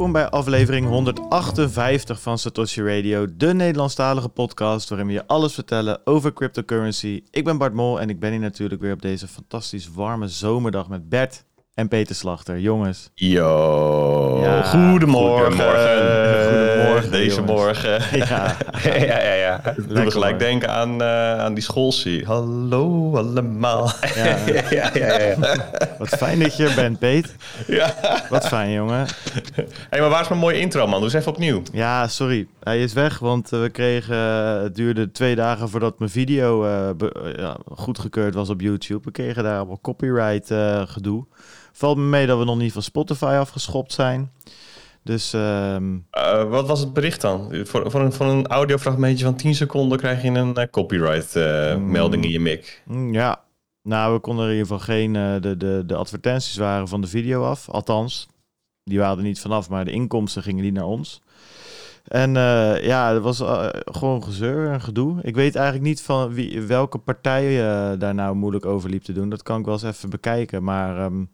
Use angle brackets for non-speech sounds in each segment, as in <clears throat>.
Welkom bij aflevering 158 van Satoshi Radio, de Nederlandstalige podcast waarin we je alles vertellen over cryptocurrency. Ik ben Bart Mol en ik ben hier natuurlijk weer op deze fantastisch warme zomerdag met Bert en Peter Slachter. Jongens. Yo, Ja, goedemorgen. goedemorgen. Goedemorgen, Deze jongens. morgen. <laughs> <laughs> Ja, ja, ja, ja. Doe gelijk denken aan, eh, aan die schoolsie. Hallo allemaal. <laughs> Ja. ja, ja, ja. wat fijn dat je er bent, Peet. ja. Wat fijn, jongen. hey, maar waar is mijn mooie intro, man? Doe eens even opnieuw. Ja, sorry. Hij is weg, want eh, we kregen... eh, het duurde twee dagen voordat mijn video eh, be- eh, ja, goedgekeurd was op YouTube. We kregen daar allemaal copyright eh, gedoe. Valt me mee dat we nog niet van Spotify afgeschopt zijn. Dus ehm, Eh, wat was het bericht dan? Voor, voor, een, voor een audiofragmentje van 10 seconden krijg je een eh, copyright eh, Mm. melding in je mic. mm, ja, nou, we konden er in ieder geval geen... de, de, de advertenties waren van de video af. Althans, die waren er niet vanaf, maar de inkomsten gingen niet naar ons. En ja, het was gewoon gezeur en gedoe. Ik weet eigenlijk niet van wie, welke partij daar nou moeilijk over liep te doen. Dat kan ik wel eens even bekijken. Maar ehm,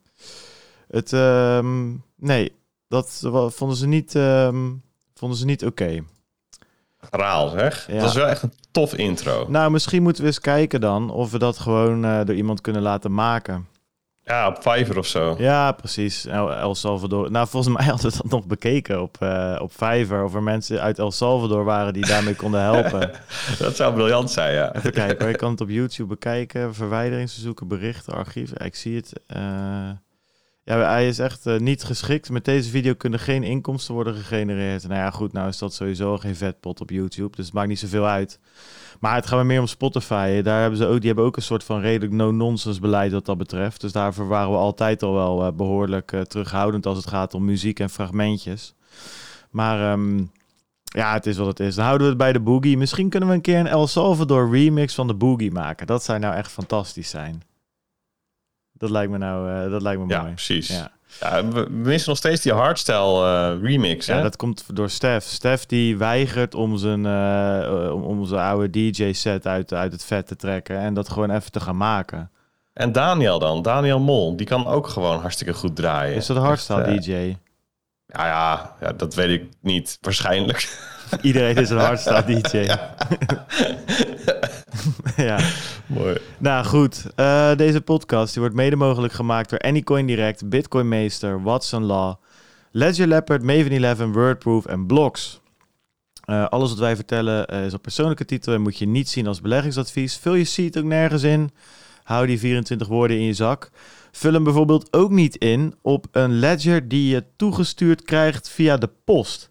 het, ehm, nee, dat vonden ze niet, ehm, vonden ze niet oké. Raal, zeg. Ja. Dat was wel echt een tof intro. Nou, misschien moeten we eens kijken dan of we dat gewoon eh, door iemand kunnen laten maken. Ja, op Fiverr of zo. Ja, precies. El, El Salvador. Nou, volgens mij <laughs> hadden we dat nog bekeken op, eh op Fiverr. Of er mensen uit El Salvador waren die daarmee konden helpen. <laughs> Dat zou briljant zijn, ja. Even kijken hoor. Je kan het op YouTube bekijken. Verwijderingsverzoeken, berichten, archief. Ik zie het. eh. Ja, hij is echt eh, niet geschikt. Met deze video kunnen geen inkomsten worden gegenereerd. Nou ja, goed. Nou is dat sowieso geen vetpot op YouTube. Dus het maakt niet zoveel uit. Maar het gaat me meer om Spotify. Daar hebben ze ook, die hebben ook een soort van redelijk no-nonsense beleid wat dat betreft. Dus daarvoor waren we altijd al wel eh, behoorlijk eh, terughoudend als het gaat om muziek en fragmentjes. Maar ehm, ja, het is wat het is. Dan houden we het bij de Boogie. Misschien kunnen we een keer een El Salvador remix van de Boogie maken. Dat zou nou echt fantastisch zijn. Dat lijkt me nou eh, dat lijkt me Ja, mooi. precies. Ja. Ja, we missen nog steeds die hardstyle eh, remix, hè? ja, dat komt door Stef. Stef die weigert om zijn, eh, om, om zijn oude DJ-set uit, uit het vet te trekken en dat gewoon even te gaan maken. En Daniel dan, Daniel Mol, die kan ook gewoon hartstikke goed draaien. Is dat een hardstyle Echt, DJ? Ja, ja, ja, dat weet ik niet. Waarschijnlijk. Iedereen is een hardstyle <laughs> DJ. <laughs> ja. Mooi. Nou goed, eh, deze podcast die wordt mede mogelijk gemaakt door Anycoin Direct, Bitcoin Meester, Watson Law, Ledger Leopard, Maven 11, Wordproof en Blocks. Eh, alles wat wij vertellen eh, is op persoonlijke titel en moet je niet zien als beleggingsadvies. Vul je seat ook nergens in. Hou die 24 woorden in je zak. Vul hem bijvoorbeeld ook niet in op een ledger die je toegestuurd krijgt via de post.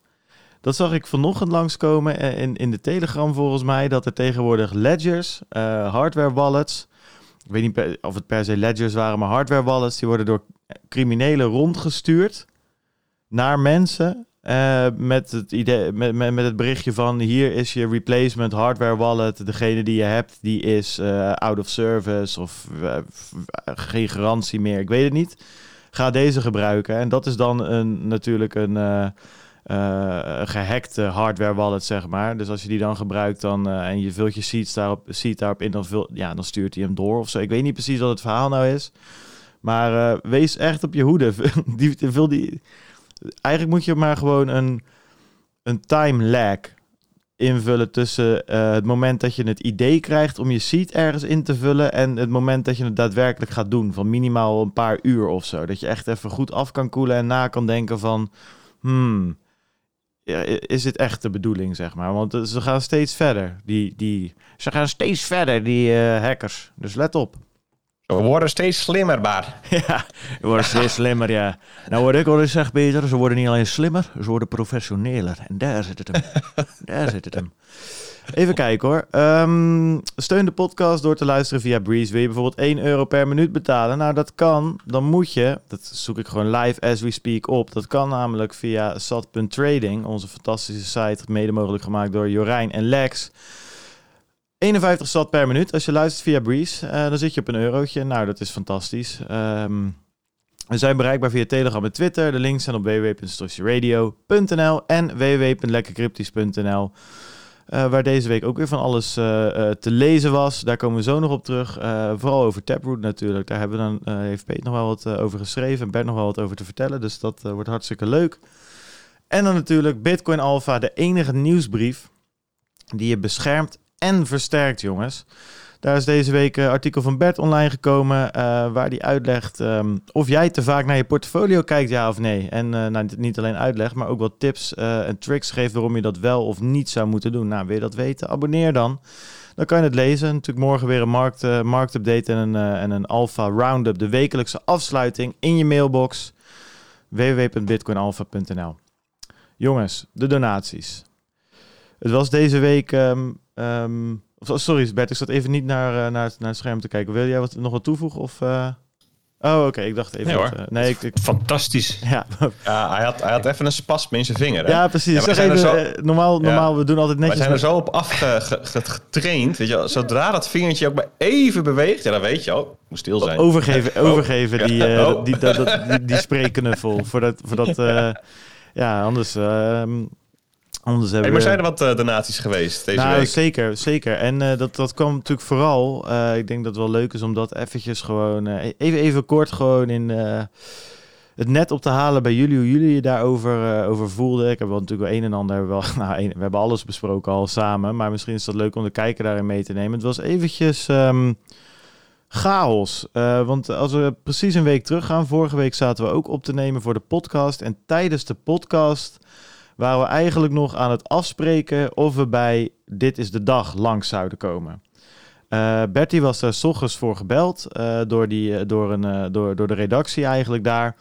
Dat zag ik vanochtend langskomen eh, in, in de Telegram volgens mij, dat er tegenwoordig ledgers, eh, hardware wallets, ik weet niet of het per se ledgers waren, maar hardware wallets, die worden door criminelen rondgestuurd naar mensen eh, met, het idee, met, met, met het berichtje van hier is je replacement hardware wallet, degene die je hebt, die is eh, out of service of eh, geen garantie meer, ik weet het niet. Ga deze gebruiken en dat is dan een, natuurlijk een... eh, eh, gehackte hardware wallet, zeg maar. Dus als je die dan gebruikt dan, en je vult je seeds daarop, daarop in, dan, vul, ja, dan stuurt hij hem door of zo. Ik weet niet precies wat het verhaal nou is. Maar wees echt op je hoede. <laughs> die, vul die, eigenlijk moet je maar gewoon een, een time lag invullen tussen eh, het moment dat je het idee krijgt om je seed ergens in te vullen en het moment dat je het daadwerkelijk gaat doen. Van minimaal een paar uur of zo. Dat je echt even goed af kan koelen en na kan denken van... Hmm, is dit echt de bedoeling, zeg maar? Want eh, ze gaan steeds verder. Die, die, ze gaan steeds verder, die eh, hackers. Dus let op. We worden steeds slimmer, Bar. <laughs> ja, ze worden steeds slimmer, ja. Nou, wat ik al eens zeg, Peter, ze worden niet alleen slimmer, ze worden professioneler. En daar zit het hem. <laughs> daar zit het hem. Even kijken hoor. Ehm, steun de podcast door te luisteren via Breeze. Wil je bijvoorbeeld 1 euro per minuut betalen? Nou, dat kan. Dan moet je, dat zoek ik gewoon live as we speak op. Dat kan namelijk via sat.trading, onze fantastische site, mede mogelijk gemaakt door Jorijn en Lex. 51 sat per minuut. Als je luistert via Breeze, eh, dan zit je op een eurotje. Nou, dat is fantastisch. Ehm, we zijn bereikbaar via Telegram en Twitter. De links zijn op www.distortieradio.nl en www.lekkercryptisch.nl. Eh, waar deze week ook weer van alles eh, te lezen was. Daar komen we zo nog op terug. Vooral over Taproot natuurlijk. Daar hebben we dan, heeft Peet nog wel wat over geschreven. En Bert nog wel wat over te vertellen. Dus dat wordt hartstikke leuk. En dan natuurlijk Bitcoin Alpha, de enige nieuwsbrief die je beschermt en versterkt, jongens. Daar is deze week een artikel van Bert online gekomen, uh, waar die uitlegt um, of jij te vaak naar je portfolio kijkt, ja of nee. En uh, nou, niet alleen uitleg, maar ook wat tips en tricks geeft waarom je dat wel of niet zou moeten doen. Nou, wil je dat weten? Abonneer dan. Dan kan je het lezen. Natuurlijk morgen weer een markt, marktupdate en een, en een alpha roundup, de wekelijkse afsluiting in je mailbox www.bitcoinalpha.nl. Jongens, de donaties. Het was deze week. Um, um, sorry, Bert, ik zat even niet naar, uh, naar, naar het scherm te kijken. Wil jij wat, nog wat toevoegen? Of, uh... Oh, oké. Ik dacht even. Nee, dat, hoor. uh, nee ik, ik... Fantastisch. Ja. ja, hij, had, hij had even een spasme in zijn vinger. Hè? Ja, precies. Ja, zeg even, zo... normaal, normaal ja. we doen altijd netjes. We zijn er zo op afgetraind. Weet je, zodra dat vingertje ook maar even beweegt, ja, dan weet je, oh, moet stil zijn. Overgeven, overgeven die, oh. die, die, die, die, die spreekknuffel. Voordat, voordat <laughs> ja, anders. Anders hebben hey, maar zijn er wat uh, donaties geweest deze nou, week? Zeker, zeker. En uh, dat, dat kwam natuurlijk vooral, uh, ik denk dat het wel leuk is om dat eventjes gewoon, even, even kort gewoon in het net op te halen bij jullie, hoe jullie je daarover over voelden. Ik heb wel natuurlijk wel een en ander, wel, <laughs> nou, een, we hebben alles besproken al samen, maar misschien is dat leuk om de kijker daarin mee te nemen. Het was eventjes um, chaos, want als we precies een week terug gaan, vorige week zaten we ook op te nemen voor de podcast en tijdens de podcast waren we eigenlijk nog aan het afspreken of we bij Dit is de Dag langs zouden komen. Uh, Bertie was daar s ochtends voor gebeld uh, door, die, door, een, door, door de redactie eigenlijk daar.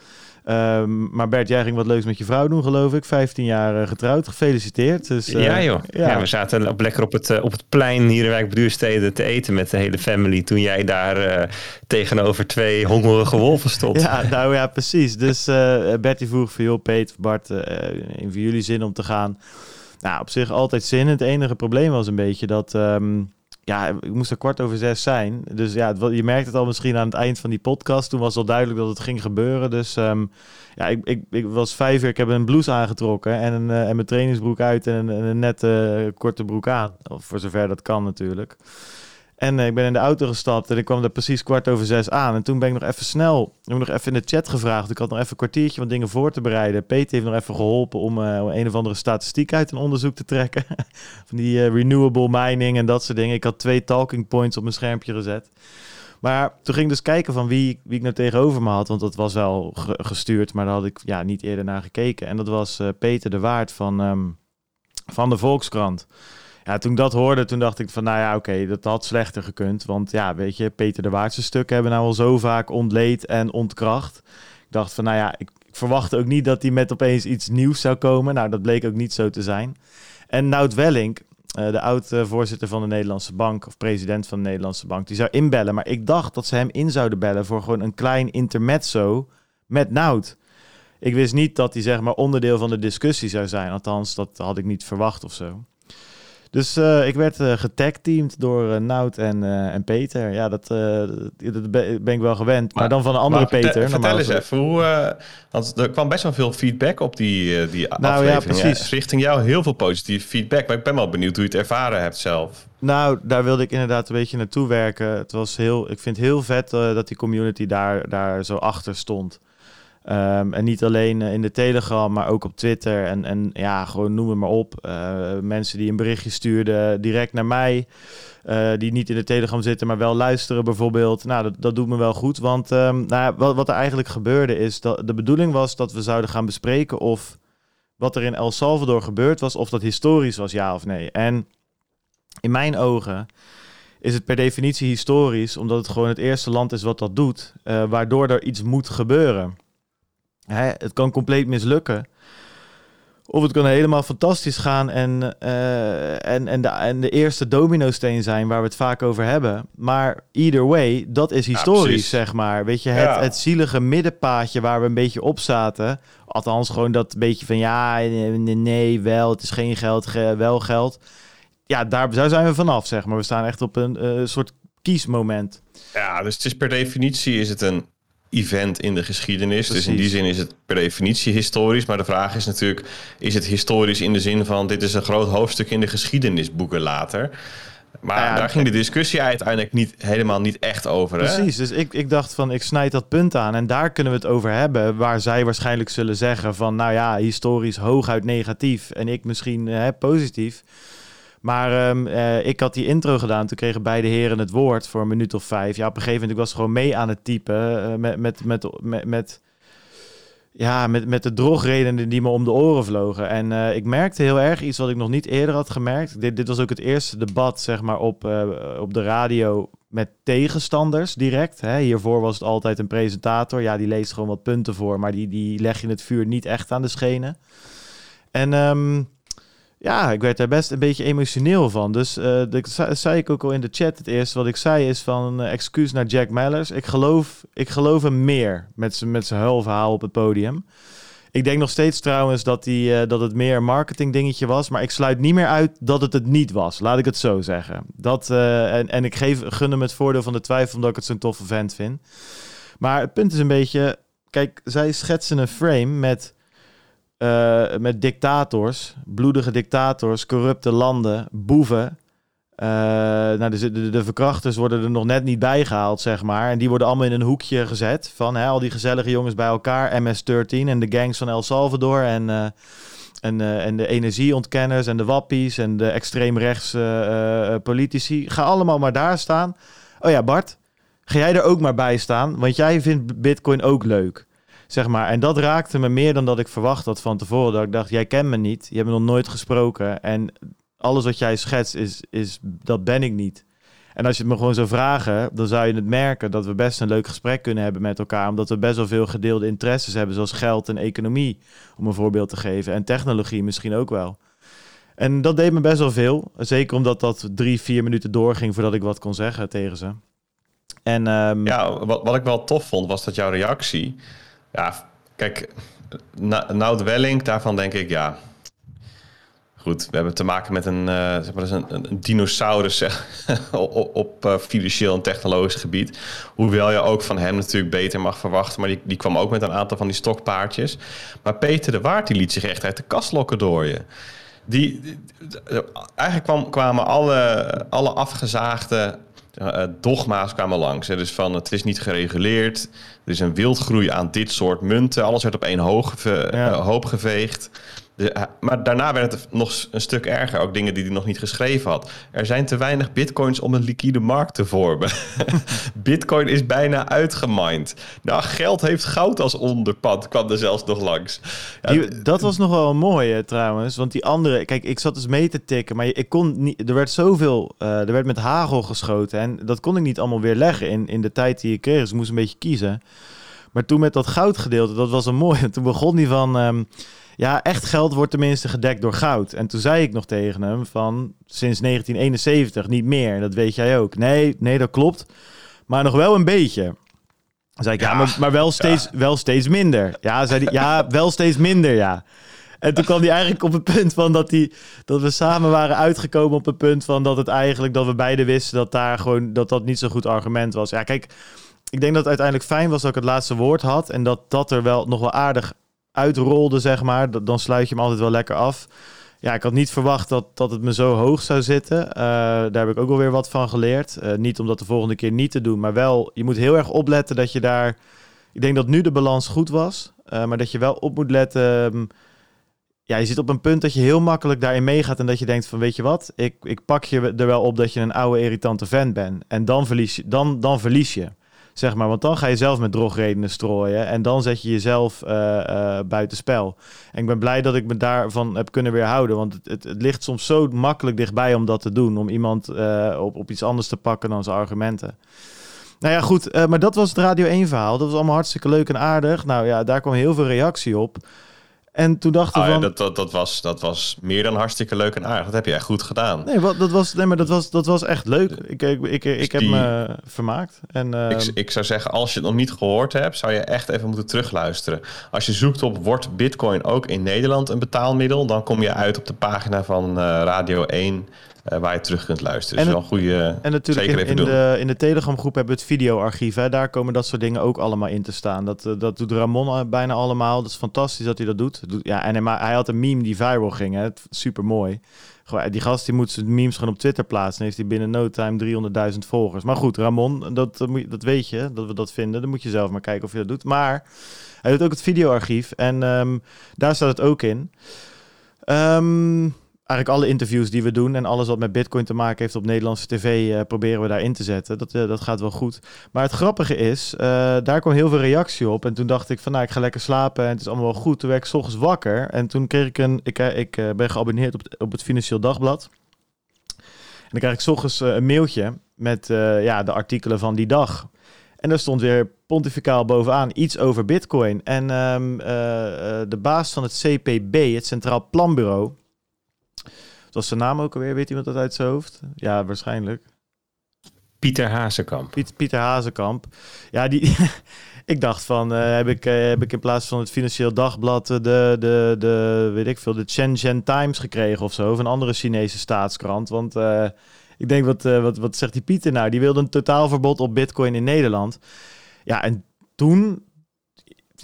Um, maar Bert, jij ging wat leuks met je vrouw doen, geloof ik. 15 jaar getrouwd, gefeliciteerd. Dus, ja joh, ja. ja. we zaten op, lekker op het, op het plein hier in Wijk Duurstede te eten met de hele family... toen jij daar tegenover twee hongerige wolven stond. Ja, nou ja, precies. Dus Bertie vroeg voor joh, Peter, Bart, in voor jullie zin om te gaan. Nou, op zich altijd zin. Het enige probleem was een beetje dat... Um, ja, ik moest er kwart over zes zijn. Dus ja, je merkt het al misschien aan het eind van die podcast. Toen was al duidelijk dat het ging gebeuren. Dus um, ja, ik, ik, ik was vijf uur. Ik heb een blouse aangetrokken en, een, uh, en mijn trainingsbroek uit en een, nette uh, korte broek aan. Voor zover dat kan natuurlijk. En uh, ik ben in de auto gestapt en ik kwam er precies kwart over zes aan. En toen ben ik nog even snel, ik heb nog even in de chat gevraagd. Ik had nog even een kwartiertje wat dingen voor te bereiden. Peter heeft nog even geholpen om uh, een of andere statistiek uit een onderzoek te trekken. <laughs> Van die uh, renewable mining en dat soort dingen. Ik had twee talking points op mijn schermpje gezet. Maar toen ging ik dus kijken van wie, wie ik nou tegenover me had. Want dat was wel ge gestuurd, maar daar had ik ja, niet eerder naar gekeken. En dat was Peter de Waard van, um, van de Volkskrant ja, toen ik dat hoorde, toen dacht ik van, nou ja, oké, dat had slechter gekund. Want ja, weet je, Peter de Waardse stukken hebben nou al zo vaak ontleed en ontkracht. Ik dacht van, nou ja, ik, ik verwachtte ook niet dat hij met opeens iets nieuws zou komen. Nou, dat bleek ook niet zo te zijn. En Nout Welling, uh, de oud-voorzitter van de Nederlandse Bank, of president van de Nederlandse Bank, die zou inbellen. Maar ik dacht dat ze hem in zouden bellen voor gewoon een klein intermezzo met Nout. Ik wist niet dat hij zeg maar onderdeel van de discussie zou zijn. Althans, dat had ik niet verwacht of zo. Dus uh, ik werd uh, getagteamd door uh, Nout en, en Peter. Ja, dat, dat ben ik wel gewend. Maar, maar dan van een andere maar Peter. Vertel, vertel eens even, hoe, want er kwam best wel veel feedback op die, die nou, aflevering. Ja, precies. Richting jou heel veel positieve feedback. Maar ik ben wel benieuwd hoe je het ervaren hebt zelf. Nou, daar wilde ik inderdaad een beetje naartoe werken. Het was heel, ik vind het heel vet dat die community daar, daar zo achter stond. Um, en niet alleen in de Telegram, maar ook op Twitter. En, en ja, gewoon noem het maar op. Uh, mensen die een berichtje stuurden direct naar mij. Uh, die niet in de Telegram zitten, maar wel luisteren bijvoorbeeld. Nou, dat, dat doet me wel goed. Want um, nou, wat, wat er eigenlijk gebeurde is dat de bedoeling was dat we zouden gaan bespreken of wat er in El Salvador gebeurd was, of dat historisch was, ja of nee. En in mijn ogen is het per definitie historisch, omdat het gewoon het eerste land is wat dat doet, waardoor er iets moet gebeuren. Hè, het kan compleet mislukken. Of het kan helemaal fantastisch gaan en, uh, en, en, de, en de eerste domino-steen zijn waar we het vaak over hebben. Maar either way, dat is historisch, ja, zeg maar. Weet je, het, ja. het zielige middenpaadje waar we een beetje op zaten. Althans, gewoon dat beetje van ja, nee, wel, het is geen geld, wel geld. Ja, daar, daar zijn we vanaf, zeg maar. We staan echt op een uh, soort kiesmoment. Ja, dus het is per definitie is het een event in de geschiedenis. Precies. Dus in die zin is het per definitie historisch. Maar de vraag is natuurlijk, is het historisch in de zin van dit is een groot hoofdstuk in de geschiedenisboeken later? Maar nou daar ging de discussie uiteindelijk niet, helemaal niet echt over. Precies, dus ik, ik dacht van ik snijd dat punt aan en daar kunnen we het over hebben. Waar zij waarschijnlijk zullen zeggen van nou ja, historisch hooguit negatief en ik misschien hè, positief. Maar um, uh, ik had die intro gedaan. Toen kregen beide heren het woord voor een minuut of vijf. Ja, op een gegeven moment ik was gewoon mee aan het typen. Uh, met, met, met, met, ja, met, met de drogredenen die me om de oren vlogen. En uh, ik merkte heel erg iets wat ik nog niet eerder had gemerkt. Dit, dit was ook het eerste debat, zeg maar, op, op de radio met tegenstanders direct. Hè. Hiervoor was het altijd een presentator. Ja, die leest gewoon wat punten voor, maar die, die leg je het vuur niet echt aan de schenen. En um, ja, ik werd daar best een beetje emotioneel van. Dus uh, dat zei ik ook al in de chat. Het eerste wat ik zei is van uh, excuus naar Jack Mellers. Ik geloof, ik geloof hem meer met zijn met huilverhaal op het podium. Ik denk nog steeds trouwens dat, die, uh, dat het meer een marketing dingetje was. Maar ik sluit niet meer uit dat het het niet was. Laat ik het zo zeggen. Dat, en, en ik geef, gun hem het voordeel van de twijfel omdat ik het zo'n toffe vent vind. Maar het punt is een beetje... Kijk, zij schetsen een frame met uh, met dictators, bloedige dictators, corrupte landen, boeven. Uh, nou, de, de, verkrachters worden er nog net niet bijgehaald, zeg maar. En die worden allemaal in een hoekje gezet van hè, al die gezellige jongens bij elkaar. MS-13 en de gangs van El Salvador en, uh, en, en de energieontkenners en de wappies en de extreemrechtse politici. Ga allemaal maar daar staan. Oh ja, Bart, ga jij er ook maar bij staan, want jij vindt bitcoin ook leuk. Zeg maar. En dat raakte me meer dan dat ik verwacht had van tevoren. Dat ik dacht, jij kent me niet. Je hebt me nog nooit gesproken. En alles wat jij schetst, is, is, dat ben ik niet. En als je het me gewoon zou vragen, dan zou je het merken dat we best een leuk gesprek kunnen hebben met elkaar. Omdat we best wel veel gedeelde interesses hebben, zoals geld en economie, om een voorbeeld te geven. En technologie misschien ook wel. En dat deed me best wel veel. Zeker omdat dat drie, vier minuten doorging voordat ik wat kon zeggen tegen ze. En, um... Ja, wat, wat ik wel tof vond, was dat jouw reactie ja, kijk, nou de Welling, daarvan denk ik, ja... Goed, we hebben te maken met een, uh, zeg maar, een, een dinosaurus <laughs> op, op uh, financieel en technologisch gebied. Hoewel je ook van hem natuurlijk beter mag verwachten. Maar die, die kwam ook met een aantal van die stokpaardjes. Maar Peter de Waard die liet zich echt uit de kast lokken door je. Die, eigenlijk kwam, kwamen alle, alle afgezaagde dogma's kwamen langs. Hè. Dus van het is niet gereguleerd. Er is een wildgroei aan dit soort munten. Alles werd op één hoog, uh, hoop geveegd. De, maar daarna werd het nog een stuk erger. Ook dingen die hij nog niet geschreven had. Er zijn te weinig bitcoins om een liquide markt te vormen. <laughs> Bitcoin is bijna uitgemind. Nou, geld heeft goud als onderpand, kwam er zelfs nog langs. die, dat was nog wel mooi trouwens. Want die andere, kijk, ik zat dus mee te tikken. Maar ik kon niet, er werd zoveel, uh, er werd met hagel geschoten. En dat kon ik niet allemaal weer leggen in, in de tijd die ik kreeg. Dus ik moest een beetje kiezen. Maar toen met dat goudgedeelte, dat was een mooi. <laughs> Toen begon die van. Um, ja, echt geld wordt tenminste gedekt door goud. En toen zei ik nog tegen hem van sinds 1971 niet meer. Dat weet jij ook. Nee, nee, dat klopt. Maar nog wel een beetje. Dan zei ik, ja, maar, maar wel, steeds, wel steeds minder. Ja, zei hij, ja, <laughs> wel steeds minder, ja. En toen kwam hij eigenlijk op het punt van dat, die, dat we samen waren uitgekomen op het punt van dat het eigenlijk, dat we beide wisten dat daar gewoon, dat dat niet zo'n goed argument was. Ja, kijk, ik denk dat het uiteindelijk fijn was dat ik het laatste woord had en dat dat er wel nog wel aardig uitrolde, zeg maar, dan sluit je hem altijd wel lekker af. Ja, ik had niet verwacht dat, dat het me zo hoog zou zitten. Eh, daar heb ik ook alweer wat van geleerd. Uh, niet om dat de volgende keer niet te doen, maar wel, je moet heel erg opletten dat je daar... Ik denk dat nu de balans goed was, uh, maar dat je wel op moet letten... Um, ja, je zit op een punt dat je heel makkelijk daarin meegaat en dat je denkt van, weet je wat, ik, ik pak je er wel op dat je een oude irritante vent bent. En dan verlies je. Dan, dan verlies je. Zeg maar, want dan ga je zelf met drogredenen strooien. En dan zet je jezelf uh, uh, buitenspel. En ik ben blij dat ik me daarvan heb kunnen weerhouden. Want het, het, ligt soms zo makkelijk dichtbij om dat te doen. Om iemand uh, op, op iets anders te pakken dan zijn argumenten. Nou ja, goed. maar dat was het Radio 1 verhaal. Dat was allemaal hartstikke leuk en aardig. Nou ja, daar kwam heel veel reactie op. En toen dachten we oh, van... dat, dat, dat, was, dat was meer dan hartstikke leuk en aardig. Dat heb je echt goed gedaan. Nee, wat, dat, was, nee maar dat, was, dat was echt leuk. Ik, ik, ik, ik heb me vermaakt. En, uh... ik, ik zou zeggen, als je het nog niet gehoord hebt... zou je echt even moeten terugluisteren. Als je zoekt op wordt bitcoin ook in Nederland een betaalmiddel... dan kom je uit op de pagina van uh, Radio 1... eh, waar je terug kunt luisteren. En Dus wel een goede... En natuurlijk Zeker in, de, in de Telegram groep hebben we het videoarchief. Hè? Daar komen dat soort dingen ook allemaal in te staan. Dat, eh, dat doet Ramon eh, bijna allemaal. Dat is fantastisch dat hij dat doet. Ja, en hij, hij had een meme die viral ging. Hè? Super mooi. Die gast die moet zijn memes gewoon op Twitter plaatsen. En heeft hij binnen no time 300.000 volgers. Maar goed, Ramon, dat, dat weet je, dat we dat vinden. Dan moet je zelf maar kijken of je dat doet. Maar hij doet ook het videoarchief. En ehm, daar staat het ook in. Ehm, eigenlijk alle interviews die we doen en alles wat met Bitcoin te maken heeft op Nederlandse tv, eh, proberen we daarin te zetten. Dat, eh, dat gaat wel goed. Maar het grappige is, eh, daar kwam heel veel reactie op. En toen dacht ik van, nou, ik ga lekker slapen en het is allemaal wel goed. Toen werd ik 's ochtends wakker en toen kreeg ik een, ik, ik ben geabonneerd op, het- op het Financieel Dagblad. En dan krijg ik 's ochtends een mailtje met ja, de artikelen van die dag. En daar stond weer pontificaal bovenaan iets over Bitcoin. En ehm, eh, eh, de baas van het CPB, het Centraal Planbureau. Wat was zijn naam ook alweer? Weet iemand dat uit zijn hoofd? Ja, waarschijnlijk. Pieter Hazekamp. Piet, Pieter Hazekamp. Ja, die. <laughs> ik dacht van, eh, heb, ik, eh, heb ik in plaats van het Financieel Dagblad eh, de, de, de, weet ik veel, de Shenzhen Times gekregen of zo, of een andere Chinese staatskrant. Want ik denk, wat, wat, wat zegt die Pieter nou? Die wilde een totaalverbod op Bitcoin in Nederland. Ja, en toen,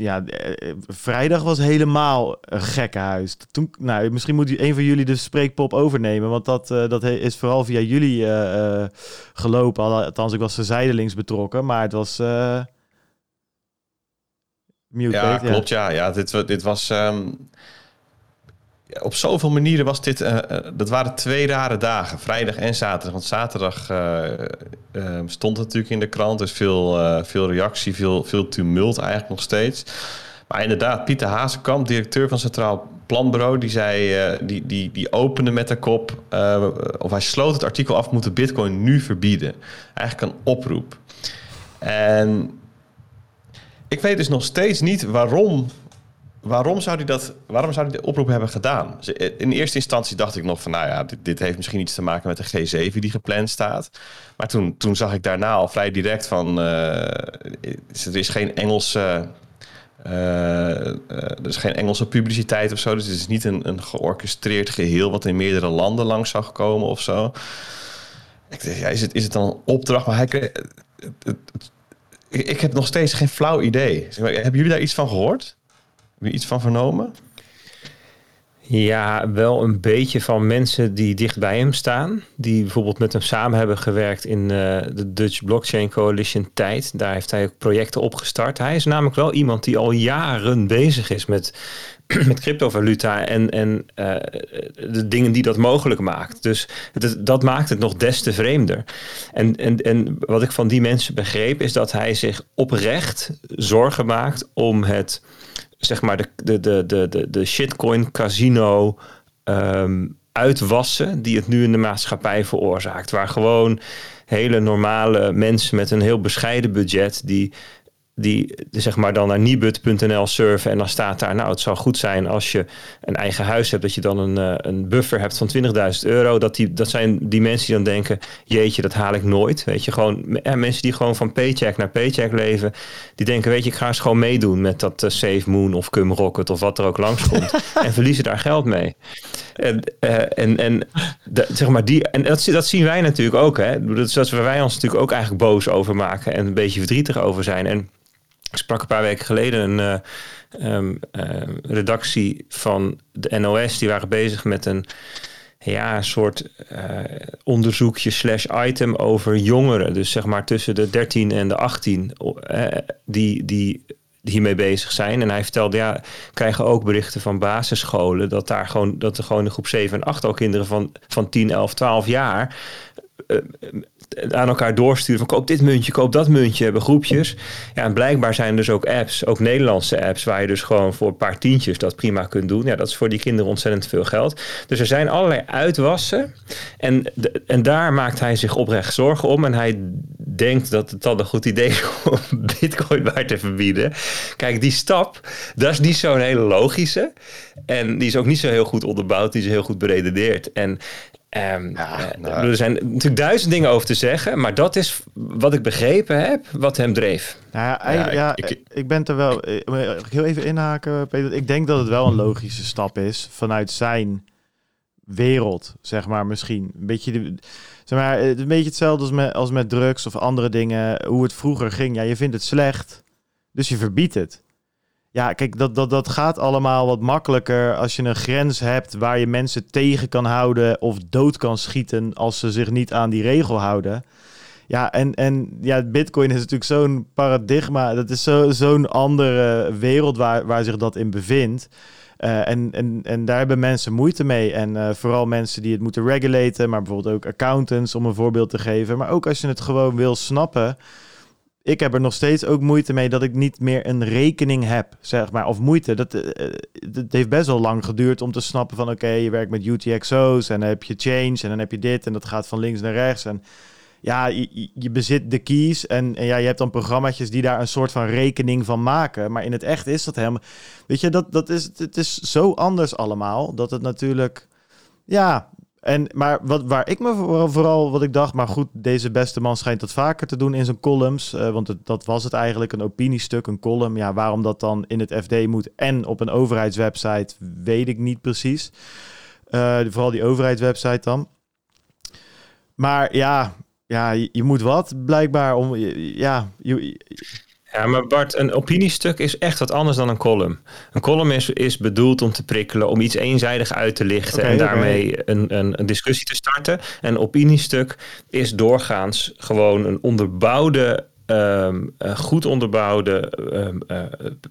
ja, eh, vrijdag was helemaal een gekkenhuis. Toen, nou, misschien moet een van jullie de spreekpop overnemen, want dat, eh, dat is vooral via jullie eh, eh, gelopen. Al- Althans, ik was er zijdelings betrokken, maar het was... eh mute, Ja, weet klopt. Ja, ja dit, dit was. ja, op zoveel manieren was dit. eh, eh, dat waren twee rare dagen, vrijdag en zaterdag. Want zaterdag eh, stond het natuurlijk in de krant. Dus veel, veel reactie, veel, veel tumult eigenlijk nog steeds. Maar inderdaad, Pieter Hazekamp, directeur van Centraal Planbureau, die zei, die, die, die opende met de kop, of hij sloot het artikel af, moeten Bitcoin nu verbieden. Eigenlijk een oproep. En ik weet dus nog steeds niet waarom. Waarom zou hij dat? Waarom zou hij de oproep hebben gedaan? In eerste instantie dacht ik nog van, nou ja, dit, dit heeft misschien iets te maken met de G7 die gepland staat. Maar toen, toen zag ik daarna al vrij direct van, eh, er is geen Engelse, eh, er is geen Engelse publiciteit of zo. Dus het is niet een, een georchestreerd geheel wat in meerdere landen langs zou komen of zo. Ik dacht, ja, is het, is het dan een opdracht? Maar hij ik, ik heb nog steeds geen flauw idee. Hebben jullie daar iets van gehoord? Jullie iets van vernomen? Ja, wel een beetje van mensen die dicht bij hem staan. Die bijvoorbeeld met hem samen hebben gewerkt in eh, de Dutch Blockchain Coalition tijd. Daar heeft hij ook projecten opgestart. Hij is namelijk wel iemand die al jaren bezig is met, <clears throat> met cryptovaluta en, en eh, de dingen die dat mogelijk maakt. Dus het, dat maakt het nog des te vreemder. En, en, en wat ik van die mensen begreep is dat hij zich oprecht zorgen maakt om het zeg maar de, de, de, de, de, shitcoin casino ehm, uitwassen die het nu in de maatschappij veroorzaakt. Waar gewoon hele normale mensen met een heel bescheiden budget die die zeg maar dan naar nibud.nl surfen en dan staat daar, nou het zou goed zijn als je een eigen huis hebt, dat je dan een, eh, een buffer hebt van 20.000 euro. Dat, die, dat zijn die mensen die dan denken, jeetje, dat haal ik nooit. Weet je, gewoon mensen die gewoon van paycheck naar paycheck leven, die denken, weet je, ik ga eens gewoon meedoen met dat eh, Safe Moon of Cum Rocket of wat er ook langskomt <laughs> en verliezen daar geld mee. En, eh, en, en, de- zeg maar die, en dat, dat zien wij natuurlijk ook. Hè? Dat is waar wij ons natuurlijk ook eigenlijk boos over maken en een beetje verdrietig over zijn. En ik sprak een paar weken geleden een eh, ehm, ehm, redactie van de NOS. Die waren bezig met een ja, een soort eh, onderzoekje slash item over jongeren. Dus zeg maar tussen de 13 en de 18 eh, die, die hiermee bezig zijn. En hij vertelde, ja, krijgen ook berichten van basisscholen... dat, daar gewoon, dat er gewoon in groep 7 en 8 al kinderen van, van 10, 11, 12 jaar... aan elkaar doorsturen van koop dit muntje, koop dat muntje, hebben groepjes. Ja, en blijkbaar zijn er dus ook apps, ook Nederlandse apps, waar je dus gewoon voor een paar tientjes dat prima kunt doen. Ja, dat is voor die kinderen ontzettend veel geld. Dus er zijn allerlei uitwassen en, en daar maakt hij zich oprecht zorgen om. En hij denkt dat het dan een goed idee is <laughs> om bitcoin maar te verbieden. Kijk, die stap, dat is niet zo'n hele logische. En die is ook niet zo heel goed onderbouwd, die is heel goed beredeneerd. En Ehm, Ja, eh, nou. Er zijn natuurlijk duizend dingen over te zeggen, maar dat is wat ik begrepen heb, wat hem dreef. Nou ja, eigenlijk- Ja, ja, ik- ik, ik ben het er wel. eh, Mag ik heel even inhaken, Peter. Ik denk dat het wel een logische stap is vanuit zijn wereld, zeg maar, misschien. Een beetje, de, zeg maar, een beetje hetzelfde als met, als met drugs of andere dingen. Hoe het vroeger ging. Ja, je vindt het slecht, dus je verbiedt het. Ja, kijk, dat, dat, dat gaat allemaal wat makkelijker als je een grens hebt waar je mensen tegen kan houden of dood kan schieten als ze zich niet aan die regel houden. Ja, en, en ja, Bitcoin is natuurlijk zo'n paradigma. Dat is zo, zo'n andere wereld waar, waar zich dat in bevindt. Uh, en, en, en daar hebben mensen moeite mee. En uh, vooral mensen die het moeten regulaten, maar bijvoorbeeld ook accountants, om een voorbeeld te geven. Maar ook als je het gewoon wil snappen. Ik heb er nog steeds ook moeite mee dat ik niet meer een rekening heb, zeg maar. Of moeite. Dat, uh, dat heeft best wel lang geduurd om te snappen van... oké, je werkt met UTXO's en dan heb je change en dan heb je dit... en dat gaat van links naar rechts en ja, je, je, bezit de keys en, en, ja, je hebt dan programma's die daar een soort van rekening van maken. Maar in het echt is dat helemaal... Weet je, dat, dat is, het is zo anders allemaal, dat het natuurlijk... Ja, en, maar wat, waar ik me vooral, wat ik dacht, maar goed, deze beste man schijnt dat vaker te doen in zijn columns. Uh, want dat was het eigenlijk, een opiniestuk, een column. Ja, waarom dat dan in het FD moet en op een overheidswebsite, weet ik niet precies. Uh, vooral die overheidswebsite dan. Maar ja, ja, je, moet wat blijkbaar om. Ja, je, ja, maar Bart, een opiniestuk is echt wat anders dan een column. Een column is, is bedoeld om te prikkelen, om iets eenzijdig uit te lichten en daarmee een, een, een, discussie te starten. En een opiniestuk is doorgaans gewoon een onderbouwde um, goed onderbouwde um, uh,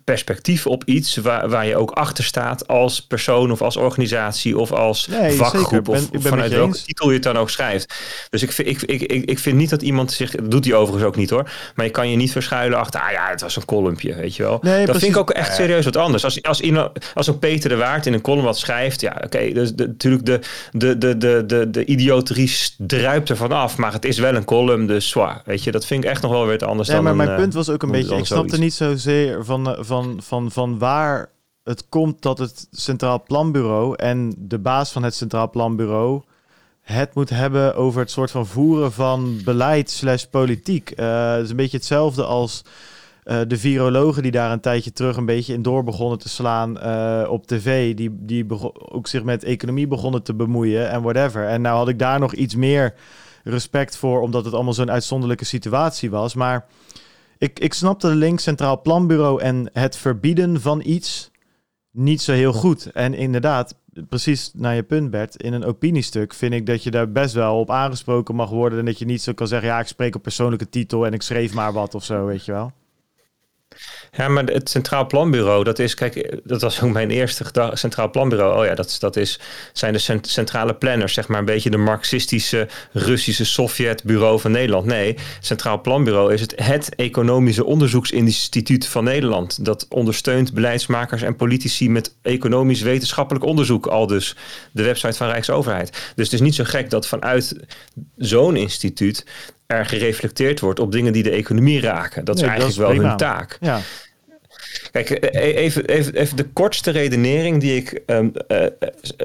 perspectief op iets waar, waar je ook achter staat als persoon of als organisatie of als nee, vakgroep ben, of vanuit welke titel je het dan ook schrijft. Dus ik vind, ik, ik, ik, ik vind niet dat iemand zich, dat doet hij overigens ook niet hoor, maar je kan je niet verschuilen achter, ah ja, het was een kolumpje, weet je wel. Nee, dat vind ik ook echt serieus wat anders. Als, als, iemand, als een Peter de Waard in een column wat schrijft, ja oké, dus de, natuurlijk de, de, de, de, de, de idioterie druipt er vanaf, maar het is wel een column, dus zwaar, weet je, dat vind ik echt nog wel weer anders dan maar mijn eh, punt was ook een beetje, ik snapte niet zozeer van, eh, van, van, van waar het komt dat het Centraal Planbureau en de baas van het Centraal Planbureau het moet hebben over het soort van voeren van beleid slash politiek. Uh, het is een beetje hetzelfde als de virologen die daar een tijdje terug een beetje in door begonnen te slaan op tv. Die, die ook zich met economie begonnen te bemoeien en whatever. En nou had ik daar nog iets meer respect voor, omdat het allemaal zo'n uitzonderlijke situatie was. Maar ik, ik snapte de link Centraal Planbureau en het verbieden van iets niet zo heel goed. En inderdaad, precies naar je punt, Bert, in een opiniestuk vind ik dat je daar best wel op aangesproken mag worden. En dat je niet zo kan zeggen, ja, ik spreek op persoonlijke titel en ik schreef maar wat of zo, weet je wel. Ja, maar het Centraal Planbureau, dat is, kijk, dat was ook mijn eerste gedachte. Centraal Planbureau, oh ja, dat, dat is, zijn de centrale planners, zeg maar een beetje de marxistische Russische Sovjetbureau van Nederland. Nee, Centraal Planbureau is het, het economische onderzoeksinstituut van Nederland. Dat ondersteunt beleidsmakers en politici met economisch wetenschappelijk onderzoek, al dus de website van Rijksoverheid. Dus het is niet zo gek dat vanuit zo'n instituut er gereflecteerd wordt op dingen die de economie raken. Dat is eigenlijk wel hun taak. Ja. Kijk, e- e- even, even, even de kortste redenering die ik. Um, uh,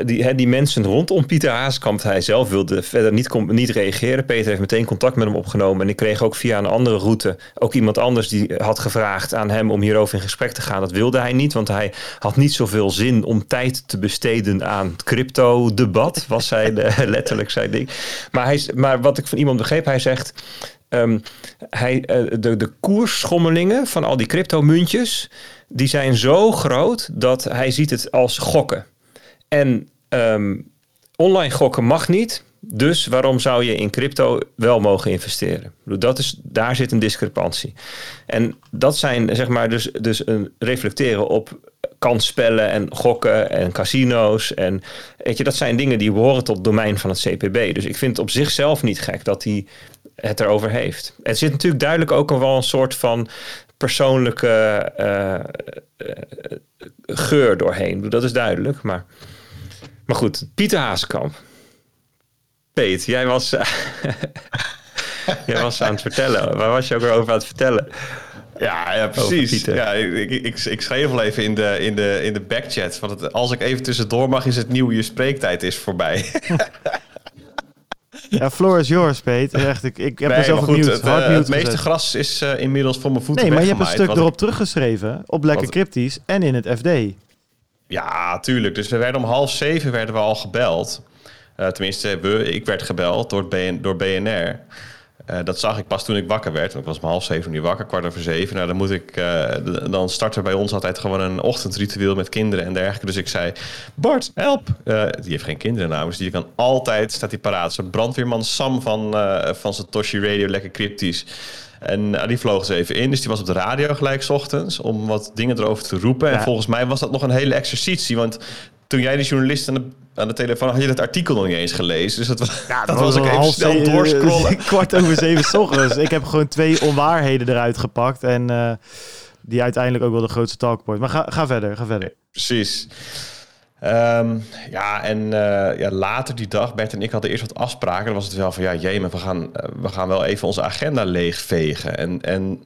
die, die mensen rondom Pieter Haaskamp, hij zelf wilde verder niet, niet reageren. Peter heeft meteen contact met hem opgenomen. En ik kreeg ook via een andere route ook iemand anders die had gevraagd aan hem om hierover in gesprek te gaan. Dat wilde hij niet, want hij had niet zoveel zin om tijd te besteden aan crypto-debat. Was hij <laughs> letterlijk zijn ding. Maar, hij, maar wat ik van iemand begreep, hij zegt. Um, hij, uh, de, de koersschommelingen van al die cryptomuntjes, die zijn zo groot dat hij ziet het als gokken. En um, online gokken mag niet. Dus waarom zou je in crypto wel mogen investeren? Dat is, daar zit een discrepantie. En dat zijn zeg maar dus, dus een reflecteren op kansspellen en gokken en casino's. En weet je, dat zijn dingen die behoren tot het domein van het CPB. Dus ik vind het op zichzelf niet gek dat hij het erover heeft. Er zit natuurlijk duidelijk ook al wel een soort van persoonlijke uh, geur doorheen. Dat is duidelijk. Maar, maar goed, Pieter Haaskamp. Peet, jij was, <laughs> jij was aan het vertellen. Waar was je ook weer over aan het vertellen? Ja, ja precies. Ja, ik, ik, ik, schreef al even in de, in de, in de backchat. Want het, als ik even tussendoor mag, is het nieuwe je spreektijd is voorbij. <laughs> <laughs> Ja, floor is yours, Peet. Echt, ik, ik heb nee, mezelf goed, het, uh, het meeste gras is uh, inmiddels voor mijn voeten Nee, maar je hebt een stuk erop teruggeschreven. Op Lekker Cryptisch en in het FD. Ja, tuurlijk. Dus we werden om half zeven werden we al gebeld. Uh, tenminste, we, ik werd gebeld door, BN, door BNR. Uh, dat zag ik pas toen ik wakker werd. Ik was om half zeven nu wakker, kwart over zeven. Nou, dan moet ik. Uh, dan start er bij ons altijd gewoon een ochtendritueel met kinderen en dergelijke. Dus ik zei: Bart, help! Uh, die heeft geen kinderen namens. Die kan altijd, staat hij paraat. Zo'n brandweerman Sam van, van Satoshi Radio, lekker cryptisch. En die vloog ze even in. Dus die was op de radio gelijk s ochtends om wat dingen erover te roepen. Ja. En volgens mij was dat nog een hele exercitie. Want toen jij de journalist aan de, aan de telefoon had je dat artikel nog niet eens gelezen. Dus dat, was, ja, <laughs> dat, was ik even snel doorscrollen. <laughs> Kwart over zeven <laughs> ochtends. Ik heb gewoon twee onwaarheden eruit gepakt. En uh, die uiteindelijk ook wel de grootste talkpoint. Maar ga, ga verder, ga verder. Precies. Um, ja, en uh, ja, later die dag, Bert en ik hadden eerst wat afspraken. Dan was het wel van, ja, jee, maar we gaan, uh, we gaan wel even onze agenda leegvegen. En, en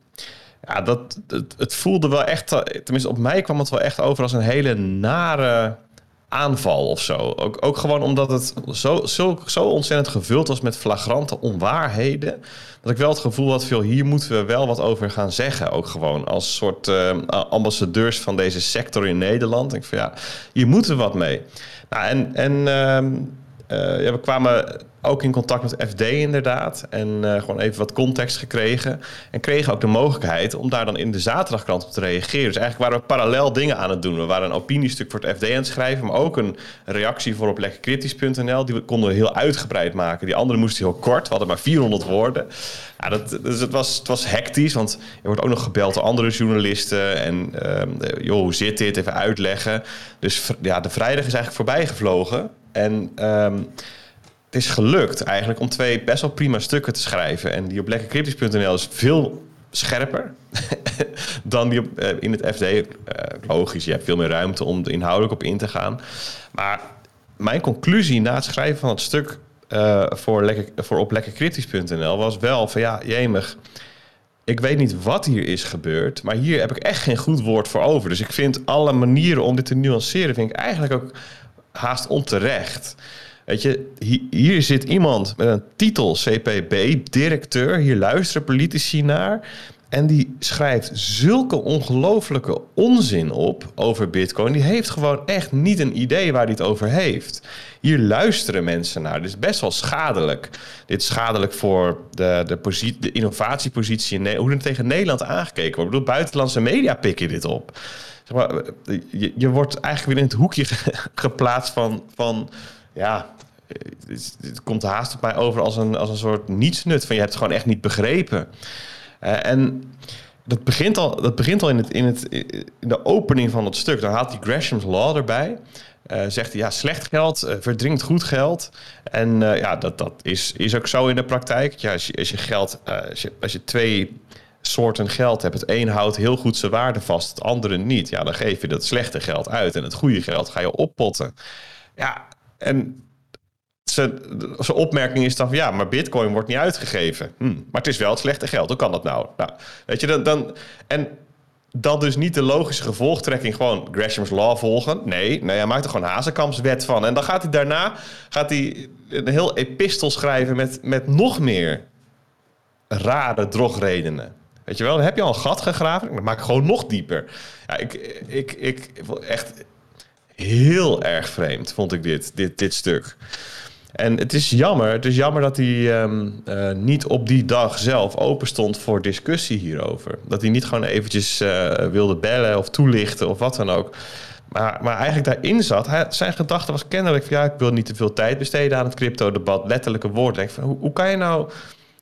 ja, dat, het, het voelde wel echt, tenminste op mij kwam het wel echt over als een hele nare aanval of zo. Ook, ook gewoon omdat het zo, zo, zo ontzettend gevuld was met flagrante onwaarheden. Dat ik wel het gevoel had, veel hier moeten we wel wat over gaan zeggen. Ook gewoon als soort uh, ambassadeurs van deze sector in Nederland. Ik van ja, hier moeten we wat mee. Nou, en, en uh, ja, we kwamen ook in contact met FD inderdaad. En uh, gewoon even wat context gekregen. En kregen ook de mogelijkheid om daar dan in de zaterdagkrant op te reageren. Dus eigenlijk waren we parallel dingen aan het doen. We waren een opiniestuk voor het FD aan het schrijven. Maar ook een reactie voor op lekkerkritisch.nl. Die konden we heel uitgebreid maken. Die andere moesten heel kort. We hadden maar 400 woorden. Ja, dat, dus het was, het was hectisch. Want er wordt ook nog gebeld door andere journalisten. En uh, joh, hoe zit dit? Even uitleggen. Dus ja, de vrijdag is eigenlijk voorbij gevlogen. En... Um, het is gelukt eigenlijk om twee best wel prima stukken te schrijven. En die op lekkercryptisch.nl is veel scherper <laughs> dan die op, uh, in het FD. Uh, logisch, je hebt veel meer ruimte om er inhoudelijk op in te gaan. Maar mijn conclusie na het schrijven van het stuk uh, voor, voor op lekkerkritisch.nl was wel van ja, jemig. Ik weet niet wat hier is gebeurd, maar hier heb ik echt geen goed woord voor over. Dus ik vind alle manieren om dit te nuanceren, vind ik eigenlijk ook haast onterecht. Weet je, hier, zit iemand met een titel CPB, directeur. Hier luisteren politici naar. En die schrijft zulke ongelofelijke onzin op over Bitcoin. Die heeft gewoon echt niet een idee waar hij het over heeft. Hier luisteren mensen naar. Dit is best wel schadelijk. Dit is schadelijk voor de, de, de innovatiepositie in hoe er tegen Nederland aangekeken wordt. Ik bedoel, buitenlandse media pikken dit op. Je, wordt eigenlijk weer in het hoekje <laughs> geplaatst van, van ja, het, komt haast op mij over als een, als een soort nietsnut. Van je hebt het gewoon echt niet begrepen. Uh, en dat begint al, dat begint al in, het, in, het, in de opening van het stuk. Dan haalt hij Gresham's Law erbij. Uh, zegt hij, ja, slecht geld uh, verdringt goed geld. En ja, dat, dat is, is ook zo in de praktijk. Ja, als, je, als je geld, als je, als je twee soorten geld hebt, het een houdt heel goed zijn waarde vast, het andere niet. Ja, dan geef je dat slechte geld uit en het goede geld ga je oppotten. Ja, en zijn opmerking is dan van ja, maar bitcoin wordt niet uitgegeven. Hm, maar het is wel het slechte geld. Hoe kan dat nou? nou weet je, dan, dan, en dat dus niet de logische gevolgtrekking gewoon Gresham's Law volgen. Nee, nee hij maakt er gewoon Hazekamps wet van. En dan gaat hij daarna gaat hij een heel epistel schrijven met, met nog meer rare drogredenen. Weet je wel, dan heb je al een gat gegraven. Dan maak ik gewoon nog dieper. Ja, ik, ik, ik, echt heel erg vreemd vond ik dit, dit, dit stuk. En het is jammer, het is jammer dat hij um, uh, niet op die dag zelf open stond voor discussie hierover. Dat hij niet gewoon eventjes uh, wilde bellen of toelichten of wat dan ook. Maar, maar eigenlijk daarin zat, zijn gedachte was kennelijk van ja, ik wil niet te veel tijd besteden aan het crypto-debat. Letterlijke woord. Denk van, hoe, hoe, kan je nou,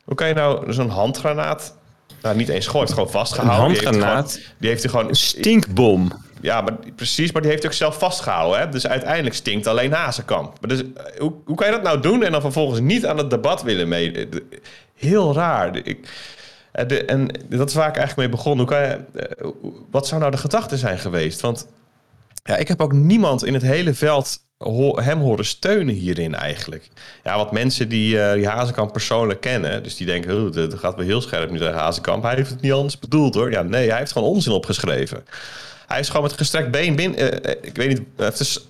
hoe kan je nou zo'n handgranaat, nou niet eens gooien, gewoon vastgehouden. Een handgranaat? Die heeft, gewoon, die heeft hij gewoon... Een stinkbom. Ja, maar precies, maar die heeft hij ook zelf vastgehouden. Hè? Dus uiteindelijk stinkt alleen Hazenkamp. Maar dus, eh, hoe, hoe kan je dat nou doen en dan vervolgens niet aan het debat willen mee? Heel raar. Ik, eh, de, en dat is waar ik eigenlijk mee begon. Hoe kan je, eh, wat zou nou de gedachte zijn geweest? Want ja, ik heb ook niemand in het hele veld hem horen steunen hierin eigenlijk. Ja, wat mensen die, uh, die Hazekamp persoonlijk kennen, dus die denken, dat gaat wel heel scherp nu tegen Hazekamp. Hij heeft het niet anders bedoeld hoor. Ja, nee, hij heeft gewoon onzin opgeschreven. Hij is gewoon met gestrekt been binnen. Uh, ik weet niet, uh,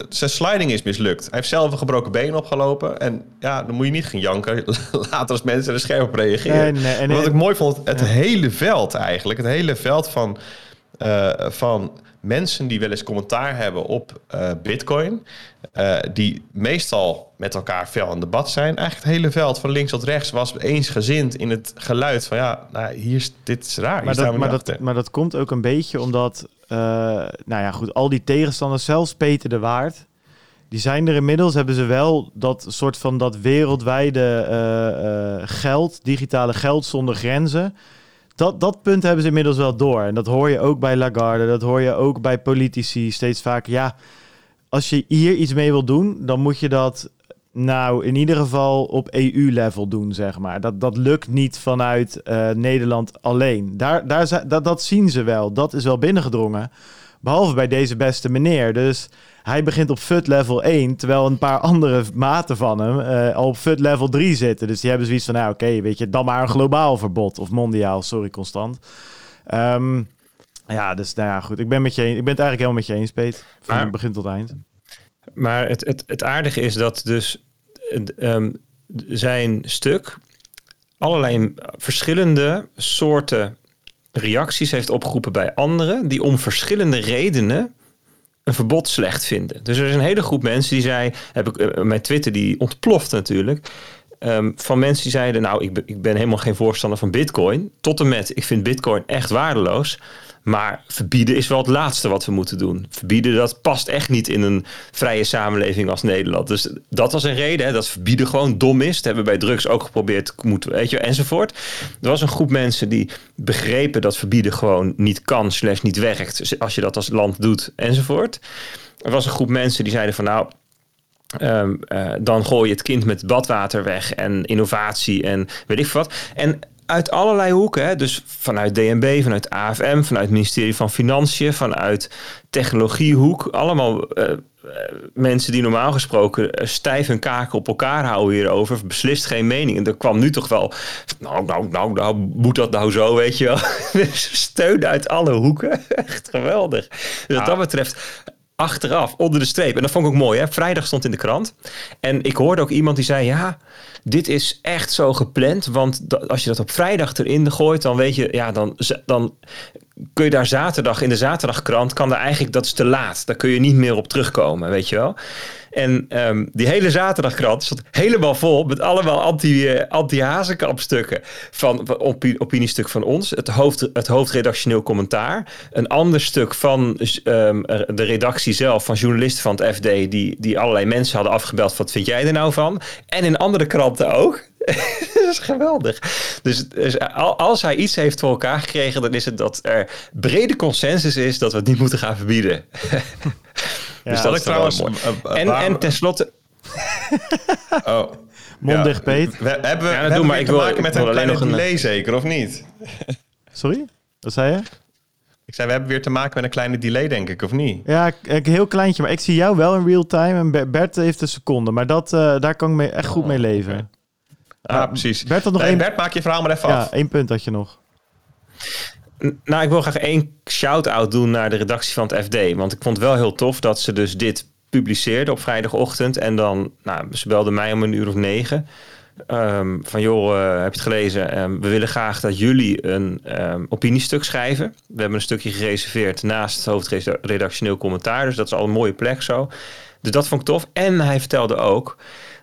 zijn sliding is mislukt. Hij heeft zelf een gebroken been opgelopen. En ja, dan moet je niet gaan janken. <laughs> Later als mensen er scherp op reageren. En, en, wat ik mooi vond, het hele veld eigenlijk. Het hele veld van uh, van mensen die wel eens commentaar hebben op uh, Bitcoin, uh, die meestal met elkaar fel in debat zijn. Eigenlijk het hele veld van links tot rechts was eensgezind in het geluid van ja, nou, hier is dit is raar. Maar dat, maar, dat, maar dat komt ook een beetje omdat, nou ja, goed, al die tegenstanders, zelfs Peter de Waard, die zijn er inmiddels, hebben ze wel dat soort van dat wereldwijde geld, digitale geld zonder grenzen dat, dat punt hebben ze inmiddels wel door. En dat hoor je ook bij Lagarde, dat hoor je ook bij politici steeds vaker. Ja, als je hier iets mee wil doen, dan moet je dat nou in ieder geval op EU-level doen, zeg maar. Dat, dat lukt niet vanuit uh, Nederland alleen. Daar, daar, dat, dat zien ze wel. Dat is wel binnengedrongen. Behalve bij deze beste meneer. Dus hij begint op FUT level 1, terwijl een paar andere maten van hem uh, al op FUT level 3 zitten. Dus die hebben zoiets van, nou oké, weet je, dan maar een globaal verbod. Of mondiaal, sorry Constant. Um, ja, dus nou ja, goed. Ik ben, met je, ik ben het eigenlijk helemaal met je eens, Peet. Van maar, begin tot eind. Maar het, het, het aardige is dat dus um, zijn stuk allerlei verschillende soorten reacties heeft opgeroepen bij anderen die om verschillende redenen een verbod slecht vinden. Dus er is een hele groep mensen die zei, heb ik uh, mijn Twitter die ontploft natuurlijk. Um, van mensen die zeiden, nou, ik ik ben helemaal geen voorstander van Bitcoin. Tot en met, ik vind Bitcoin echt waardeloos. Maar verbieden is wel het laatste wat we moeten doen. Verbieden, dat past echt niet in een vrije samenleving als Nederland. Dus dat was een reden, hè, dat verbieden gewoon dom is. Dat hebben we bij drugs ook geprobeerd, moeten, weet je, enzovoort. Er was een groep mensen die begrepen dat verbieden gewoon niet kan, slash niet werkt. Als je dat als land doet, enzovoort. Er was een groep mensen die zeiden van nou... Um, uh, dan gooi je het kind met badwater weg en innovatie en weet ik wat. En uit allerlei hoeken. Hè? Dus vanuit DNB, vanuit AFM, vanuit het ministerie van Financiën, vanuit technologiehoek. Allemaal uh, mensen die normaal gesproken eh, stijf hun kaken op elkaar houden hierover. Beslist geen mening. En er kwam nu toch wel, nou, nou, nou, nou moet dat nou zo, weet je wel. <laughs> Steun uit alle hoeken. <laughs> Echt geweldig. Dus wat dat betreft achteraf, onder de streep. En dat vond ik ook mooi. Hè? Vrijdag stond in de krant. En ik hoorde ook iemand die zei, ja dit is echt zo gepland. Want als je dat op vrijdag erin gooit, dan weet je, ja, dan, dan kun je daar zaterdag in de zaterdagkrant, kan daar eigenlijk, dat is te laat. Daar kun je niet meer op terugkomen, weet je wel. En um, die hele zaterdagkrant stond helemaal vol met allemaal anti, uh, anti-hazenkampstukken van, opinie, opiniestuk van ons. Het, hoofd, het hoofdredactioneel commentaar. Een ander stuk van um, de redactie zelf, van journalisten van het FD, die, die allerlei mensen hadden afgebeld. Wat vind jij er nou van? En in andere kranten ook. <laughs> dat is geweldig. Dus, dus, als hij iets heeft voor elkaar gekregen, dan is het dat er brede consensus is dat we het niet moeten gaan verbieden. <laughs> dus dat is trouwens mooi. Uh, en, en tenslotte. <laughs> oh. Mond dicht, Peet. We, hebben we, ja, hebben maar. Ik te wil, maken met een kleine nog delay een... zeker, of niet? Sorry? Wat zei je? Ik zei, we hebben weer te maken met een kleine delay, denk ik, of niet? Ja, een heel kleintje. Maar ik zie jou wel in real time en Bert heeft een seconde. Maar dat, uh, daar kan ik mee, echt goed mee leven. Ah, uh, precies. Bert, nog nee, één... Bert, maak je verhaal maar even ja, af. één punt had je nog. Nou, ik wil graag één shout-out doen naar de redactie van het FD. Want ik vond het wel heel tof dat ze dus dit publiceerden op vrijdagochtend. En dan, nou, ze belden mij om een uur of negen. Um, van joh, uh, heb je het gelezen? Um, we willen graag dat jullie een um, opiniestuk schrijven. We hebben een stukje gereserveerd naast het hoofdredactioneel commentaar. Dus dat is al een mooie plek zo. Dus dat vond ik tof. En hij vertelde ook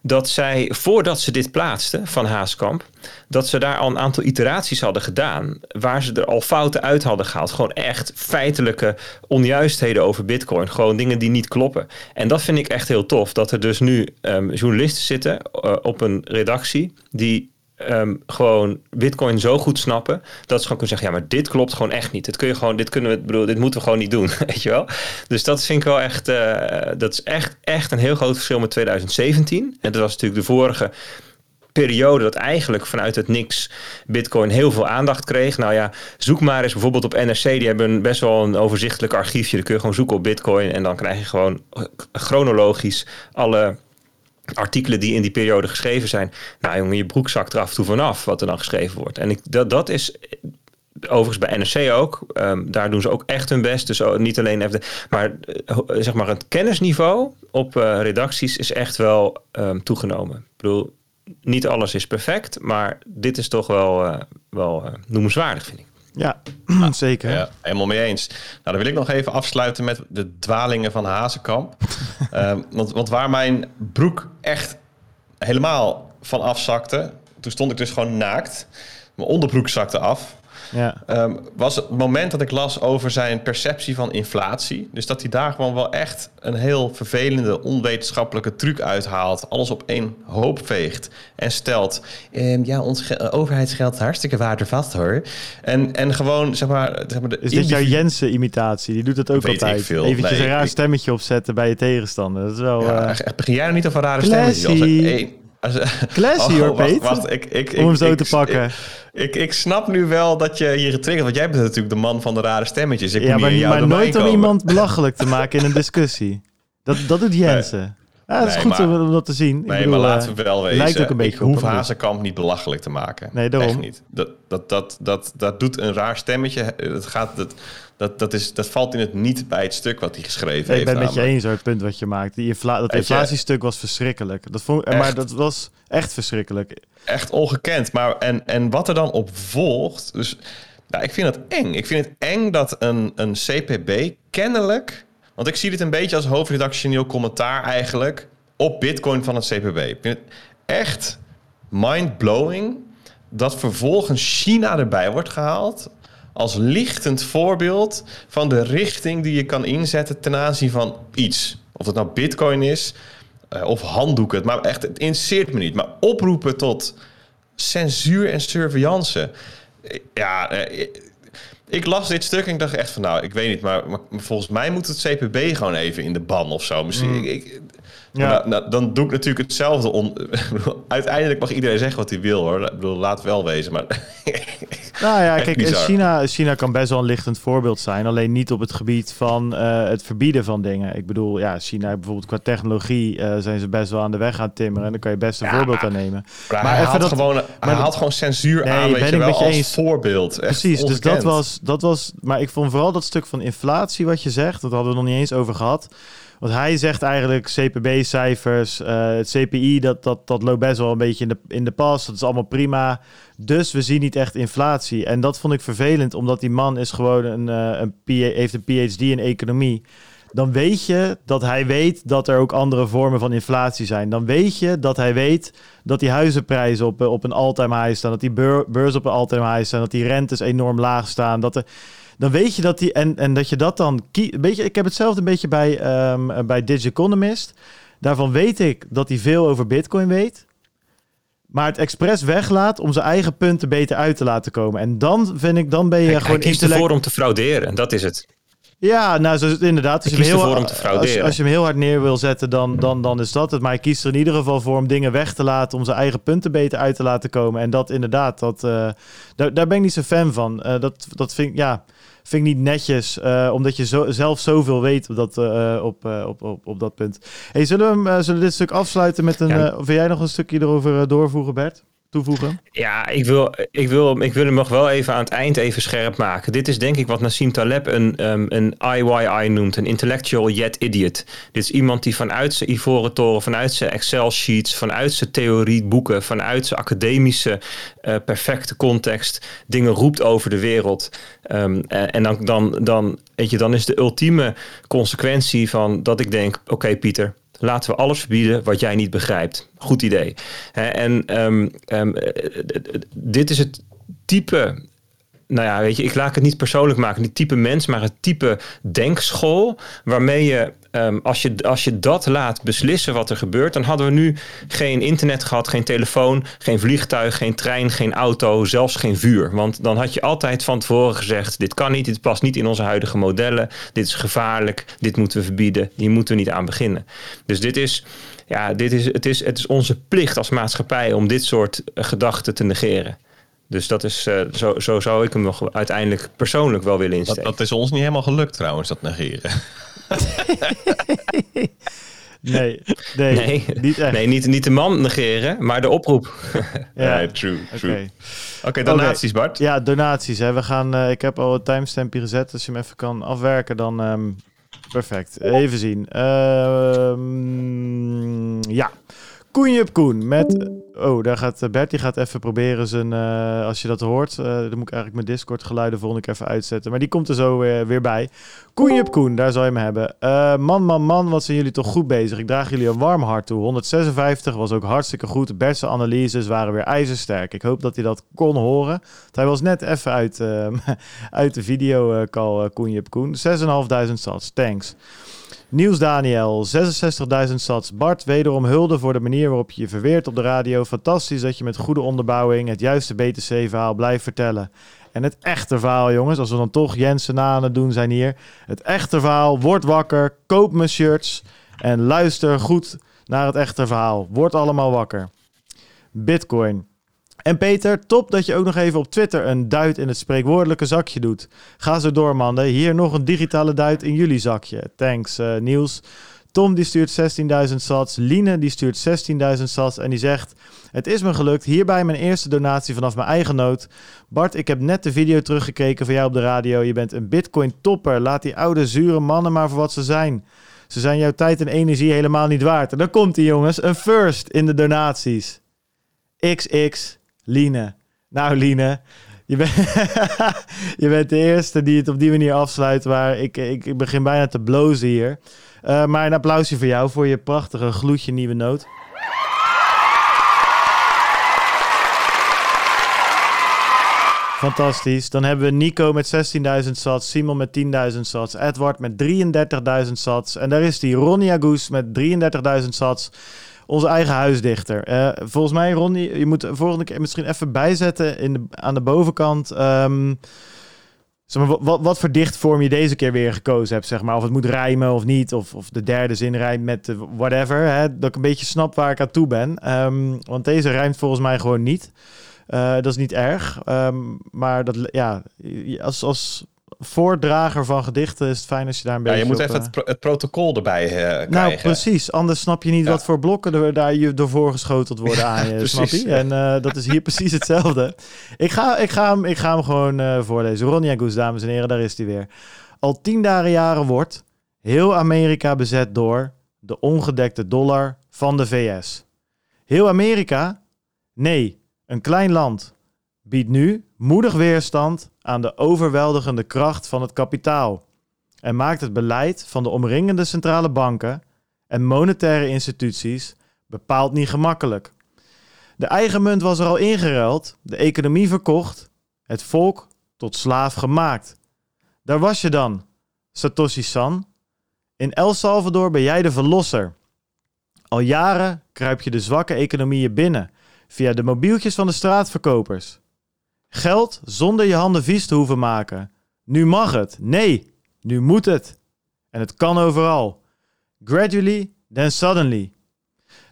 dat zij, voordat ze dit plaatsten van Haaskamp, dat ze daar al een aantal iteraties hadden gedaan, waar ze er al fouten uit hadden gehaald. Gewoon echt feitelijke onjuistheden over Bitcoin. Gewoon dingen die niet kloppen. En dat vind ik echt heel tof, dat er dus nu um, journalisten zitten uh, op een redactie die Um, gewoon Bitcoin zo goed snappen dat ze gewoon kunnen zeggen: ja, maar dit klopt gewoon echt niet. Dit kun je gewoon, dit kunnen we, bedoel, dit moeten we gewoon niet doen, <laughs> weet je wel. Dus dat vind ik wel echt, uh, dat is echt, echt een heel groot verschil met 2017. En dat was natuurlijk de vorige periode dat eigenlijk vanuit het niks Bitcoin heel veel aandacht kreeg. Nou ja, zoek maar eens bijvoorbeeld op NRC. Die hebben best wel een overzichtelijk archiefje. Dan kun je gewoon zoeken op Bitcoin en dan krijg je gewoon chronologisch alle artikelen die in die periode geschreven zijn. Nou jongen, je broek zakt er af en toe vanaf wat er dan geschreven wordt. En ik, dat, dat is overigens bij NRC ook. Um, daar doen ze ook echt hun best. Dus niet alleen FD, maar uh, zeg maar het kennisniveau op uh, redacties is echt wel um, toegenomen. Ik bedoel, niet alles is perfect, maar dit is toch wel, uh, wel noemenswaardig, vind ik. Ja, <clears throat> zeker. Ja, helemaal mee eens. Nou, dan wil ik nog even afsluiten met de dwalingen van Hazenkamp. <laughs> Ehm, want, want waar mijn broek echt helemaal van afzakte, toen stond ik dus gewoon naakt. Mijn onderbroek zakte af. Ja. Ehm, was het moment dat ik las over zijn perceptie van inflatie. Dus dat hij daar gewoon wel echt een heel vervelende, onwetenschappelijke truc uithaalt. Alles op één hoop veegt. En stelt, ehm, ja, ons ge- overheidsgeld hartstikke waardevast hoor. En, en gewoon, zeg maar... Zeg maar de Is dit jouw Jensen-imitatie? Die doet dat ook Weet altijd. veel. Eventjes Nee, een raar ik- stemmetje opzetten bij je tegenstander. Dat is wel... Ja, eh, begin jij nou niet over rare stemmetjes? Als er Classy. één- als er- Classy, hoor, wacht, Peter. Wacht, ik, ik, om hem zo ik- te pakken. Ik, ik, ik snap nu wel dat je hier getriggerd... Want jij bent natuurlijk de man van de rare stemmetjes. Ik ja, maar, nooit om iemand belachelijk te maken in een discussie. Dat, dat doet Jensen. Ja, dat is Nee, goed maar- om dat te zien. Ik Nee, bedoel, maar eh, laten we wel wezen. lijkt ook een beetje ik hoef niet belachelijk te maken. Nee, daarom. Echt niet. Dat, dat, dat, dat, dat doet een raar stemmetje. Dat, gaat, dat, dat, dat, is, dat valt in het niet bij het stuk wat hij geschreven Ik heeft. ben het met je eens hoor, het punt wat je maakt. Die infla dat inflatiestuk was verschrikkelijk. Dat vond, maar dat was echt verschrikkelijk. Echt ongekend. Maar en, en wat er dan op volgt... Dus, nou, ik vind het eng. Ik vind het eng dat een, een CPB kennelijk... Want ik zie dit een beetje als hoofdredactioneel commentaar eigenlijk... op bitcoin van het CPB. Ik vind het echt mind-blowing... dat vervolgens China erbij wordt gehaald... als lichtend voorbeeld van de richting die je kan inzetten... ten aanzien van iets. Of het nou bitcoin is eh, of handdoeken. Maar echt, het interesseert me niet. Maar oproepen tot censuur en surveillance. Ja, eh, ik- las dit stuk en ik dacht echt van... nou, ik weet niet, maar, maar volgens mij moet het CPB gewoon even in de ban of zo. Misschien, ik, ik- Ja. nou, nou, dan doe ik natuurlijk hetzelfde. On, <laughs> uiteindelijk mag iedereen zeggen wat hij wil, hoor. Ik bedoel, laat wel wezen, maar... <laughs> Nou ja, kijk. China, China kan best wel een lichtend voorbeeld zijn. Alleen niet op het gebied van eh, het verbieden van dingen. Ik bedoel, ja, China bijvoorbeeld qua technologie eh, zijn ze best wel aan de weg aan het timmeren. En daar kan je best een Ja. voorbeeld aan nemen. Maar, Maar hij, even haalt dat- gewoon, hij maar- haalt gewoon censuur Nee, aan, weet ben je ik wel, met je als eens. voorbeeld. Echt Precies, dus dat was, dat was... Maar ik vond vooral dat stuk van inflatie wat je zegt, dat hadden we nog niet eens over gehad. Want hij zegt eigenlijk CPB-cijfers, eh, het CPI, dat, dat, dat loopt best wel een beetje in de, in de pas. Dat is allemaal prima. Dus we zien niet echt inflatie. En dat vond ik vervelend, omdat die man is gewoon een, eh, een heeft een PhD in economie. Dan weet je dat hij weet dat er ook andere vormen van inflatie zijn. Dan weet je dat hij weet dat die huizenprijzen op, op een all-time high staan. Dat die beur, beurs op een all-time high staan. Dat die rentes enorm laag staan. Dat er, dan weet je dat die. En, en dat je dat dan. kie- Weet je, ik heb hetzelfde een beetje bij, ehm bij Digiconomist. Daarvan weet ik dat hij veel over Bitcoin weet. Maar het expres weglaat om zijn eigen punten beter uit te laten komen. En dan vind ik, dan ben je Hij, hij gewoon kiest intellect- ervoor om te frauderen. Dat is het. ja, nou, zo, inderdaad. Als je, Hij hem kiest heel, om te als, als je hem heel hard neer wil zetten, dan, dan, dan is dat het. Maar hij kiest er in ieder geval voor om dingen weg te laten, om zijn eigen punten beter uit te laten komen. En dat inderdaad, dat, eh, daar, daar ben ik niet zo fan van. Eh, dat, dat vind, ik- ja, vind ik niet netjes, eh, omdat je zo, zelf zoveel weet op dat, eh, op, eh, op, op, op dat punt. Hey, zullen, we hem, zullen we dit stuk afsluiten met een... Ja. wil jij nog een stukje erover doorvoegen, Bert? Toevoegen? Ja, ik wil, ik, wil, ik wil hem nog wel even aan het eind even scherp maken. Dit is denk ik wat Nassim Taleb een, um, een IYI noemt. Een intellectual yet idiot. Dit is iemand die vanuit zijn ivoren toren, vanuit zijn Excel sheets, vanuit zijn theorieboeken, vanuit zijn academische uh, perfecte context dingen roept over de wereld. Um, en, en dan, dan, dan, weet je, dan is de ultieme consequentie van dat ik denk, oké Pieter, laten we alles verbieden wat jij niet begrijpt. Goed idee. En um, um, dit is het type. Nou ja, weet je, ik laat het niet persoonlijk maken, niet type mens, maar het type denkschool waarmee je, um, als je, als je dat laat beslissen wat er gebeurt, dan hadden we nu geen internet gehad, geen telefoon, geen vliegtuig, geen trein, geen auto, zelfs geen vuur. Want dan had je altijd van tevoren gezegd: dit kan niet, dit past niet in onze huidige modellen, dit is gevaarlijk, dit moeten we verbieden, hier moeten we niet aan beginnen. Dus dit is ja, dit is, het, is, het is onze plicht als maatschappij om dit soort uh, gedachten te negeren. Dus dat is, uh, zo, zo zou ik hem nog uiteindelijk persoonlijk wel willen insteken. Dat, dat is ons niet helemaal gelukt trouwens, dat negeren. <laughs> <laughs> nee, nee, nee, niet echt. Nee, niet, niet de man negeren, maar de oproep. <laughs> ja, nee, true, true. Oké, okay. okay, donaties okay. Bart. Ja, donaties. Hè. We gaan, uh, ik heb al een timestampje gezet. Als je hem even kan afwerken, dan... Um, Perfect. Even zien. Uh, ja. Koenjup Koen met... Oh, daar gaat Bert, die gaat even proberen zijn... eh, als je dat hoort, eh, dan moet ik eigenlijk mijn Discord geluiden volgende keer even uitzetten. Maar die komt er zo weer, weer bij. Koenjup Koen, daar zou je hem hebben. Eh, man, man, man, wat zijn jullie toch goed bezig. Ik draag jullie een warm hart toe. 156 was ook hartstikke goed. Bert's analyses waren weer ijzersterk. Ik hoop dat hij dat kon horen. Hij was net even uit, eh, <laughs> uit de video eh, call uh, Koenjup Koen. 6.500 sats, thanks. Niels Daniel, 66.000 sats. Bart, wederom hulde voor de manier waarop je je verweert op de radio. Fantastisch dat je met goede onderbouwing het juiste BTC-verhaal blijft vertellen. En het echte verhaal, jongens, als we dan toch Jensen na aan het doen zijn hier. Het echte verhaal, word wakker, koop mijn shirts en luister goed naar het echte verhaal. Word allemaal wakker. Bitcoin. En Peter, top dat je ook nog even op Twitter een duit in het spreekwoordelijke zakje doet. Ga zo door, mannen. Hier nog een digitale duit in jullie zakje. Thanks, eh, Niels. Tom die stuurt 16.000 sats. Line die stuurt 16.000 sats. En die zegt... Het is me gelukt. Hierbij mijn eerste donatie vanaf mijn eigen nood. Bart, ik heb net de video teruggekeken van jou op de radio. Je bent een bitcoin topper. Laat die oude zure mannen maar voor wat ze zijn. Ze zijn jouw tijd en energie helemaal niet waard. En dan komt hij, jongens. Een first in de donaties. XX Line. Nou, Line, je, bent <laughs> je bent de eerste die het op die manier afsluit. Waar ik, ik, begin bijna te blozen hier. Uh, maar een applausje voor jou voor je prachtige gloedje nieuwe noot. Fantastisch. Dan hebben we Nico met 16.000 sats, Simon met 10.000 sats, Edward met 33.000 sats. En daar is die Ronnie Agus met 33.000 sats onze eigen huisdichter. Uh, volgens mij, Ronnie, je moet de volgende keer misschien even bijzetten in de, aan de bovenkant. Um, zeg maar, wat, wat voor dichtvorm je deze keer weer gekozen hebt, zeg maar. Of het moet rijmen of niet. Of, of de derde zin rijmt met whatever. Hè, dat ik een beetje snap waar ik aan toe ben. Um, want deze rijmt volgens mij gewoon niet. Uh, dat is niet erg. Um, maar dat, ja, als, als voordrager van gedichten is het fijn als je daar een beetje. Ja, je moet op, even het, pro het, protocol erbij uh, krijgen. Nou, precies. Anders snap je niet ja. wat voor blokken er daar je door voorgeschoteld worden <laughs> aan je. snap je? En uh, dat is hier <laughs> precies hetzelfde. Ik ga, ik ga, hem, ik ga hem gewoon uh, voorlezen. Ronnie Agus, dames en heren, daar is hij weer. Al tientallen jaren wordt heel Amerika bezet door de ongedekte dollar van de VS. Heel Amerika? Nee, een klein land biedt nu moedig weerstand aan de overweldigende kracht van het kapitaal en maakt het beleid van de omringende centrale banken en monetaire instituties bepaald niet gemakkelijk. De eigen munt was er al ingeruild, de economie verkocht, het volk tot slaaf gemaakt. Daar was je dan, Satoshi-san. In El Salvador ben jij de verlosser. Al jaren kruip je de zwakke economieën binnen via de mobieltjes van de straatverkopers. Geld zonder je handen vies te hoeven maken. Nu mag het. Nee, nu moet het. En het kan overal. Gradually, then suddenly.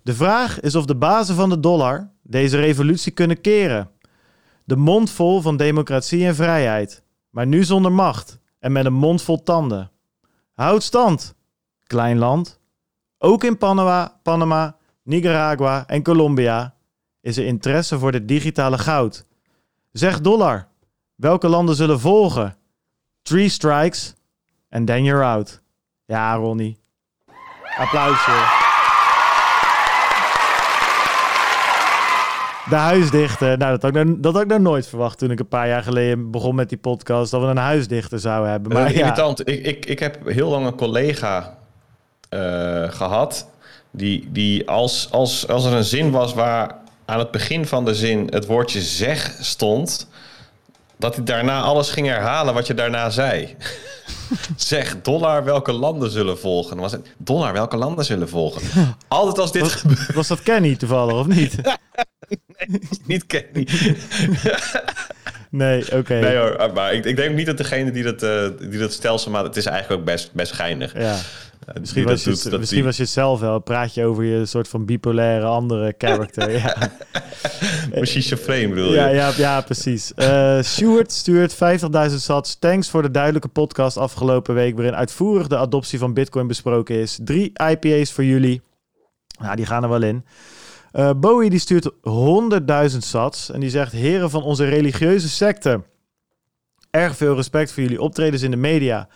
De vraag is of de bazen van de dollar deze revolutie kunnen keren. De mond vol van democratie en vrijheid, maar nu zonder macht en met een mond vol tanden. Houd stand, klein land. Ook in Panama, Panama, Nicaragua en Colombia is er interesse voor het digitale goud. Zeg dollar. Welke landen zullen volgen? Three strikes and then you're out. Ja, Ronnie. Applausje. De huisdichter. Nou, dat had, ik nou, dat had ik nou nooit verwacht toen ik een paar jaar geleden begon met die podcast. Dat we een huisdichter zouden hebben. Maar, ja. Irritant. Ik, ik, ik heb heel lang een collega uh, gehad. Die, die als, als, als er een zin was waar aan het begin van de zin het woordje zeg stond, dat hij daarna alles ging herhalen wat je daarna zei. <laughs> zeg, dollar, welke landen zullen volgen? Was het, dollar, welke landen zullen volgen? <laughs> Altijd als dit was, gebeurt. Was dat Kenny toevallig, of niet? <laughs> nee, niet Kenny. nee, oké. Okay. Nee hoor, maar ik, ik denk niet dat degene die dat, uh, die dat stelsel maakt, het is eigenlijk ook best, best geinig. Ja. Misschien, was je, misschien die... was je zelf wel. Praat je over je soort van bipolaire andere character. ja. <laughs> Mijn schizofreen bedoel ja, je? Ja, ja precies. Uh, Stuart stuurt 50.000 sats. Thanks voor de duidelijke podcast afgelopen week... waarin uitvoerig de adoptie van bitcoin besproken is. Drie IPA's voor jullie. Nou, die gaan er wel in. Uh, Bowie die stuurt 100.000 sats. En die zegt... Heren van onze religieuze secte... Erg veel respect voor jullie optredens in de media...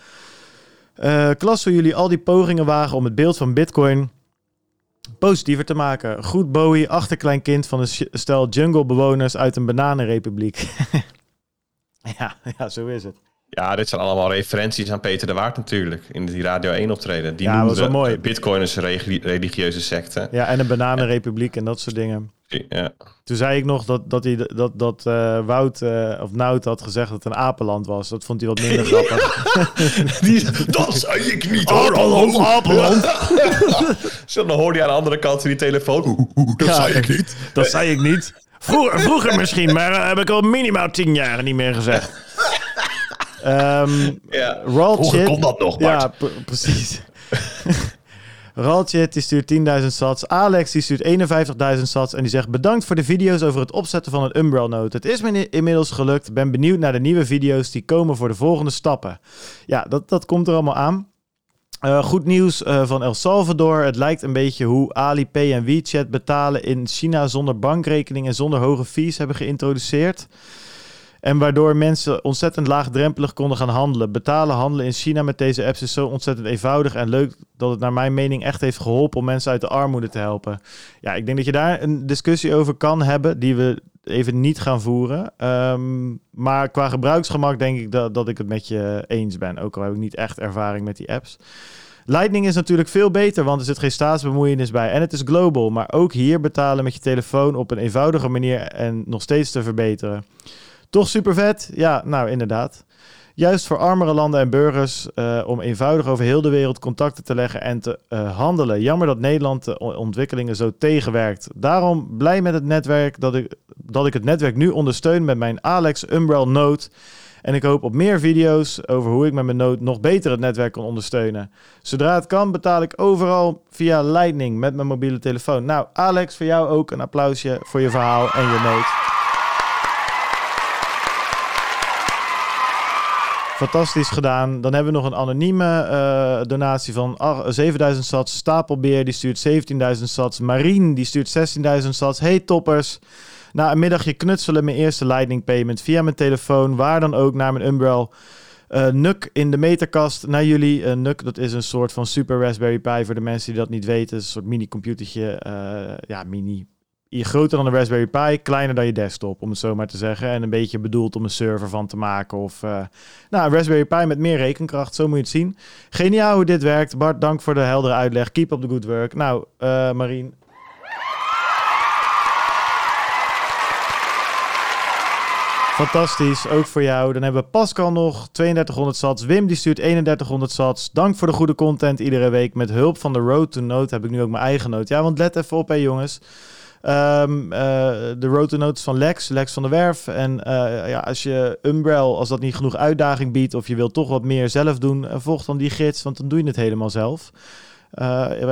Uh, klas hoe jullie al die pogingen wagen om het beeld van Bitcoin positiever te maken. Goed Bowie, achterkleinkind van een stel junglebewoners uit een bananenrepubliek. <laughs> ja, ja, zo is het. Ja, dit zijn allemaal referenties aan Peter de Waard natuurlijk. In die Radio 1 optreden. Die Ja, was wel mooi. Bitcoiners een regi- religieuze secte. Ja, en een bananenrepubliek en dat soort dingen. Ja. Toen zei ik nog dat, dat, hij, dat, dat eh, Wout of of Nout had gezegd dat het een apenland was. Dat vond hij wat minder <laughs> grappig. <laughs> Die, dat zei ik niet Apenland, <laughs> Apenland. Zo, dan hoorde je aan de andere kant van die telefoon. Dat Ja. zei ik niet. Dat zei ik niet. Vroeger, vroeger misschien, maar eh, heb ik al minimaal tien jaar niet meer gezegd. Ehm Ja. Vroeger kon dat nog, Bart. Ja, precies. <laughs> Ralchit die stuurt 10.000 sats. Alex die stuurt 51.000 sats. En die zegt bedankt voor de video's over het opzetten van een Umbrel Note. Het is me inmiddels gelukt. Ben benieuwd naar de nieuwe video's die komen voor de volgende stappen. Ja, dat, dat komt er allemaal aan. Eh, goed nieuws eh, van El Salvador. Het lijkt een beetje hoe Alipay en WeChat betalen in China zonder bankrekening en zonder hoge fees hebben geïntroduceerd. En waardoor mensen ontzettend laagdrempelig konden gaan handelen. Betalen, handelen in China met deze apps is zo ontzettend eenvoudig en leuk dat het naar mijn mening echt heeft geholpen om mensen uit de armoede te helpen. Ja, ik denk dat je daar een discussie over kan hebben die we even niet gaan voeren. Ehm, maar qua gebruiksgemak denk ik dat, dat ik het met je eens ben. Ook al heb ik niet echt ervaring met die apps. Lightning is natuurlijk veel beter, want er zit geen staatsbemoeienis bij. En het is global, maar ook hier betalen met je telefoon op een eenvoudige manier en nog steeds te verbeteren. Toch super vet? Ja, nou inderdaad. Juist voor armere landen en burgers eh, om eenvoudig over heel de wereld contacten te leggen en te eh, handelen. Jammer dat Nederland de ontwikkelingen zo tegenwerkt. Daarom blij met het netwerk dat ik, dat ik het netwerk nu ondersteun met mijn Alex Umbrel Note. En ik hoop op meer video's over hoe ik met mijn Note nog beter het netwerk kan ondersteunen. Zodra het kan betaal ik overal via Lightning met mijn mobiele telefoon. Nou Alex, voor jou ook een applausje voor je verhaal en je Note. Fantastisch gedaan. Dan hebben we nog een anonieme eh, donatie van ach- 7000 sats. Stapelbeer die stuurt 17.000 sats. Marien die stuurt 16.000 sats. Hey toppers. Na een middagje knutselen mijn eerste lightning payment via mijn telefoon. Waar dan ook naar mijn Umbrel. Eh Nuk in de meterkast naar jullie. Eh, Nuk, dat is een soort van super Raspberry Pi voor de mensen die dat niet weten. Een soort mini computertje. eh, ja, mini. Je groter dan een Raspberry Pi, kleiner dan je desktop, om het zo maar te zeggen. En een beetje bedoeld om een server van te maken. Of eh, nou, Raspberry Pi met meer rekenkracht, zo moet je het zien. Geniaal hoe dit werkt. Bart, dank voor de heldere uitleg. Keep up the good work. Nou, eh Marien. Fantastisch, ook voor jou. Dan hebben we Pascal nog, 3200 sats. Wim die stuurt 3100 sats. Dank voor de goede content iedere week. Met hulp van de Road to Note heb ik nu ook mijn eigen note. Ja, want let even op hè jongens. Ehm, eh, de Road to Note is van Lex, Lex van der Werf. En eh, ja, als je Umbrel, als dat niet genoeg uitdaging biedt... of je wilt toch wat meer zelf doen, eh, volg dan die gids. Want dan doe je het helemaal zelf.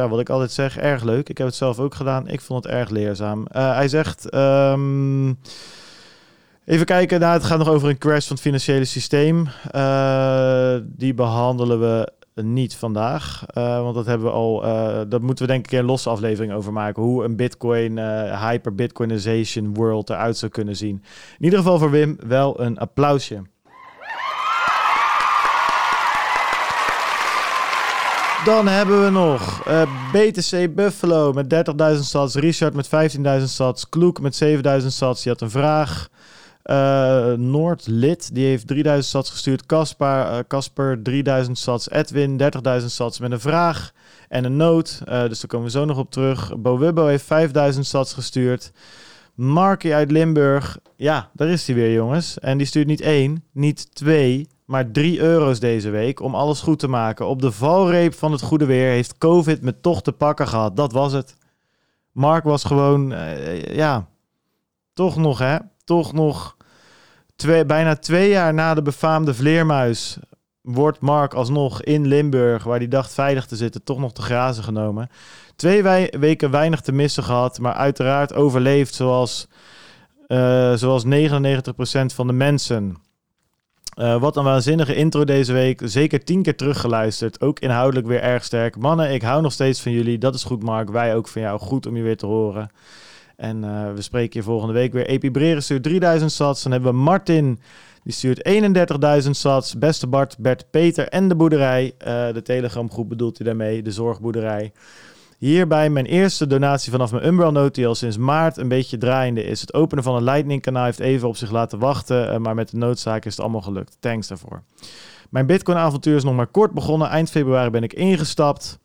Wat ik altijd zeg, erg leuk. Ik heb het zelf ook gedaan. Ik vond het erg leerzaam. Hij zegt... ehm, Even kijken, nou, het gaat nog over een crash van het financiële systeem. Die behandelen we niet vandaag. Eh, want dat hebben we al. eh dat moeten we denk ik een losse aflevering over maken. Hoe een Bitcoin, eh hyper-Bitcoinization world eruit zou kunnen zien. In ieder geval voor Wim wel een applausje. Dan hebben we nog BTC Buffalo met 30.000 sats. Richard met 15.000 sats. Kloek met 7.000 sats. Die had een vraag. Eh Noordlid, die heeft 3000 sats gestuurd. Eh, Casper 3000 sats. Edwin 30.000 sats met een vraag en een noot. Eh, dus daar komen we zo nog op terug. Bo heeft 5000 sats gestuurd. Marky uit Limburg, ja, daar is hij weer jongens. En die stuurt niet één, niet twee, maar 3 euro's deze week om alles goed te maken. Op de valreep van het goede weer heeft COVID me toch te pakken gehad. Dat was het. Mark was gewoon, ja, toch nog hè, toch nog twee, bijna twee jaar na de befaamde vleermuis wordt Mark alsnog in Limburg, waar hij dacht veilig te zitten, toch nog te grazen genomen. Twee weken weinig te missen gehad, maar uiteraard overleefd zoals, eh, zoals 99% van de mensen. Eh, wat een waanzinnige intro deze week. Zeker tien keer teruggeluisterd. Ook inhoudelijk weer erg sterk. Mannen, ik hou nog steeds van jullie. Dat is goed, Mark. Wij ook van jou. Goed om je weer te horen. En eh, we spreken je volgende week weer. Epibreren stuurt 3000 sats. Dan hebben we Martin. Die stuurt 31.000 sats. Beste Bart, Bert, Peter en de boerderij. Eh, de Telegram groep bedoelt hij daarmee. De zorgboerderij. Hierbij mijn eerste donatie vanaf mijn Umbral Note, die al sinds maart een beetje draaiende is. Het openen van een Lightning kanaal heeft even op zich laten wachten, eh, maar met de noodzaak is het allemaal gelukt. Thanks daarvoor. Mijn Bitcoin avontuur is nog maar kort begonnen. Eind februari ben ik ingestapt.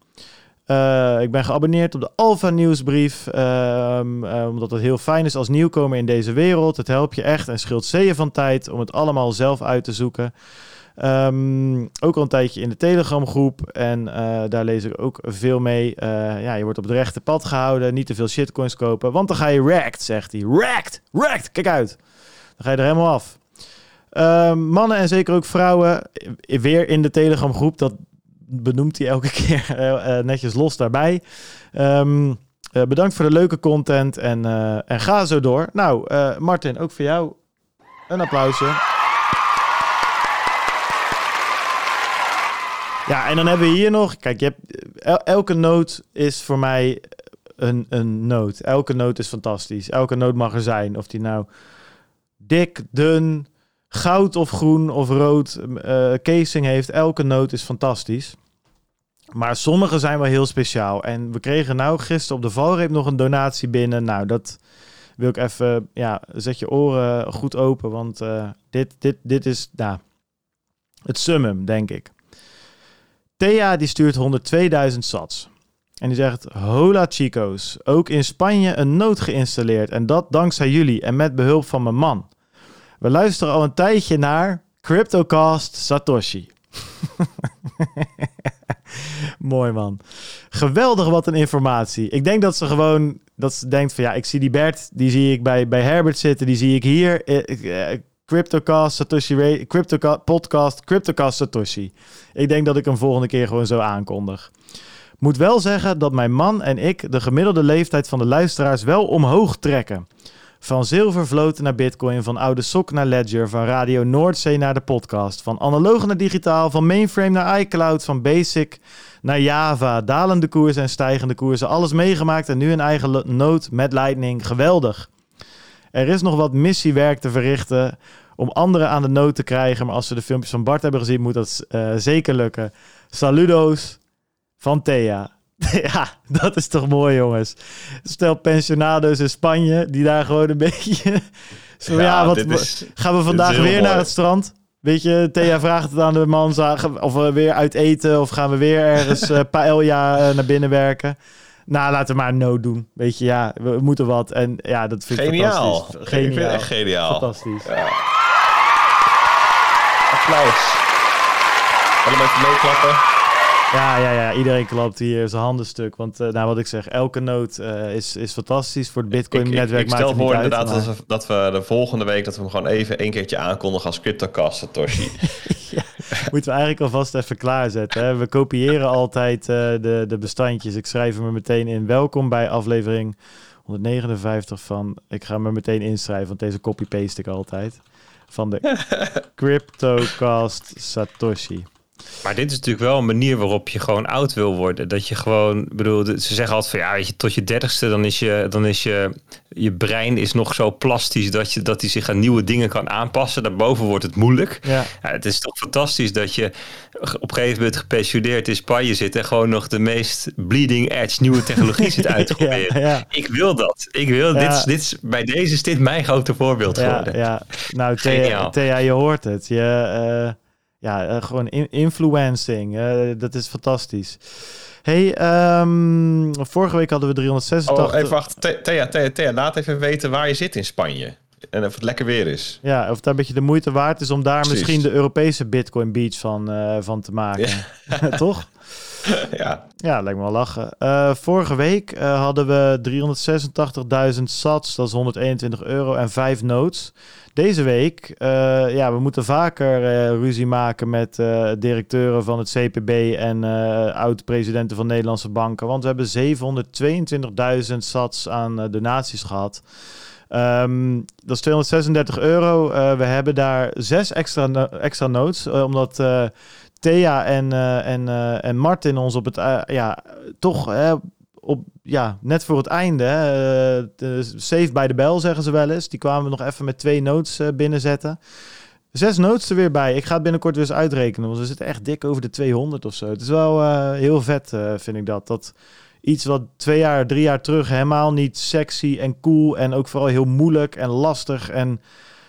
Uh, ik ben geabonneerd op de Alpha nieuwsbrief, um, uh, omdat het heel fijn is als nieuwkomer in deze wereld. Het helpt je echt en scheelt zeeën van tijd om het allemaal zelf uit te zoeken. Um, ook al een tijdje in de Telegram groep en uh, daar lees ik ook veel mee. ja, je wordt op het rechte pad gehouden, niet te veel shitcoins kopen, want dan ga je wrecked, zegt hij. Wrecked, wrecked, kijk uit. Dan ga je er helemaal af. Uh, mannen en zeker ook vrouwen, weer in de Telegram groep, dat benoemt hij elke <laughs> keer uh, netjes los daarbij. Um, uh, bedankt voor de leuke content en, en ga zo door. Nou, Martin, ook voor jou een applausje. Ja, en dan hebben we hier nog... Kijk, je elke noot is voor mij een, een noot. Elke noot is fantastisch. Elke noot mag er zijn. Of die nou dik, dun, goud of groen of rood uh, casing heeft. Elke noot is fantastisch. Maar sommige zijn wel heel speciaal. En we kregen nou gisteren op de valreep nog een donatie binnen. Nou, dat wil ik even... Ja, zet je oren goed open. Want uh, dit, dit, dit is nou, het summum, denk ik. Thea die stuurt 102.000 sats. En die zegt, hola chicos, ook in Spanje een nood geïnstalleerd. En dat dankzij jullie en met behulp van mijn man. We luisteren al een tijdje naar CryptoCast Satoshi. <laughs> Mooi man. Geweldig wat een informatie. Ik denk dat ze gewoon dat ze denkt van ja, ik zie die Bert, die zie ik bij, bij Herbert zitten, die zie ik hier. Eh, eh, CryptoCast Satoshi podcast, CryptoCast Satoshi. Ik denk dat ik hem volgende keer gewoon zo aankondig. Moet wel zeggen dat mijn man en ik de gemiddelde leeftijd van de luisteraars wel omhoog trekken. Van zilvervloten naar bitcoin, van oude sok naar ledger, van radio Noordzee naar de podcast, van analoog naar digitaal, van mainframe naar iCloud, van basic naar Java, dalende koersen en stijgende koersen, alles meegemaakt en nu een eigen nood met Lightning. Geweldig. Er is nog wat missiewerk te verrichten om anderen aan de nood te krijgen, maar als we de filmpjes van Bart hebben gezien, moet dat uh, zeker lukken. Saludos van Thea. <laughs> Ja, dat is toch mooi, jongens. Stel pensionado's in Spanje, die daar gewoon een <laughs> beetje... Zo, ja, ja wat, is, gaan we vandaag weer mooi. naar het strand? Weet je, Thea vraagt het aan de man, of we weer uit eten, of gaan we weer ergens uh, <laughs> paella uh, naar binnen werken? Nou, laten we maar no doen. Weet je, ja, we moeten wat. En ja, dat vind ik geniaal. fantastisch. Geniaal. Ik vind het echt geniaal. Fantastisch. Ja. Applaus. Allemaal even meeklappen. Ja, ja, ja, iedereen klapt hier zijn handen stuk. Want uh, nou, wat ik zeg, elke noot uh, is, is fantastisch voor het Bitcoin-netwerk. Ik, ik, ik stel voor inderdaad uit, maar... dat we de volgende week dat we hem gewoon even één keertje aankondigen als CryptoCast Satoshi. <laughs> ja, moeten we eigenlijk alvast even klaarzetten. Hè? We kopiëren altijd uh, de, de bestandjes. Ik schrijf hem er meteen in. Welkom bij aflevering 159 van... Ik ga me meteen inschrijven, want deze copy-paste ik altijd. Van de <laughs> CryptoCast Satoshi. Maar dit is natuurlijk wel een manier waarop je gewoon oud wil worden. Dat je gewoon, bedoel, ze zeggen altijd van ja, weet je, tot je dertigste dan is je, dan is je, je brein is nog zo plastisch dat je dat hij zich aan nieuwe dingen kan aanpassen. Daarboven wordt het moeilijk. Ja. ja. het is toch fantastisch dat je op een gegeven moment gepensioneerd in Spanje zit en gewoon nog de meest bleeding edge nieuwe technologie zit uit te proberen. ja, ja. Ik wil dat. Ik wil dit, is, dit is, bij deze is dit mijn grote voorbeeld geworden. Ja, nou Thea, Thea, je hoort het. Je uh ja, uh, gewoon in influencing. Uh, dat is fantastisch. Hey, um, vorige week hadden we 386... Oh, even wacht. Thea, Thea, Thea, laat even weten waar je zit in Spanje. En of het lekker weer is. Ja, of het een beetje de moeite waard is om daar Precies. misschien de Europese Bitcoin Beach van, uh, van te maken. Ja. <laughs> Toch? <laughs> ja. Ja, lijkt me wel lachen. Uh, vorige week uh, hadden we 386.000 sats, dat is 121 euro en 5 notes. Deze week, uh, ja, we moeten vaker ruzie maken met directeuren van het CPB en oud-presidenten van Nederlandse banken. Want we hebben 722.000 sats aan donaties gehad. Um, dat is 236 euro. we hebben daar zes extra, extra notes, omdat Thea en, uh, en, uh, en Martin ons op het, uh, ja, toch op, ja, net voor het einde, hè, safe bij de bel zeggen ze wel eens. Die kwamen nog even met twee notes binnenzetten. Zes notes er weer bij. Ik ga het binnenkort weer eens uitrekenen, want we zitten echt dik over de 200 of zo. Het is wel heel vet, vind ik dat. Dat iets wat twee jaar, drie jaar terug helemaal niet sexy en cool en ook vooral heel moeilijk en lastig en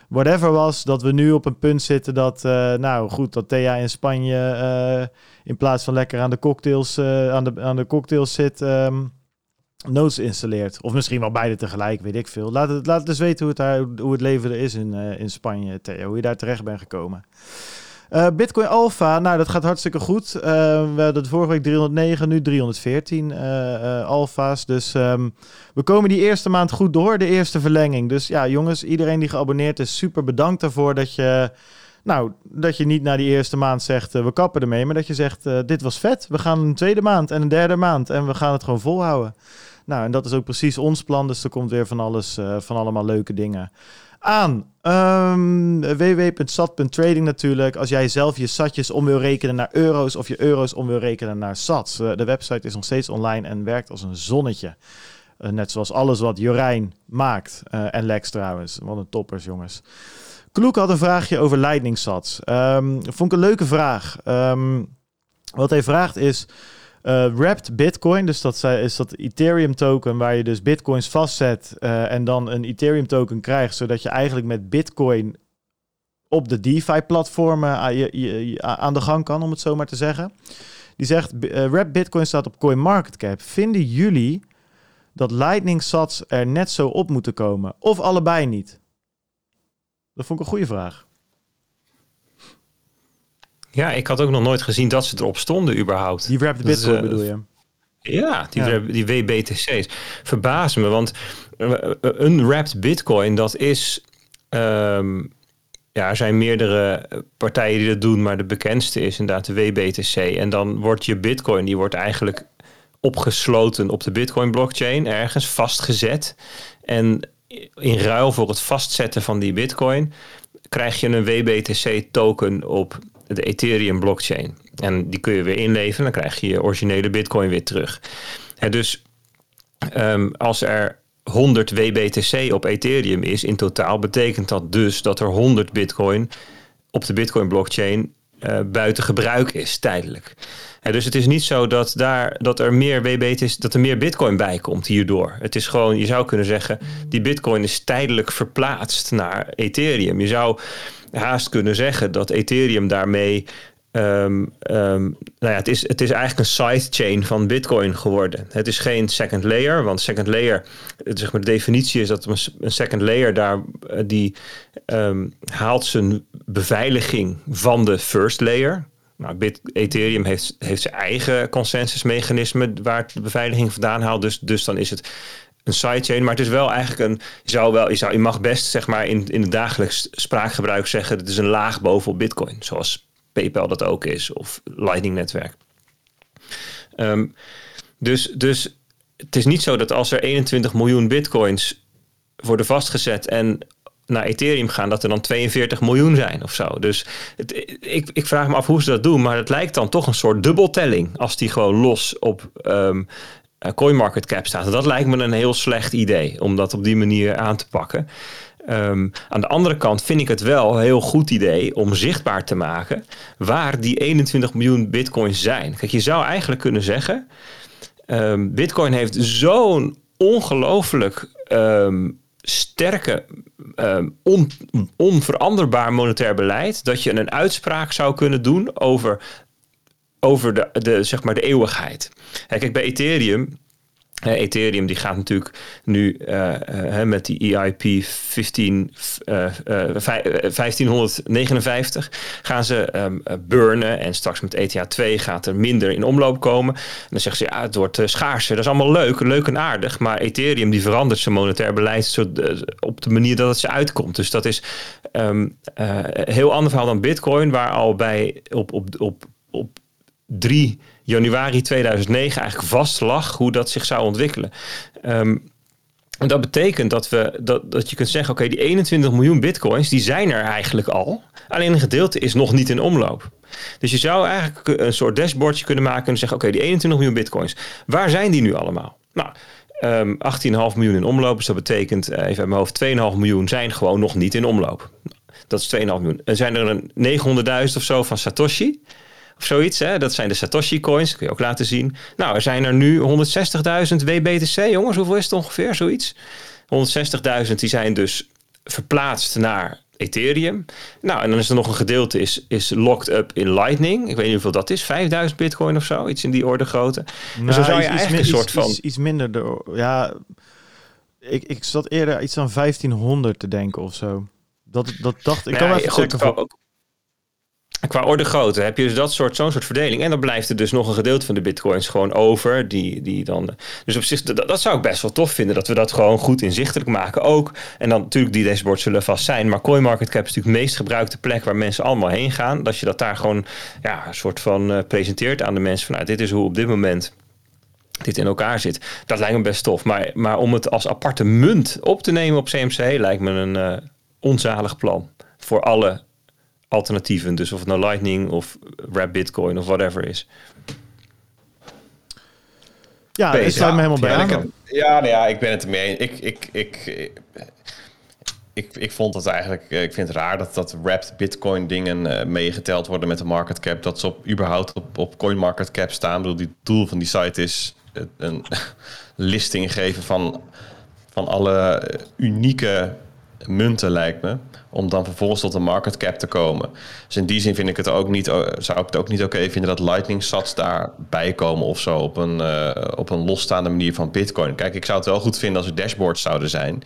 whatever was, dat we nu op een punt zitten dat, uh, nou goed, dat Thea in Spanje uh, in plaats van lekker aan de cocktails, uh, aan, de, aan de cocktails zit, um, notes installeert. Of misschien wel beide tegelijk, weet ik veel. Laat het, laat het eens weten hoe het, daar, hoe het leven er is in, in Spanje, Thea, hoe je daar terecht bent gekomen. Uh, Bitcoin Alpha, nou dat gaat hartstikke goed. Uh, we hadden vorige week 309, nu 314 uh, alfa's. Dus um, we komen die eerste maand goed door, de eerste verlenging. Dus ja, jongens, iedereen die geabonneerd is, super bedankt daarvoor dat je... Nou, dat je niet na die eerste maand zegt, we kappen ermee. Maar dat je zegt, dit was vet. We gaan een tweede maand en een derde maand. En we gaan het gewoon volhouden. Nou, en dat is ook precies ons plan. Dus er komt weer van alles, van allemaal leuke dingen aan. Um, www.sat.trading natuurlijk. Als jij zelf je satjes om wil rekenen naar euro's of je euro's om wil rekenen naar sats. De website is nog steeds online en werkt als een zonnetje. Uh, net zoals alles wat Jorijn maakt. Uh, en Lex trouwens. Wat een toppers jongens. Kloek had een vraagje over Lightning sats. Um, vond ik een leuke vraag. Um, wat hij vraagt is... Uh, wrapped Bitcoin, dus dat is dat Ethereum token waar je dus Bitcoins vastzet uh, en dan een Ethereum token krijgt, zodat je eigenlijk met Bitcoin op de DeFi-platformen aan de gang kan, om het zo maar te zeggen. Die zegt, uh, wrapped Bitcoin staat op CoinMarketCap. Vinden jullie dat Lightning Sats er net zo op moeten komen? Of allebei niet? Dat vond ik een goede vraag. Ja, ik had ook nog nooit gezien dat ze erop stonden überhaupt. Die wrapped Bitcoin uh, bedoel je? Ja, die, ja. die WBTC's. Verbaas me, want een wrapped Bitcoin, dat is... Um, ja, er zijn meerdere partijen die dat doen, maar de bekendste is inderdaad de WBTC. En dan wordt je Bitcoin, die wordt eigenlijk opgesloten op de Bitcoin blockchain, ergens vastgezet. En in ruil voor het vastzetten van die Bitcoin krijg je een WBTC token op de Ethereum blockchain. En die kun je weer inleveren, dan krijg je je originele bitcoin weer terug. En dus um, als er 100 WBTC op Ethereum is in totaal, betekent dat dus dat er 100 bitcoin op de bitcoin blockchain uh, buiten gebruik is tijdelijk. En dus het is niet zo dat, daar, dat er meer WBT is, dat er meer bitcoin bij komt hierdoor. Het is gewoon, je zou kunnen zeggen, die bitcoin is tijdelijk verplaatst naar Ethereum. Je zou haast kunnen zeggen dat Ethereum daarmee. Um, um, nou ja, het is, het is eigenlijk een sidechain van Bitcoin geworden. Het is geen second layer, want second layer, zeg maar, de definitie is dat een second layer daar eh, die um, haalt zijn beveiliging van de first layer. Nou, Ethereum heeft, heeft zijn eigen consensusmechanisme waar het de beveiliging vandaan haalt. Dus, dus dan is het een sidechain, maar het is wel eigenlijk een. Je zou wel, je, zou, je mag best zeg maar in, in het dagelijks spraakgebruik zeggen: het is een laag boven op Bitcoin, zoals PayPal dat ook is, of Lightning netwerk. Um, dus, dus het is niet zo dat als er 21 miljoen Bitcoins worden vastgezet en naar Ethereum gaan, dat er dan 42 miljoen zijn of zo. Dus het, ik, ik vraag me af hoe ze dat doen, maar het lijkt dan toch een soort dubbeltelling als die gewoon los op uh, CoinMarketCap staat. Dat lijkt me een heel slecht idee om dat op die manier aan te pakken. Um, aan de andere kant vind ik het wel een heel goed idee om zichtbaar te maken waar die 21 miljoen bitcoins zijn. Kijk, je zou eigenlijk kunnen zeggen: um, Bitcoin heeft zo'n ongelooflijk um, sterke, on, onveranderbaar monetair beleid dat je een uitspraak zou kunnen doen over over de, de, zeg maar de eeuwigheid. Kijk, bij Ethereum Ethereum die gaat natuurlijk nu uh, uh, met die EIP 15, uh, 1559 gaan ze um, burnen en straks met ETH2 gaat er minder in omloop komen. En dan zeggen ze ja, het wordt schaarser. Dat is allemaal leuk, leuk en aardig, maar Ethereum die verandert zijn monetair beleid op de manier dat het ze uitkomt. Dus dat is um, heel ander verhaal dan Bitcoin, waar al bij op, op, op, op 3 januari 2009 eigenlijk vast lag hoe dat zich zou ontwikkelen. En dat betekent dat, we, dat, dat je kunt zeggen, oké, die 21 miljoen bitcoins, die zijn er eigenlijk al. Alleen een gedeelte is nog niet in omloop. Dus je zou eigenlijk een soort dashboardje kunnen maken en zeggen, oké, die 21 miljoen bitcoins, waar zijn die nu allemaal? Nou, um, ehm, 18,5 miljoen in omloop. Dus dat betekent, uh, even uit mijn hoofd, 2,5 miljoen zijn gewoon nog niet in omloop. Dat is 2,5 miljoen. En zijn er een 900.000 of zo van Satoshi of zoiets. Hè? Dat zijn de Satoshi coins, kun je ook laten zien. Nou, er zijn er nu 160.000 WBTC, jongens. Hoeveel is het ongeveer, zoiets? 160.000 die zijn dus verplaatst naar Ethereum. Nou, en dan is er nog een gedeelte is, is locked up in Lightning. Ik weet niet hoeveel dat is. 5000 bitcoin of zo. Iets in die orde grootte. Nou, dus zo zou je eigenlijk een soort van... Iets, minder. De, ja, ik, ik zat eerder iets aan 1500 te denken of zo. Dat, dat dacht ik. kan even goed, checken. Ook, Qua orde grootte heb je dus dat soort, zo'n soort verdeling. En dan blijft er dus nog een gedeelte van de bitcoins gewoon over. Die, die dan, dus op zich, dat, zou ik best wel tof vinden. Dat we dat gewoon goed inzichtelijk maken ook. En dan natuurlijk, die dashboards zullen vast zijn. Maar CoinMarketCap is natuurlijk de meest gebruikte plek waar mensen allemaal heen gaan. Dat je dat daar gewoon ja, een soort van uh, presenteert aan de mensen. Van, nou, dit is hoe op dit moment dit in elkaar zit. Dat lijkt me best tof. Maar, maar om het als aparte munt op te nemen op CMC lijkt me een uh, onzalig plan. Voor alle alternatieven. Dus of het nou Lightning of Wrap Bitcoin of whatever is. Ja, ik sluit me helemaal bij aan. Ja, nou ja, ik ben het ermee Ik, ik, ik, ik, ik, vond het eigenlijk, eh, ik vind het raar dat dat wrapped bitcoin dingen uh, meegeteld worden met de market cap. Dat ze op, überhaupt op, op coin market cap staan. Ik bedoel, die doel van die site is een <laughs> listing geven van, van alle unieke munten, lijkt me. Om dan vervolgens tot een market cap te komen. Dus in die zin vind ik het ook niet, eh, zou ik het ook niet oké vinden dat Lightning sats daarbij komen of zo. Op een, uh, op een losstaande manier van Bitcoin. Kijk, ik zou het wel goed vinden als er dashboards zouden zijn.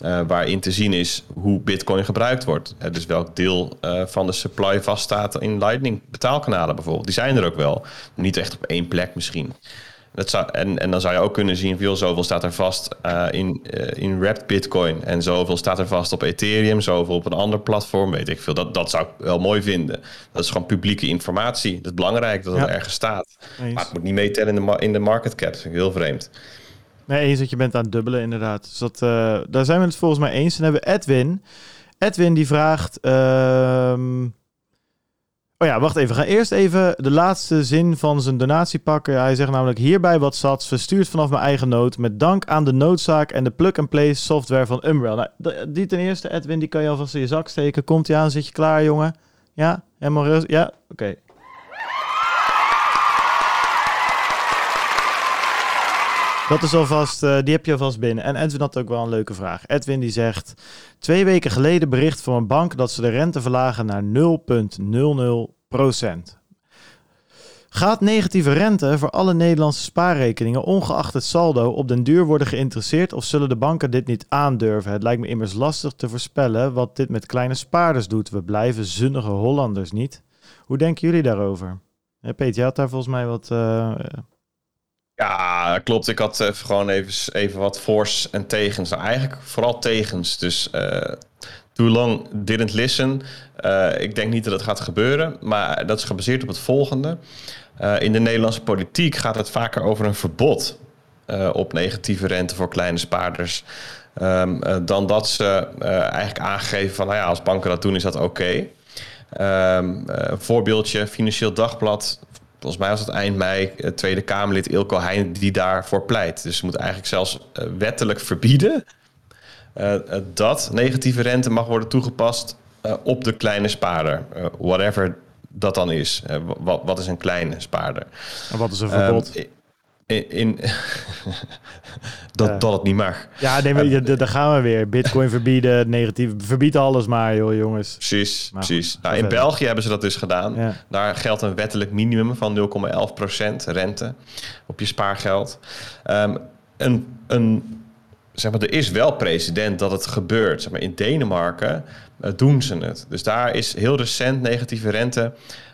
Uh, waarin te zien is hoe Bitcoin gebruikt wordt. dus welk deel van de supply vaststaat in Lightning betaalkanalen bijvoorbeeld. Die zijn er ook wel. Niet echt op één plek misschien. Dat zou, en, en dan zou je ook kunnen zien, veel zoveel staat er vast uh, in, uh, in wrapped bitcoin. En zoveel staat er vast op Ethereum, zoveel op een ander platform, weet ik veel. Dat, dat zou ik wel mooi vinden. Dat is gewoon publieke informatie. Dat is belangrijk dat het ergens staat. Maar het moet niet meetellen in de, in de market cap. Dat vind ik heel vreemd. Nee, eens dat je bent aan het dubbelen inderdaad. Dus dat, uh, daar zijn we het volgens mij eens. En dan hebben we Edwin. Edwin die vraagt... Uh, Oh ja, wacht even. Gaan eerst even de laatste zin van zijn donatie pakken. Hij zegt namelijk hierbij wat zat, verstuurd vanaf mijn eigen nood. Met dank aan de noodzaak en de plug-and-play software van Umbrella. Nou, die ten eerste, Edwin, die kan je alvast in je zak steken. Komt hij aan? Zit je klaar, jongen? Ja? Helemaal? Ja? Oké. Dat is alvast, uh, die heb je alvast binnen. En Edwin had ook wel een leuke vraag. Edwin die zegt, twee weken geleden bericht van een bank dat ze de rente verlagen naar 0,00%. Gaat negatieve rente voor alle Nederlandse spaarrekeningen, ongeacht het saldo, op den duur worden geïnteresseerd of zullen de banken dit niet aandurven? Het lijkt me immers lastig te voorspellen wat dit met kleine spaarders doet. We blijven zunnige Hollanders niet. Hoe denken jullie daarover? Peter, je had daar volgens mij wat... Uh, ja, klopt. Ik had even gewoon even, even wat voor's en tegens. Eigenlijk vooral tegens. Dus uh, too long didn't listen. Uh, ik denk niet dat het gaat gebeuren, maar dat is gebaseerd op het volgende. In de Nederlandse politiek gaat het vaker over een verbod op negatieve rente voor kleine spaarders. Um, dan dat ze eigenlijk aangeven van, nou ja, als banken dat doen, is dat oké. Okay. Um, voorbeeldje, Financieel Dagblad volgens mij was het eind mei, uh, Tweede Kamerlid Ilko Heijn die daarvoor pleit. Dus ze moet eigenlijk zelfs uh, wettelijk verbieden uh, dat negatieve rente mag worden toegepast op de kleine spaarder. whatever dat dan is. Wat, wat, is een kleine spaarder? En wat is een verbod? In, <laughs> dat, dat het niet mag. Ja, nee, uh, daar gaan we weer. Bitcoin verbieden, negatief. Verbied alles maar, joh, jongens. Precies, precies. Nou, in België hebben ze dat dus gedaan. Daar geldt een wettelijk minimum van 0,11% rente op je spaargeld. Um, een, een, zeg maar, er is wel precedent dat het gebeurt. Zeg maar, in Denemarken uh, doen ze het. Dus daar is heel recent negatieve rente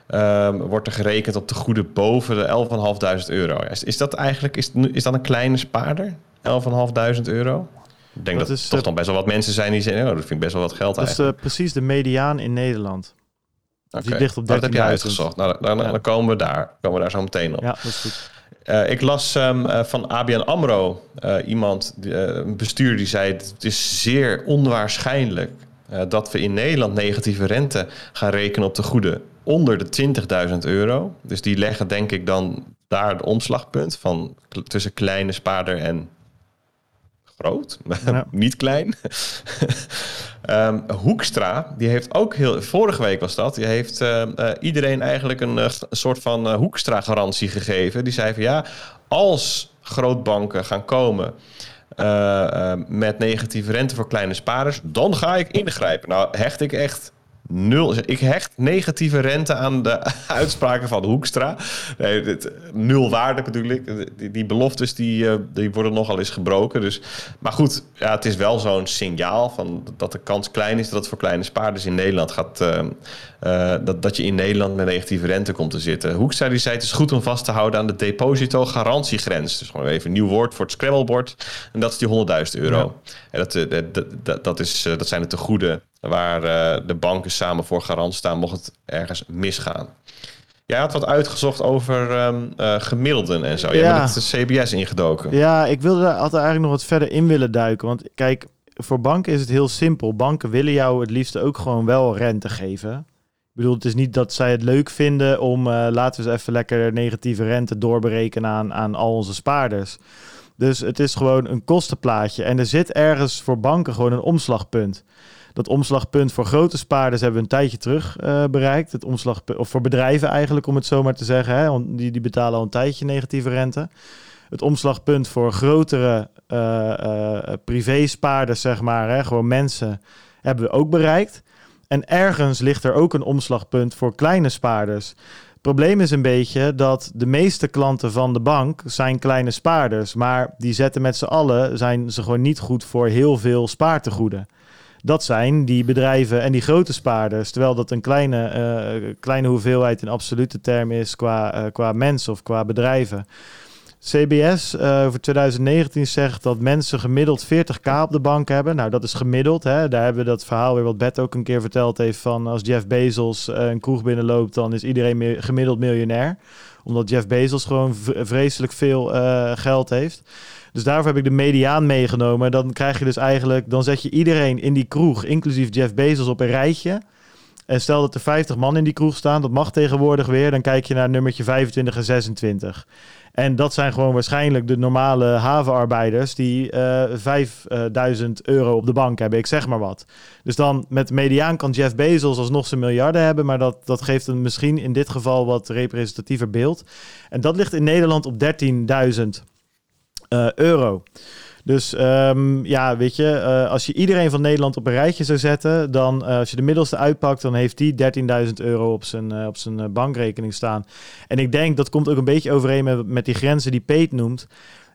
Um, wordt er gerekend op de goede boven de 11.500 euro. Is, is dat eigenlijk is, is dat een kleine spaarder? 11.500 euro? Ik denk dat, dat is toch dan best wel wat mensen zijn die zeggen... Oh, dat vind ik best wel wat geld Dat is de, precies de mediaan in Nederland. Okay. Die ligt op 13.000. Nou, dat heb je uitgezocht. Nou, dan, dan, komen, we daar, komen we daar zo meteen op. Ja, dat is goed. Uh, ik las um, uh, van ABN AMRO uh, iemand, een bestuurder die zei... het is zeer onwaarschijnlijk dat we in Nederland negatieve rente gaan rekenen op de goede onder de 20.000 euro. Dus die leggen denk ik dan daar het omslagpunt van tussen kleine spaarder en groot, <laughs> niet klein. <laughs> Ehm, Hoekstra, die heeft ook heel... Vorige week was dat. Die heeft uh, uh, iedereen eigenlijk een, uh, soort van Hoekstra-garantie gegeven. Die zei van ja, als grootbanken gaan komen... met negatieve rente voor kleine spaarders, dan ga ik ingrijpen. Nou, hecht ik echt nul. Ik hecht negatieve rente aan de <laughs> uitspraken van Hoekstra. Nee, dit, nul waarde bedoel ik. Die, die beloftes die, uh, die worden nogal eens gebroken. Dus, maar goed, ja, het is wel zo'n signaal van dat de kans klein is dat het voor kleine spaarders in Nederland gaat. Uh, uh, dat, dat je in Nederland met negatieve rente komt te zitten. Hoekstra die zei het is goed om vast te houden aan de deposito-garantiegrens. Dus gewoon even een nieuw woord voor het Scrabblebord. En dat is die 100.000 euro. Ja. En dat, dat, dat, dat, is, dat zijn de tegoeden waar uh, de banken samen voor garant staan mocht het ergens misgaan. Jij had wat uitgezocht over um, uh, gemiddelden en zo. Jij ja. bent het CBS ingedoken. Ja, ik wilde daar altijd eigenlijk nog wat verder in willen duiken. Want kijk, voor banken is het heel simpel. Banken willen jou het liefst ook gewoon wel rente geven. Ik bedoel, het is niet dat zij het leuk vinden om, uh, laten we eens even lekker negatieve rente doorberekenen aan, aan al onze spaarders. Dus het is gewoon een kostenplaatje. En er zit ergens voor banken gewoon een omslagpunt. Dat omslagpunt voor grote spaarders hebben we een tijdje terug uh, bereikt. Het omslagpunt, of voor bedrijven eigenlijk, om het zo maar te zeggen. Hè? Die, die betalen al een tijdje negatieve rente. Het omslagpunt voor grotere uh, uh, privé-spaarders, zeg maar, hè? gewoon mensen, hebben we ook bereikt. En ergens ligt er ook een omslagpunt voor kleine spaarders. Het probleem is een beetje dat de meeste klanten van de bank zijn kleine spaarders. Maar die zetten met z'n allen, zijn ze gewoon niet goed voor heel veel spaartegoeden dat zijn die bedrijven en die grote spaarders. Terwijl dat een kleine, uh, kleine hoeveelheid in absolute termen is qua, uh, qua mensen of qua bedrijven. CBS uh, voor 2019 zegt dat mensen gemiddeld 40k op de bank hebben. Nou, dat is gemiddeld. Hè? Daar hebben we dat verhaal weer wat Bert ook een keer verteld heeft van als Jeff Bezos een kroeg binnenloopt, dan is iedereen gemiddeld miljonair. Omdat Jeff Bezos gewoon vreselijk veel geld heeft. Dus daarvoor heb ik de mediaan meegenomen. Dan krijg je dus eigenlijk, dan zet je iedereen in die kroeg, inclusief Jeff Bezos, op een rijtje. En stel dat er 50 man in die kroeg staan, dat mag tegenwoordig weer. Dan kijk je naar nummertje 25 en 26. En dat zijn gewoon waarschijnlijk de normale havenarbeiders die uh, eh, 5000 euro op de bank hebben. Ik zeg maar wat. Dus dan met mediaan kan Jeff Bezos alsnog zijn miljarden hebben. Maar dat, dat geeft een misschien in dit geval wat representatiever beeld. En dat ligt in Nederland op 13.000 uh, euro. Dus um, ja, weet je, uh, als je iedereen van Nederland op een rijtje zou zetten, dan uh, als je de middelste uitpakt, dan heeft die 13.000 euro op zijn, op zijn bankrekening staan. En ik denk, dat komt ook een beetje overeen met, met die grenzen die Peet noemt.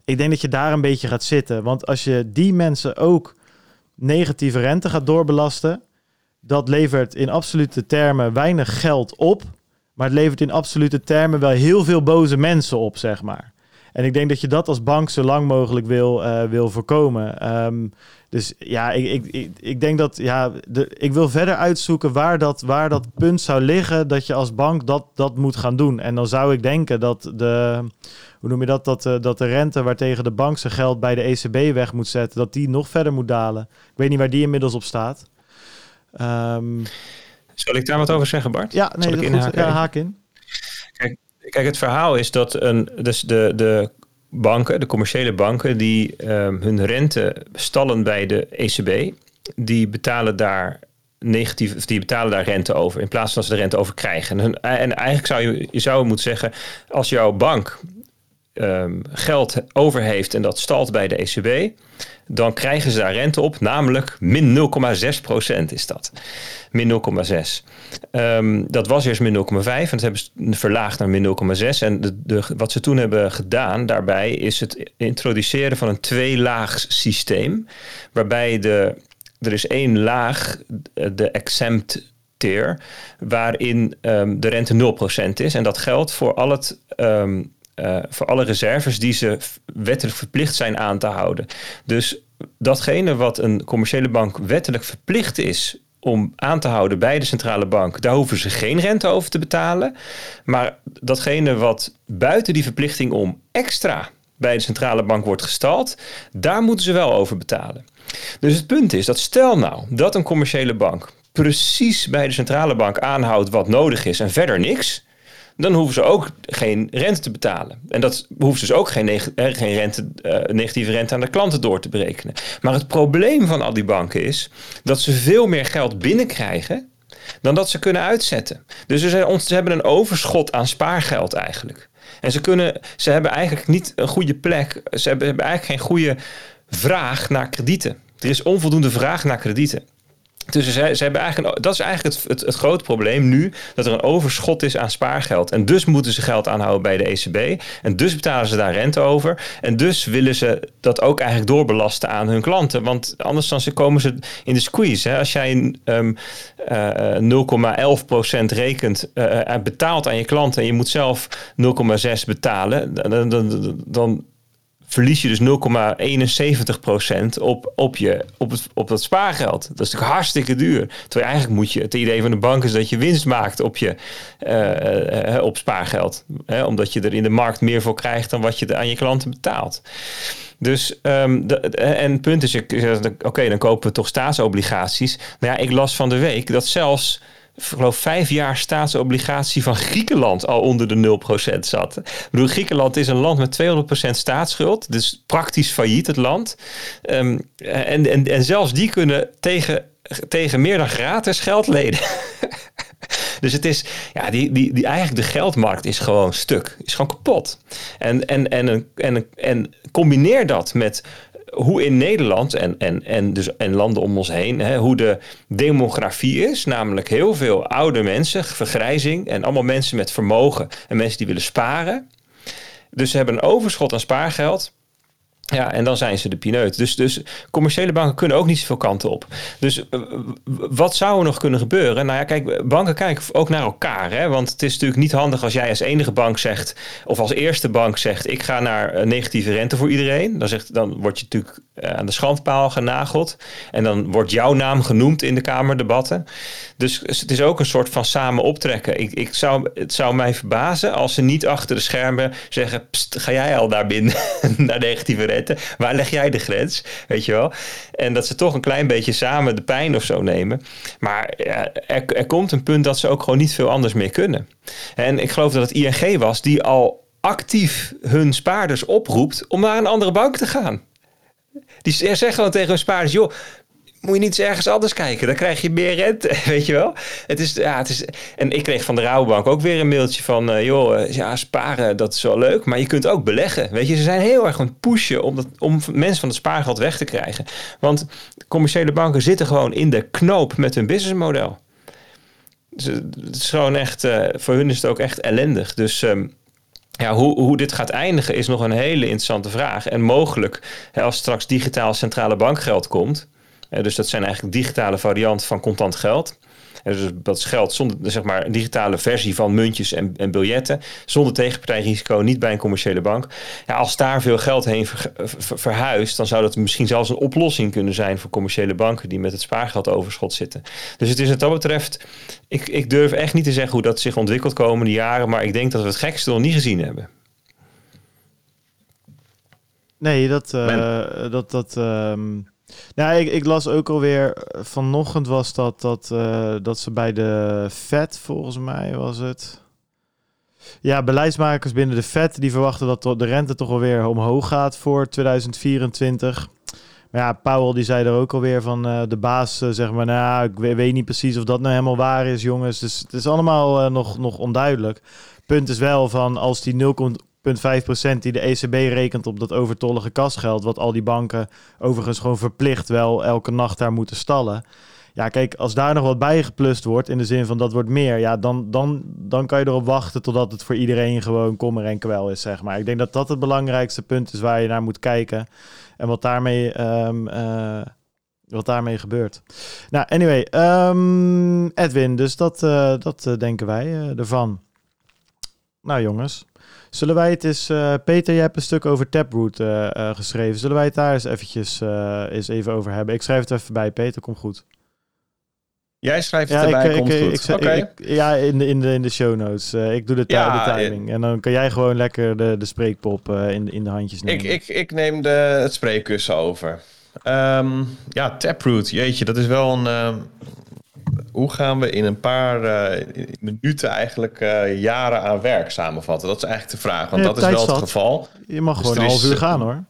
Ik denk dat je daar een beetje gaat zitten. Want als je die mensen ook negatieve rente gaat doorbelasten, dat levert in absolute termen weinig geld op. Maar het levert in absolute termen wel heel veel boze mensen op, zeg maar. En ik denk dat je dat als bank zo lang mogelijk wil, uh, wil voorkomen. Um, dus ja, ik, ik, ik, ik, denk dat ja, de, ik wil verder uitzoeken waar dat, waar dat punt zou liggen dat je als bank dat, dat moet gaan doen. En dan zou ik denken dat de, hoe noem je dat, dat, dat de rente waartegen de bank zijn geld bij de ECB weg moet zetten, dat die nog verder moet dalen. Ik weet niet waar die inmiddels op staat. Um, Zal ik daar wat over zeggen, Bart? Ja, nee, dat goed. Ja, haak in. Kijk, het verhaal is dat een, dus de, de banken, de commerciële banken, die um, hun rente stallen bij de ECB, die betalen daar negatief, of die betalen daar rente over in plaats van dat ze de rente over krijgen. En, en eigenlijk zou je, je zou moeten zeggen, als jouw bank um, geld over heeft en dat stalt bij de ECB, dan krijgen ze daar rente op, namelijk min 0,6 procent is dat. Min 0,6. Um, dat was eerst min 0,5 en dat hebben ze verlaagd naar min 0,6. En wat ze toen hebben gedaan daarbij is het introduceren van een tweelaags systeem, waarbij de, er is één laag, de exempt waarin um, de rente 0% is. En dat geldt voor al het uh, voor alle reserves die ze wettelijk verplicht zijn aan te houden. Dus datgene wat een commerciële bank wettelijk verplicht is om aan te houden bij de centrale bank, daar hoeven ze geen rente over te betalen. Maar datgene wat buiten die verplichting om extra bij de centrale bank wordt gestald, daar moeten ze wel over betalen. Dus het punt is dat stel nou dat een commerciële bank precies bij de centrale bank aanhoudt wat nodig is en verder niks, dan hoeven ze ook geen rente te betalen. En dat hoeft dus ook geen, neg geen rente, uh, negatieve rente aan de klanten door te berekenen. Maar het probleem van al die banken is dat ze veel meer geld binnenkrijgen dan dat ze kunnen uitzetten. Dus ze, hebben een overschot aan spaargeld eigenlijk. En ze, kunnen, ze hebben eigenlijk niet een goede plek. Ze hebben eigenlijk geen goede vraag naar kredieten. Er is onvoldoende vraag naar kredieten. Dus ze, ze hebben eigenlijk, dat is eigenlijk het, het, grote probleem nu, dat er een overschot is aan spaargeld. En dus moeten ze geld aanhouden bij de ECB. En dus betalen ze daar rente over. En dus willen ze dat ook eigenlijk doorbelasten aan hun klanten. Want anders dan komen ze in de squeeze. Hè. Als jij um, uh, 0,11% rekent, uh, betaalt aan je klanten en je moet zelf 0,6 betalen, dan, dan verlies je dus 0,71% op, op, je, op, het, op dat spaargeld. Dat is natuurlijk hartstikke duur. Terwijl eigenlijk moet je, het idee van de bank is dat je winst maakt op, je, uh, op spaargeld. Hè? Omdat je er in de markt meer voor krijgt dan wat je aan je klanten betaalt. Dus, de, en het punt is, oké, dan kopen we toch staatsobligaties. Nou ja, ik las van de week dat zelfs geloof vijf jaar staatsobligatie van Griekenland al onder de 0% zat. Ik bedoel, Griekenland is een land met 200% staatsschuld, dus praktisch failliet het land. Um, en, en, en zelfs die kunnen tegen, tegen meer dan gratis geld lenen. <laughs> Dus het is, ja, die, die, die, eigenlijk de geldmarkt is gewoon stuk, is gewoon kapot. En, en, en, en, en combineer dat met hoe in Nederland en, en, en, dus, en landen om ons heen, hè, hoe de demografie is. Namelijk heel veel oude mensen, vergrijzing en allemaal mensen met vermogen en mensen die willen sparen. Dus ze hebben een overschot aan spaargeld. Ja, en dan zijn ze de pineut. Dus, dus commerciële banken kunnen ook niet zoveel kanten op. Dus eh, wat zou er nog kunnen gebeuren? Nou ja, kijk, banken kijken ook naar elkaar. Hè? Want het is natuurlijk niet handig als jij als enige bank zegt, of als eerste bank zegt, ik ga naar eh, negatieve rente voor iedereen. Dan, zegt, dan word je natuurlijk eh, aan de schandpaal genageld. En dan wordt jouw naam genoemd in de Kamerdebatten. Dus het is ook een soort van samen optrekken. Ik, ik zou, het zou mij verbazen als ze niet achter de schermen zeggen, ga jij al daar binnen <laughs> naar negatieve rente? Waar leg jij de grens? Weet je wel? En dat ze toch een klein beetje samen de pijn of zo nemen. Maar er, er komt een punt dat ze ook gewoon niet veel anders meer kunnen. En ik geloof dat het ING was die al actief hun spaarders oproept om naar een andere bank te gaan. Die zeggen gewoon tegen hun spaarders: joh, moet je niet eens ergens anders kijken. Dan krijg je meer rente, <laughs> weet je wel. Het is, ja, het is, en ik kreeg van de Rabobank ook weer een mailtje van... Uh, joh, eh, ja, sparen, dat is wel leuk. Maar je kunt ook beleggen. Weet je, ze zijn heel erg aan het pushen... om, dat, om mensen van het spaargeld weg te krijgen. Want commerciële banken zitten gewoon in de knoop met hun businessmodel. Dus, het is gewoon echt... Uh, voor hun is het ook echt ellendig. Dus... Um, ja, hoe, hoe dit gaat eindigen is nog een hele interessante vraag. En mogelijk, als straks digitaal centrale bankgeld komt, dus dat zijn eigenlijk digitale varianten van contant geld. En dus dat is geld zonder, zeg maar, een digitale versie van muntjes en, en biljetten. Zonder tegenpartijrisico, niet bij een commerciële bank. Ja, als daar veel geld heen verhuist, dan zou dat misschien zelfs een oplossing kunnen zijn voor commerciële banken die met het spaargeldoverschot zitten. Dus het is wat dat betreft, ik, ik durf echt niet te zeggen hoe dat zich ontwikkelt komende jaren, maar ik denk dat we het gekste nog niet gezien hebben. Nee, dat, uh, dat, dat, um nou, ik, las ook alweer, eh, vanochtend was dat, dat, uh, dat ze bij de Fed, volgens mij was het. Ja, beleidsmakers binnen de Fed, die verwachten dat de rente toch alweer omhoog gaat voor 2024. Maar ja, Powell die zei er ook alweer van uh, de baas, zeg maar, nou, ik weet, niet precies of dat nou helemaal waar is, jongens. Dus het is allemaal nog, nog onduidelijk. Punt is wel van als die 0,5% die de ECB rekent op dat overtollige kasgeld, wat al die banken overigens gewoon verplicht wel elke nacht daar moeten stallen. Ja, kijk, als daar nog wat bij geplust wordt, in de zin van dat wordt meer, ja, dan, dan, dan kan je erop wachten totdat het voor iedereen gewoon kommer en kwel is, zeg maar. Ik denk dat dat het belangrijkste punt is waar je naar moet kijken en wat daarmee, um, uh, wat daarmee gebeurt. Nou, anyway, um, Edwin, dus dat, uh, dat uh, denken wij ervan. Nou jongens, Zullen wij het eens... Uh, Peter, je hebt een stuk over Taproot uh, uh, geschreven. Zullen wij het daar eens eventjes eens even over hebben? Ik schrijf het even bij. Peter, kom goed. Jij schrijft het ja, erbij, ik, komt ik, goed. Ik, okay. ja, in de, in, de, in de show notes. ik doe de, ja, de timing. En dan kan jij gewoon lekker de, de spreekpop in, in de handjes nemen. Ik, ik, ik neem de, het spreekkussen over. Um, ja, Taproot. Jeetje, dat is wel een hoe gaan we in een paar uh, minuten eigenlijk uh, jaren aan werk samenvatten? Dat is eigenlijk de vraag, want dat is wel het geval. Je mag dus gewoon een half uur gaan hoor.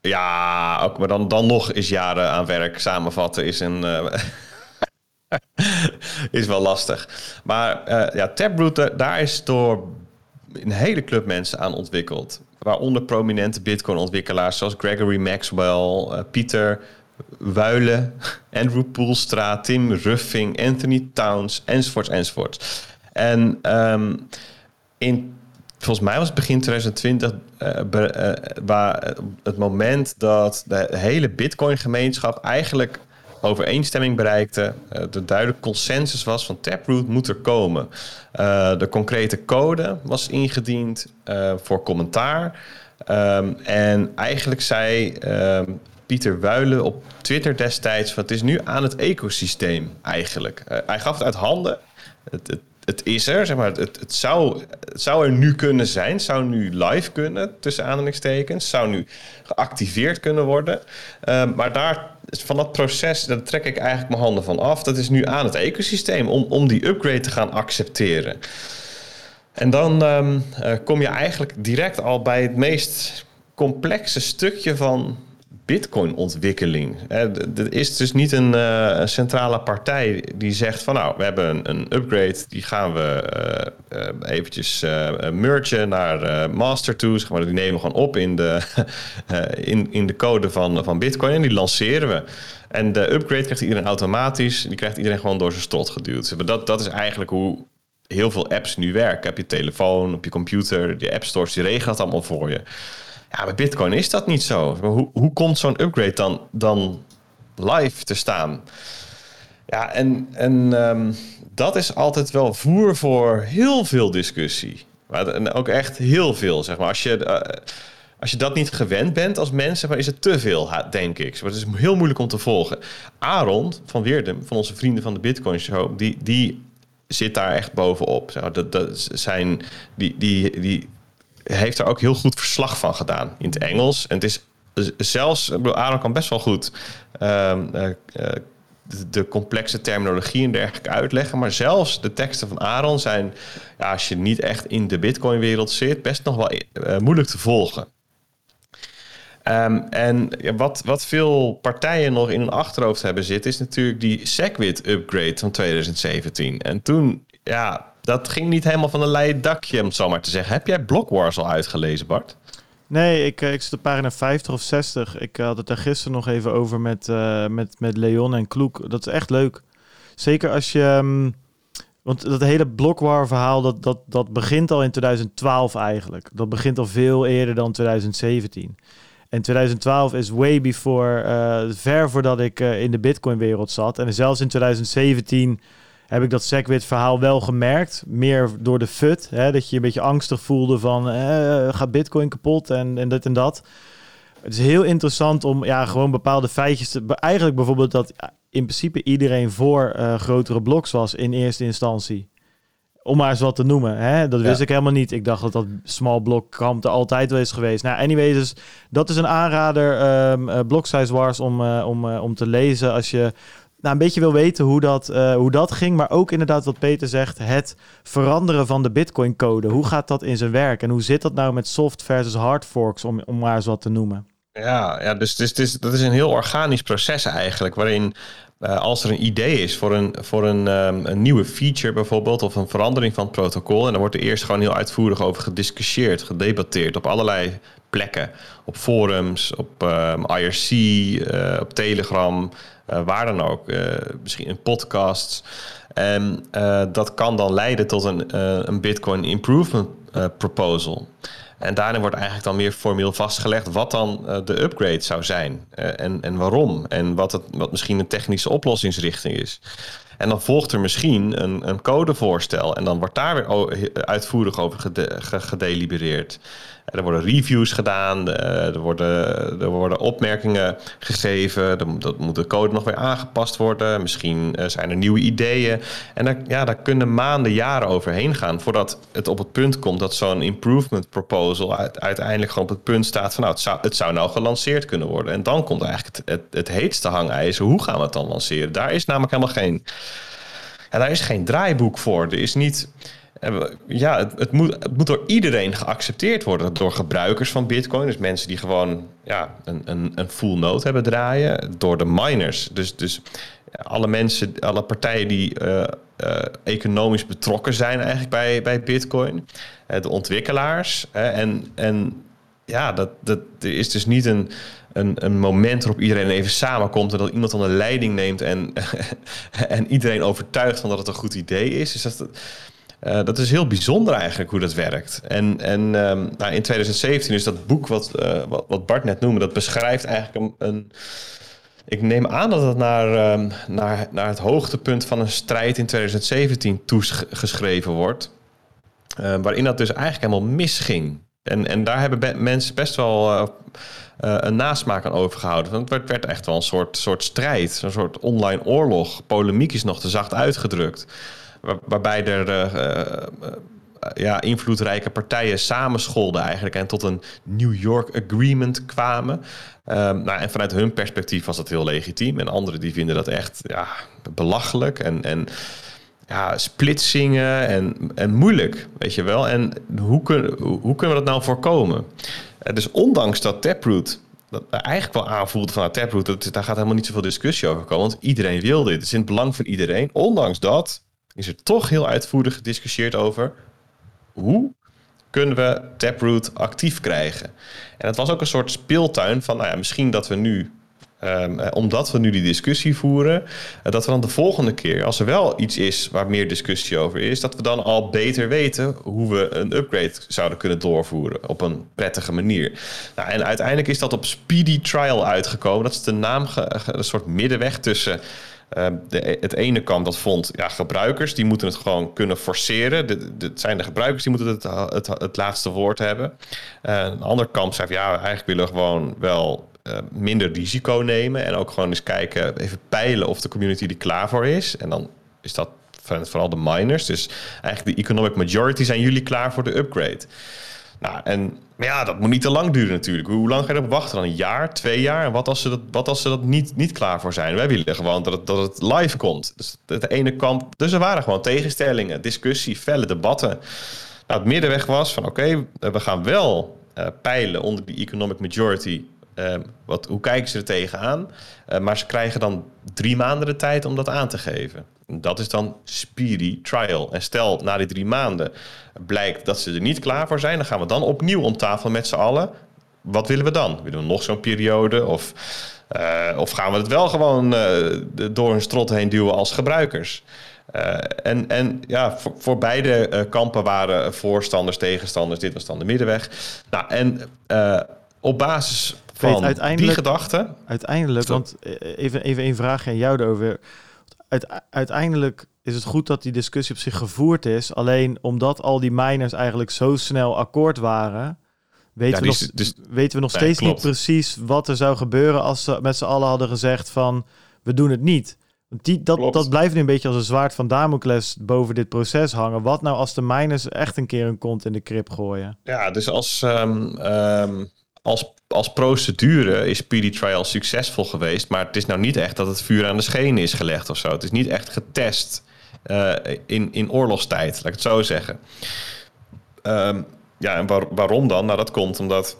Ja, ook, maar dan, dan nog is jaren aan werk samenvatten is een... <laughs> is wel lastig. Maar ja, Taproot, daar is door een hele club mensen aan ontwikkeld. Waaronder prominente Bitcoin-ontwikkelaars zoals Gregory Maxwell, Pieter Wuilen, Andrew Poelstra, Tim Ruffing, Anthony Towns, enzovoorts, enzovoorts. En um, in, volgens mij was het begin 2020 uh, uh, waar het moment dat de hele Bitcoin-gemeenschap eigenlijk overeenstemming bereikte. Uh, de duidelijk consensus was van Taproot moet er komen. De concrete code was ingediend voor commentaar. Um, en eigenlijk zei um, Pieter Wuilen op Twitter destijds... het is nu aan het ecosysteem eigenlijk. Uh, hij gaf het uit handen. Het, het, het is er, zeg maar. Het, het, zou, zou er nu kunnen zijn. Zou nu live kunnen, tussen aanhalingstekens. Zou nu geactiveerd kunnen worden. Uh, maar daar, van dat proces, daar trek ik eigenlijk mijn handen van af. Dat is nu aan het ecosysteem om, om die upgrade te gaan accepteren. En dan um, uh, kom je eigenlijk direct al bij het meest complexe stukje van Bitcoin-ontwikkeling. Er is dus niet een uh, centrale partij die zegt van nou, we hebben een, een upgrade, die gaan we uh, uh, eventjes mergen naar master. Zeg maar, die nemen we gewoon op in de, <laughs> in, in de code van, van Bitcoin en die lanceren we. En de upgrade krijgt iedereen automatisch, die krijgt iedereen gewoon door zijn strot geduwd. Dat, dat is eigenlijk hoe heel veel apps nu werken. Op je telefoon, op je computer, die app stores, die regelen het allemaal voor je. Ja, bij Bitcoin is dat niet zo. Hoe, hoe komt zo'n upgrade dan, dan live te staan? Ja, en, en um, dat is altijd wel voer voor heel veel discussie. Maar, ook echt heel veel, zeg maar. Als je, uh, als je dat niet gewend bent als mensen, maar is het te veel, denk ik. Het is heel moeilijk om te volgen. Aaron van Weerdem, van onze vrienden van de Bitcoin Show, die, die zit daar echt bovenop. Dat, dat zijn, die, die, die heeft er ook heel goed verslag van gedaan in het Engels. En het is zelfs, Aaron kan best wel goed uh, uh, de, de, complexe terminologie en dergelijke uitleggen. Maar zelfs de teksten van Aaron zijn, ja, als je niet echt in de Bitcoin-wereld zit, best nog wel moeilijk te volgen. Um, en wat, wat veel partijen nog in hun achterhoofd hebben zitten, is natuurlijk die Segwit upgrade van 2017. En toen, ja, dat ging niet helemaal van een leien dakje, om het zo maar te zeggen. Heb jij Block Wars al uitgelezen, Bart? Nee, ik, ik zit op pagina 50 of 60. Ik had het er gisteren nog even over met, uh, met, met Leon en Kloek. Dat is echt leuk. Zeker als je... Um, want dat hele Blockwar verhaal, dat, dat, dat begint al in 2012 eigenlijk. Dat begint al veel eerder dan 2017. En 2012 is way before, uh, ver voordat ik in de Bitcoin wereld zat. En zelfs in 2017 heb ik dat Segwit verhaal wel gemerkt. Meer door de FUT. Hè, dat je een beetje angstig voelde van eh, gaat bitcoin kapot en, en dit en dat. Het is heel interessant om ja, gewoon bepaalde feitjes te... Eigenlijk bijvoorbeeld dat in principe iedereen voor uh, grotere bloks was in eerste instantie. Om maar eens wat te noemen. Hè? Dat wist ja. ik helemaal niet. Ik dacht dat dat small block kamp er altijd wel is geweest. Nou, anyways, dus dat is een aanrader, um, uh, Block Size Wars, om, uh, om, om te lezen als je nou, een beetje wil weten hoe dat, uh, hoe dat ging. Maar ook inderdaad wat Peter zegt, het veranderen van de Bitcoin-code. Hoe gaat dat in zijn werk? En hoe zit dat nou met soft versus hard forks, om, om maar eens wat te noemen? Ja, ja dus, dat is een heel organisch proces eigenlijk, waarin uh, als er een idee is voor een, voor een, um, een nieuwe feature bijvoorbeeld, of een verandering van het protocol, en dan wordt er eerst gewoon heel uitvoerig over gediscussieerd, gedebatteerd op allerlei plekken. Op forums, op um, IRC, uh, op Telegram, uh, waar dan ook. Uh, misschien in podcasts. En uh, dat kan dan leiden tot een, een Bitcoin Improvement Proposal. En daarin wordt eigenlijk dan meer formeel vastgelegd wat dan de upgrade zou zijn. en, en waarom. En wat, het, wat misschien een technische oplossingsrichting is. En dan volgt er misschien een, een codevoorstel. En dan wordt daar weer uitvoerig over gede, gedelibereerd. Er worden reviews gedaan, er worden, er worden opmerkingen gegeven. Dat moet de code nog weer aangepast worden. Misschien zijn er nieuwe ideeën. En daar, ja, daar kunnen maanden, jaren overheen gaan voordat het op het punt komt dat zo'n improvement proposal uiteindelijk gewoon op het punt staat van nou, het zou, het zou nou gelanceerd kunnen worden. En dan komt eigenlijk het, het, het heetste hangijzer. Hoe gaan we het dan lanceren? Daar is namelijk helemaal geen Ja, daar is geen draaiboek voor. Er is niet. Ja, het, het, moet, het moet door iedereen geaccepteerd worden. Door gebruikers van Bitcoin. Dus mensen die gewoon ja, een, een, een full node hebben draaien. Door de miners. Dus, dus alle mensen, alle partijen die uh, uh, economisch betrokken zijn eigenlijk bij, bij Bitcoin. Uh, de ontwikkelaars. en, en ja, dat, dat is dus niet een, een, een moment waarop iedereen even samenkomt en dat iemand dan de leiding neemt en, <laughs> en iedereen overtuigt van dat het een goed idee is. Dus dat, uh, dat is heel bijzonder eigenlijk hoe dat werkt. En, en um, nou, in 2017 is dat boek wat, uh, wat, wat, Bart net noemde, dat beschrijft eigenlijk een, een ik neem aan dat het naar, um, naar, naar het hoogtepunt van een strijd in 2017 toegeschreven wordt. Uh, waarin dat dus eigenlijk helemaal misging. En, en daar hebben mensen best wel uh, een nasmaak aan overgehouden. Want het werd, werd echt wel een soort, soort strijd, een soort online oorlog. Polemiek is nog te zacht uitgedrukt. Waar, waarbij er uh, ja, invloedrijke partijen samenscholden eigenlijk en tot een New York Agreement kwamen. Um, nou, en vanuit hun perspectief was dat heel legitiem. En anderen die vinden dat echt ja, belachelijk en, en ja, splitsingen en, en moeilijk, weet je wel. En hoe, hoe kunnen we dat nou voorkomen? Uh, dus ondanks dat Taproot dat eigenlijk wel aanvoelde van nou, Taproot, dat, daar gaat helemaal niet zoveel discussie over komen, want iedereen wil dit. Het is in het belang van iedereen. Ondanks dat is er toch heel uitvoerig gediscussieerd over hoe kunnen we Taproot actief krijgen. En het was ook een soort speeltuin van, nou ja, misschien dat we nu Um, omdat we nu die discussie voeren, uh, dat we dan de volgende keer, als er wel iets is waar meer discussie over is, dat we dan al beter weten hoe we een upgrade zouden kunnen doorvoeren op een prettige manier. Nou, en uiteindelijk is dat op Speedy Trial uitgekomen. Dat is de naam, een soort middenweg tussen uh, de, het ene kant dat vond, ja, gebruikers die moeten het gewoon kunnen forceren. Het zijn de gebruikers die moeten het, het, het laatste woord hebben. Uh, een andere kant zei, ja, eigenlijk willen gewoon wel uh, minder risico nemen. En ook gewoon eens kijken, even peilen of de community er klaar voor is. En dan is dat vooral de miners. Dus eigenlijk de economic majority zijn jullie klaar voor de upgrade. Nou, en maar ja, dat moet niet te lang duren natuurlijk. Hoe lang ga je erop wachten? Dan een jaar, twee jaar? En wat als ze dat, wat als ze dat niet, niet klaar voor zijn? Wij willen gewoon dat het, dat het live komt. Dus het ene kamp. Dus er waren gewoon tegenstellingen, discussie, felle debatten. Nou, het middenweg was van oké, we gaan wel uh, peilen onder die economic majority. Uh, wat, hoe kijken ze er tegenaan? Uh, maar ze krijgen dan drie maanden de tijd om dat aan te geven. Dat is dan speedy trial. En stel, na die drie maanden blijkt dat ze er niet klaar voor zijn, dan gaan we dan opnieuw om tafel met z'n allen. Wat willen we dan? Willen we nog zo'n periode? Of, uh, of gaan we het wel gewoon uh, door hun strot heen duwen als gebruikers? Uh, en, en ja, voor, voor beide kampen waren voorstanders, tegenstanders. Dit was dan de middenweg. Nou, en op basis van die gedachte... Uiteindelijk, want even, even een vraagje aan jou erover uiteindelijk is het goed dat die discussie op zich gevoerd is. Alleen omdat al die miners eigenlijk zo snel akkoord waren, weten, we, nog, dus, weten we nog steeds niet precies wat er zou gebeuren als ze met z'n allen hadden gezegd van we doen het niet. Die, dat, dat blijft nu een beetje als een zwaard van Damocles boven dit proces hangen. Wat nou als de miners echt een keer een kont in de krip gooien? Ja, dus als, um, um, als als procedure is Speedy Trial succesvol geweest, maar het is nou niet echt dat het vuur aan de schenen is gelegd of zo. Het is niet echt getest uh, in, in oorlogstijd, laat ik het zo zeggen. Um, ja, en waar, waarom dan? Nou, dat komt omdat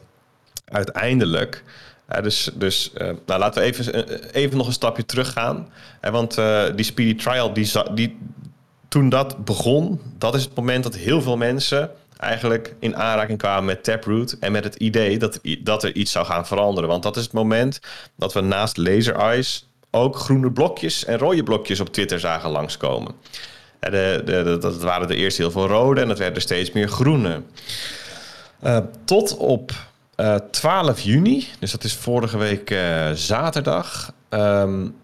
uiteindelijk. Uh, dus dus uh, nou, laten we even, even nog een stapje teruggaan. want die Speedy Trial, die, die, toen dat begon, dat is het moment dat heel veel mensen eigenlijk in aanraking kwamen met Taproot en met het idee dat, dat er iets zou gaan veranderen. Want dat is het moment dat we naast Laser Eyes ook groene blokjes en rode blokjes op Twitter zagen langskomen. De, de, dat waren er eerst heel veel rode en dat werden er steeds meer groene. Uh, tot op uh, eh, 12 juni, dus dat is vorige week uh, zaterdag, um,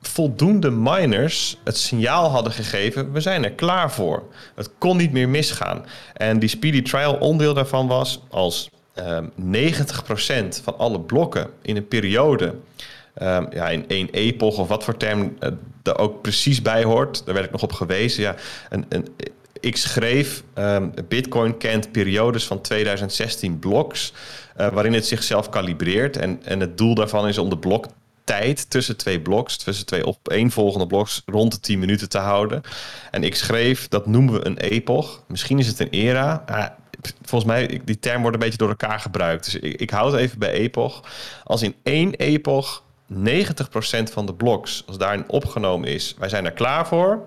voldoende miners het signaal hadden gegeven: we zijn er klaar voor. Het kon niet meer misgaan. En die speedy trial onderdeel daarvan was als um, ehm, 90% van alle blokken in een periode. Um, ja, in één epoch of wat voor term uh, er ook precies bij hoort. Daar werd ik nog op gewezen. Ja, een, een, ik schreef, um, Bitcoin kent periodes van 2016 bloks, uh, waarin het zichzelf kalibreert. En, en het doel daarvan is om de blok tijd tussen twee bloks, tussen twee opeenvolgende bloks, rond de 10 minuten te houden. En ik schreef, dat noemen we een epoch. Misschien is het een era. volgens mij, die term wordt een beetje door elkaar gebruikt. Dus ik, ik houd even bij epoch. Als in één epoch 90% van de bloks, als daarin opgenomen is, wij zijn er klaar voor,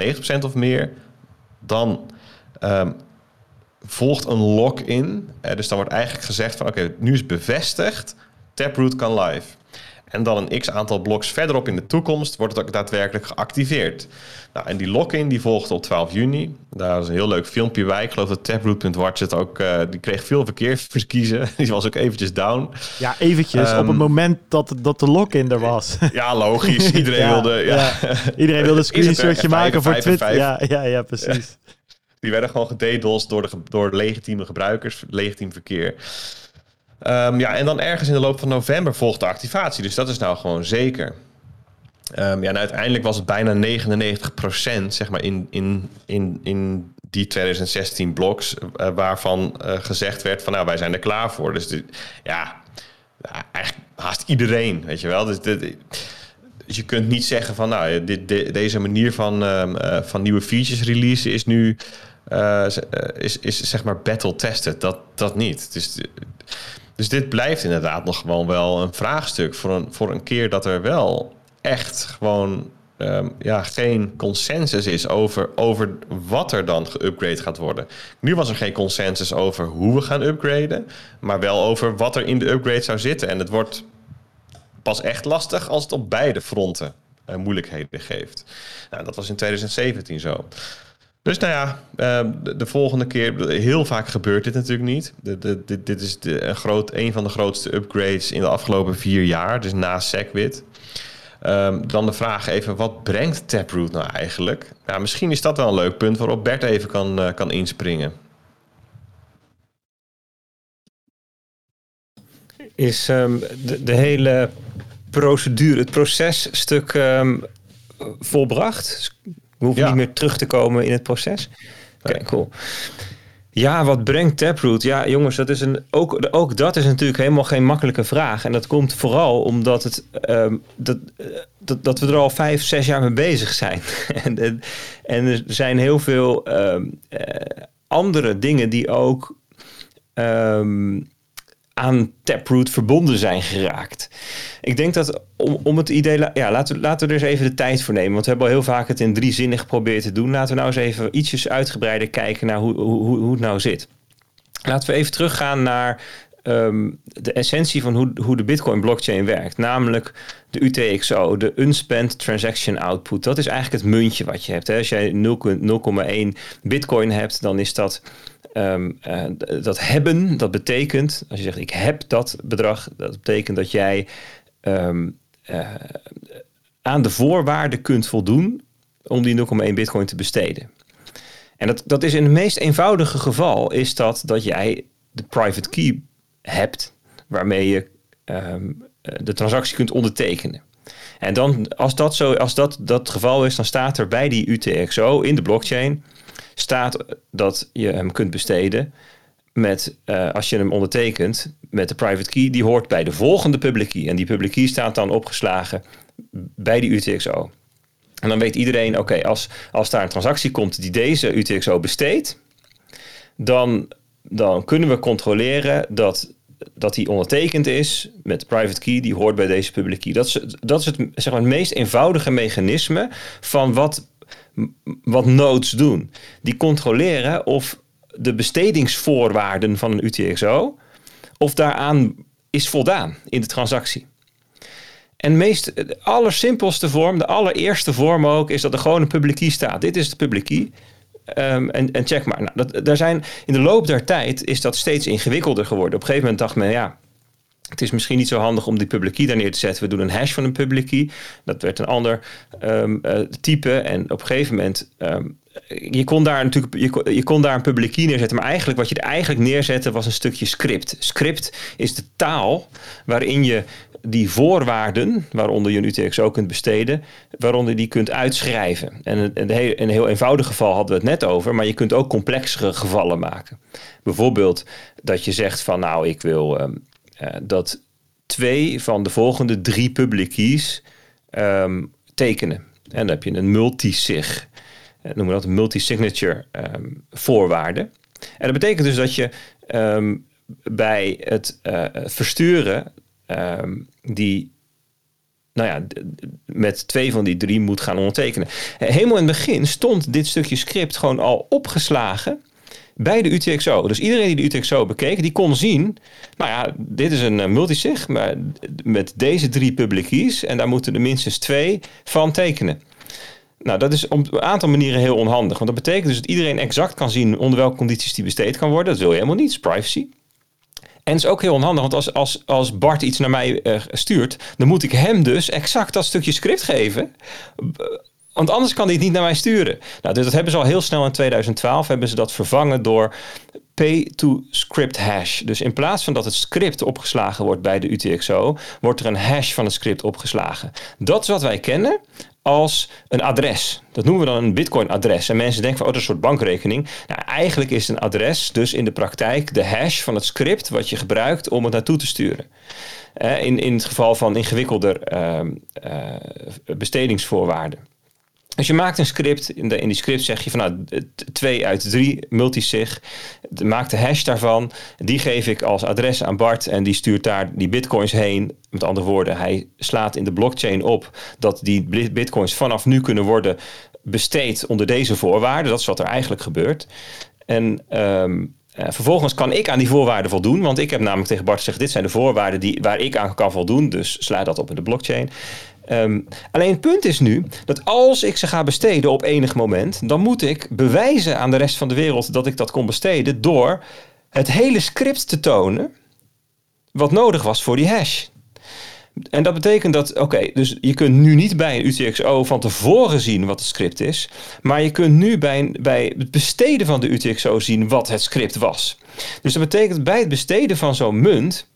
90% of meer, dan um, volgt een lock-in. Uh, dus dan wordt eigenlijk gezegd van oké, nu is bevestigd, Taproot kan live. En dan een x aantal bloks verderop in de toekomst wordt het ook daadwerkelijk geactiveerd. Nou, en die lock-in die volgde op 12 juni. Daar was een heel leuk filmpje bij. Ik geloof dat Taproot.watch het ook... Uh, die kreeg veel verkiezen. <laughs> Die was ook eventjes down. Ja, eventjes. Um, op het ehm, moment dat, dat de lock-in er was. <laughs> Ja, logisch. <laughs> Iedereen wilde... Ja. ja. Iedereen wilde een screenshotje maken voor Twitter. Ja, ja, ja, precies. Die werden gewoon gededost door, de, door legitieme gebruikers, legitiem verkeer. Um, ja, en dan ergens in de loop van november volgt de activatie. Dus dat is nou gewoon zeker. Um, ja, en uiteindelijk was het bijna 99% zeg maar in, in, in, in die 2016 bloks, uh, waarvan uh, gezegd werd van nou, wij zijn er klaar voor. Dus ja, eigenlijk haast iedereen, weet je wel. Dus, dus je kunt niet zeggen van nou, dit, deze manier van, um, uh, van nieuwe features release is nu is, is zeg maar battle tested. Dat, dat niet. Dus, dus dit blijft inderdaad nog gewoon wel een vraagstuk voor een, voor een keer dat er wel echt gewoon um, ja, geen consensus is over, over wat er dan geüpgrade gaat worden. Nu was er geen consensus over hoe we gaan upgraden, maar wel over wat er in de upgrade zou zitten. En het wordt pas echt lastig als het op beide fronten uh, moeilijkheden geeft. Nou, dat was in 2017 zo. Dus nou ja, ehm, de, volgende keer, heel vaak gebeurt dit natuurlijk niet. Dit is de, een, groot, een van de grootste upgrades in de afgelopen vier jaar, dus na SegWit. Um, dan de vraag even, wat brengt Taproot nou eigenlijk? Ja, misschien is dat wel een leuk punt waarop Bert even kan, uh, kan inspringen. Is um, de, de, hele procedure, het processtuk um, volbracht? We hoeven niet meer terug te komen in het proces. Oké, okay, cool. Ja, wat brengt Taproot? Ja, jongens, dat is een, ook, ook dat is natuurlijk helemaal geen makkelijke vraag. En dat komt vooral omdat het, um, dat, dat, dat we er al vijf, zes jaar mee bezig zijn. <laughs> en, en, er zijn heel veel um, uh, andere dingen die ook um, aan Taproot verbonden zijn geraakt. Ik denk dat om, om het idee... Ja, laten, laten we er eens even de tijd voor nemen. Want we hebben al heel vaak het in drie zinnen geprobeerd te doen. Laten we nou eens even ietsjes uitgebreider kijken naar hoe, hoe, hoe het nou zit. Laten we even teruggaan naar um, de essentie van hoe, hoe de Bitcoin blockchain werkt. Namelijk de UTXO, de Unspent Transaction Output. Dat is eigenlijk het muntje wat je hebt. Hè. Als jij 0,1 Bitcoin hebt, dan is dat Um, uh, dat hebben, dat betekent, als je zegt ik heb dat bedrag, dat betekent dat jij um, uh, aan de voorwaarden kunt voldoen om die 0,1 bitcoin te besteden. En dat, dat is in het meest eenvoudige geval, is dat dat jij de private key hebt waarmee je um, de transactie kunt ondertekenen. En dan, als dat, zo, als dat dat geval is, dan staat er bij die UTXO in de blockchain staat dat je hem kunt besteden met, uh, als je hem ondertekent, met de private key, die hoort bij de volgende public key. En die public key staat dan opgeslagen bij die UTXO. En dan weet iedereen, oké, als, als daar een transactie komt die deze UTXO besteedt, dan, dan kunnen we controleren dat, dat die ondertekend is met de private key, die hoort bij deze public key. Dat is, dat is het, zeg maar, het meest eenvoudige mechanisme van wat wat nodes doen. Die controleren of de bestedingsvoorwaarden van een UTXO, of daaraan is voldaan in de transactie. En meest, de allersimpelste vorm, de allereerste vorm ook, is dat er gewoon een public key staat. Dit is de public key. Um, en, en check maar. Nou, dat, daar zijn, in de loop der tijd is dat steeds ingewikkelder geworden. Op een gegeven moment dacht men, ja, het is misschien niet zo handig om die public key daar neer te zetten. We doen een hash van een public key. Dat werd een ander um, uh, type. En op een gegeven moment. Um, je kon daar natuurlijk je kon, je kon daar een public key neerzetten. Maar eigenlijk wat je er eigenlijk neerzette was een stukje script. Script is de taal waarin je die voorwaarden, waaronder je een UTXO kunt besteden, waaronder die kunt uitschrijven. En in een heel eenvoudig geval hadden we het net over, maar je kunt ook complexere gevallen maken. Bijvoorbeeld dat je zegt van nou, ik wil uh, dat twee van de volgende drie public keys ehm, tekenen. En dan heb je een multisig, uh, noemen we dat een multisignature um, voorwaarde. En dat betekent dus dat je um, bij het uh, versturen die nou ja, met twee van die drie moet gaan ondertekenen. Helemaal in het begin stond dit stukje script gewoon al opgeslagen bij de UTXO. Dus iedereen die de UTXO bekeek, die kon zien... nou ja, dit is een uh, multisig maar met deze drie public keys... en daar moeten er minstens twee van tekenen. Nou, dat is op een aantal manieren heel onhandig. Want dat betekent dus dat iedereen exact kan zien... onder welke condities die besteed kan worden. Dat wil je helemaal niet, privacy. En het is ook heel onhandig, want als, als, als Bart iets naar mij uh, stuurt, dan moet ik hem dus exact dat stukje script geven. Want anders kan hij het niet naar mij sturen. Nou, dus dat hebben ze al heel snel in 2012 hebben ze dat vervangen door pay-to-script hash. Dus in plaats van dat het script opgeslagen wordt bij de UTXO, wordt er een hash van het script opgeslagen. Dat is wat wij kennen als een adres. Dat noemen we dan een Bitcoin-adres. En mensen denken van, oh, dat is een soort bankrekening. Nou, eigenlijk is een adres dus in de praktijk de hash van het script wat je gebruikt om het naartoe te sturen. in, in het geval van ingewikkelder uh, uh, bestedingsvoorwaarden. Dus je maakt een script. In, de, in die script zeg je van nou 2 uit 3 multisig. Maak de hash daarvan. Die geef ik als adres aan Bart. En die stuurt daar die bitcoins heen. Met andere woorden, hij slaat in de blockchain op dat die bitcoins vanaf nu kunnen worden besteed onder deze voorwaarden. Dat is wat er eigenlijk gebeurt. En um, uh, vervolgens kan ik aan die voorwaarden voldoen, want ik heb namelijk tegen Bart gezegd: dit zijn de voorwaarden die, waar ik aan kan voldoen, dus sla dat op in de blockchain. Um, alleen het punt is nu dat als ik ze ga besteden op enig moment, dan moet ik bewijzen aan de rest van de wereld dat ik dat kon besteden door het hele script te tonen wat nodig was voor die hash. En dat betekent dat, oké, dus je kunt nu niet bij een UTXO van tevoren zien wat het script is, maar je kunt nu bij, bij het besteden van de UTXO zien wat het script was. Dus dat betekent bij het besteden van zo'n munt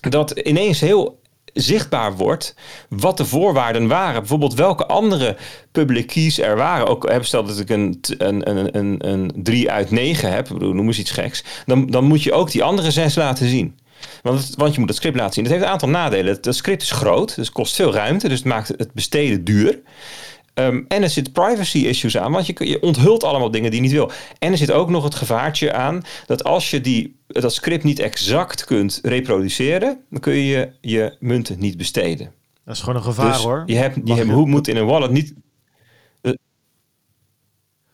dat ineens heel zichtbaar wordt wat de voorwaarden waren. Bijvoorbeeld welke andere public keys er waren. Ook heb stel dat ik een, een, een, een, een 3 uit 9 heb, noem eens iets geks. Dan, dan moet je ook die andere zes laten zien. Want, want je moet het script laten zien. Dat heeft een aantal nadelen. Het script is groot, dus het kost veel ruimte. Dus het maakt het besteden duur. Um, en er zit privacy issues aan, want je, je onthult allemaal dingen die je niet wil. En er zit ook nog het gevaartje aan dat als je die, dat script niet exact kunt reproduceren, dan kun je je munten niet besteden. Dat is gewoon een gevaar dus hoor. Je hebt, je hebt, hoe moet in een wallet niet. Uh,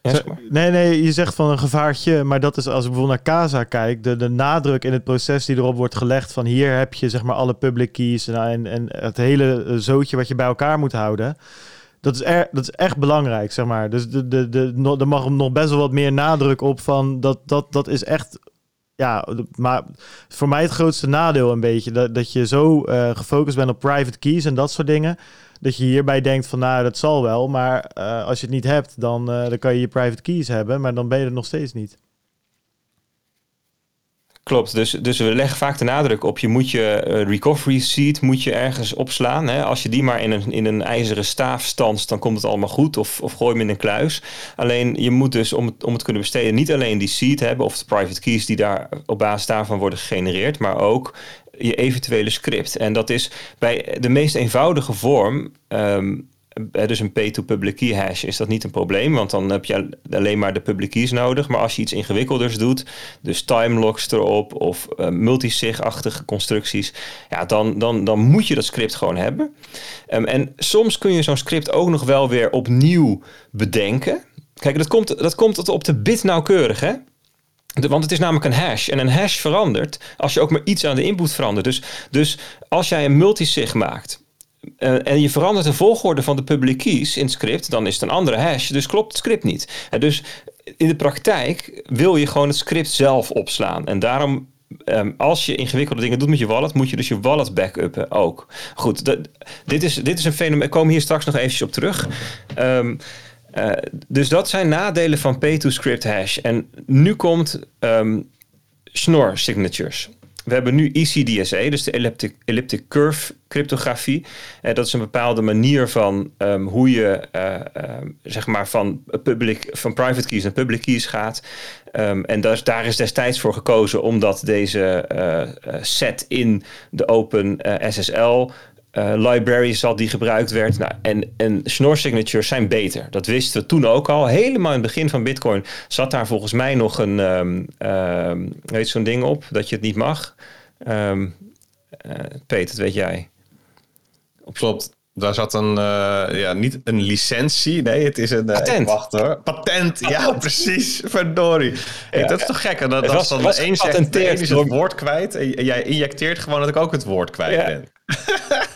ja, nee, nee, je zegt van een gevaartje, maar dat is als ik bijvoorbeeld naar Casa kijk, de, de nadruk in het proces die erop wordt gelegd van hier heb je zeg maar alle public keys en, en het hele zootje wat je bij elkaar moet houden. Dat is, er, dat is echt belangrijk, zeg maar. Dus de, de, de, er mag nog best wel wat meer nadruk op van dat, dat, dat is echt ja, maar voor mij het grootste nadeel een beetje. Dat, dat je zo uh, gefocust bent op private keys en dat soort dingen. Dat je hierbij denkt van nou, dat zal wel. Maar uh, als je het niet hebt, dan, uh, dan kan je je private keys hebben. Maar dan ben je er nog steeds niet. Klopt, dus, dus we leggen vaak de nadruk op je moet je uh, recovery seat moet je ergens opslaan. Hè? Als je die maar in een, in een ijzeren staaf stanst, dan komt het allemaal goed. Of, of gooi hem in een kluis. Alleen je moet dus om het, om het kunnen besteden niet alleen die seat hebben of de private keys die daar op basis daarvan worden gegenereerd, maar ook je eventuele script. En dat is bij de meest eenvoudige vorm. Um, dus een pay-to-public key hash is dat niet een probleem, want dan heb je alleen maar de public keys nodig. Maar als je iets ingewikkelders doet, dus timelocks erop of uh, multisig-achtige constructies, ja, dan, dan, dan moet je dat script gewoon hebben. Um, en soms kun je zo'n script ook nog wel weer opnieuw bedenken. Kijk, dat komt, dat komt op de bit nauwkeurig, hè? Want het is namelijk een hash. En een hash verandert als je ook maar iets aan de input verandert. Dus, dus als jij een multisig maakt uh, en je verandert de volgorde van de public keys in het script, dan is het een andere hash. Dus klopt het script niet. Dus in de praktijk wil je gewoon het script zelf opslaan. En daarom Um, als je ingewikkelde dingen doet met je wallet, moet je dus je wallet backuppen ook. Goed, dit, is, dit is een fenomeen. Ik kom hier straks nog eventjes op terug. Um, uh, dus dat zijn nadelen van pay-to-script hash. En nu komt um, Schnorr signatures. We hebben nu ECDSA, dus de elliptic, elliptic curve cryptografie. Uh, dat is een bepaalde manier van um, hoe je uh, uh, zeg maar van, public, van private keys naar public keys gaat. Um, en daar, daar is destijds voor gekozen omdat deze set in de open SSL uh, libraries al die gebruikt werd. Nou, en, en Schnorr signatures zijn beter. Dat wisten we toen ook al. Helemaal in het begin van Bitcoin zat daar volgens mij nog een, um, um, weet zo'n ding op dat je het niet mag. Um, uh, Peter, dat weet jij. Op Klopt. Daar zat een, uh, ja, niet een licentie. Nee, het is een... Patent. wacht hoor. Patent. Ja, precies. Verdorie. Hey, dat is toch gek? Dat, dat was, dan was één zegt, de is het woord kwijt. En jij injecteert gewoon dat ik ook het woord kwijt ja. ben. <laughs>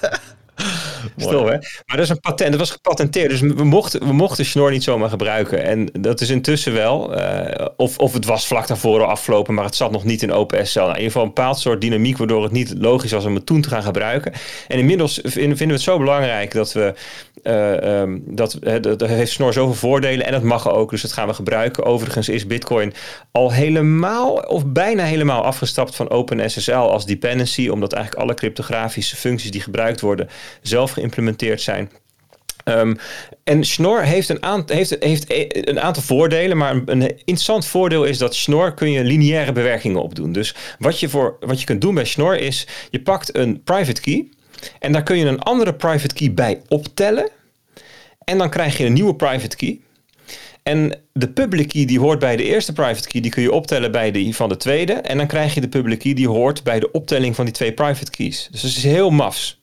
Stil, hè? Maar dat is een patent, dat was gepatenteerd. Dus we mochten, we mochten Schnorr niet zomaar gebruiken. En dat is intussen wel. Uh, of, of het was vlak daarvoor al afgelopen, maar het zat nog niet in OpenSL. Nou, in ieder geval een bepaald soort dynamiek, waardoor het niet logisch was om het toen te gaan gebruiken. En inmiddels vinden we het zo belangrijk dat we. Uh, um, dat, dat heeft Snor zoveel voordelen en dat mag ook, dus dat gaan we gebruiken. Overigens is Bitcoin al helemaal of bijna helemaal afgestapt van OpenSSL als dependency, omdat eigenlijk alle cryptografische functies die gebruikt worden zelf geïmplementeerd zijn. Um, en Schnorr heeft een, aantal, heeft, heeft een aantal voordelen, maar een, een, interessant voordeel is dat Schnorr kun je lineaire bewerkingen opdoen. Dus wat je, voor, wat je kunt doen bij Schnorr is, je pakt een private key en daar kun je een andere private key bij optellen. En dan krijg je een nieuwe private key. En de public key die hoort bij de eerste private key, die kun je optellen bij die van de tweede. En dan krijg je de public key die hoort bij de optelling van die twee private keys. Dus dat is heel mafs.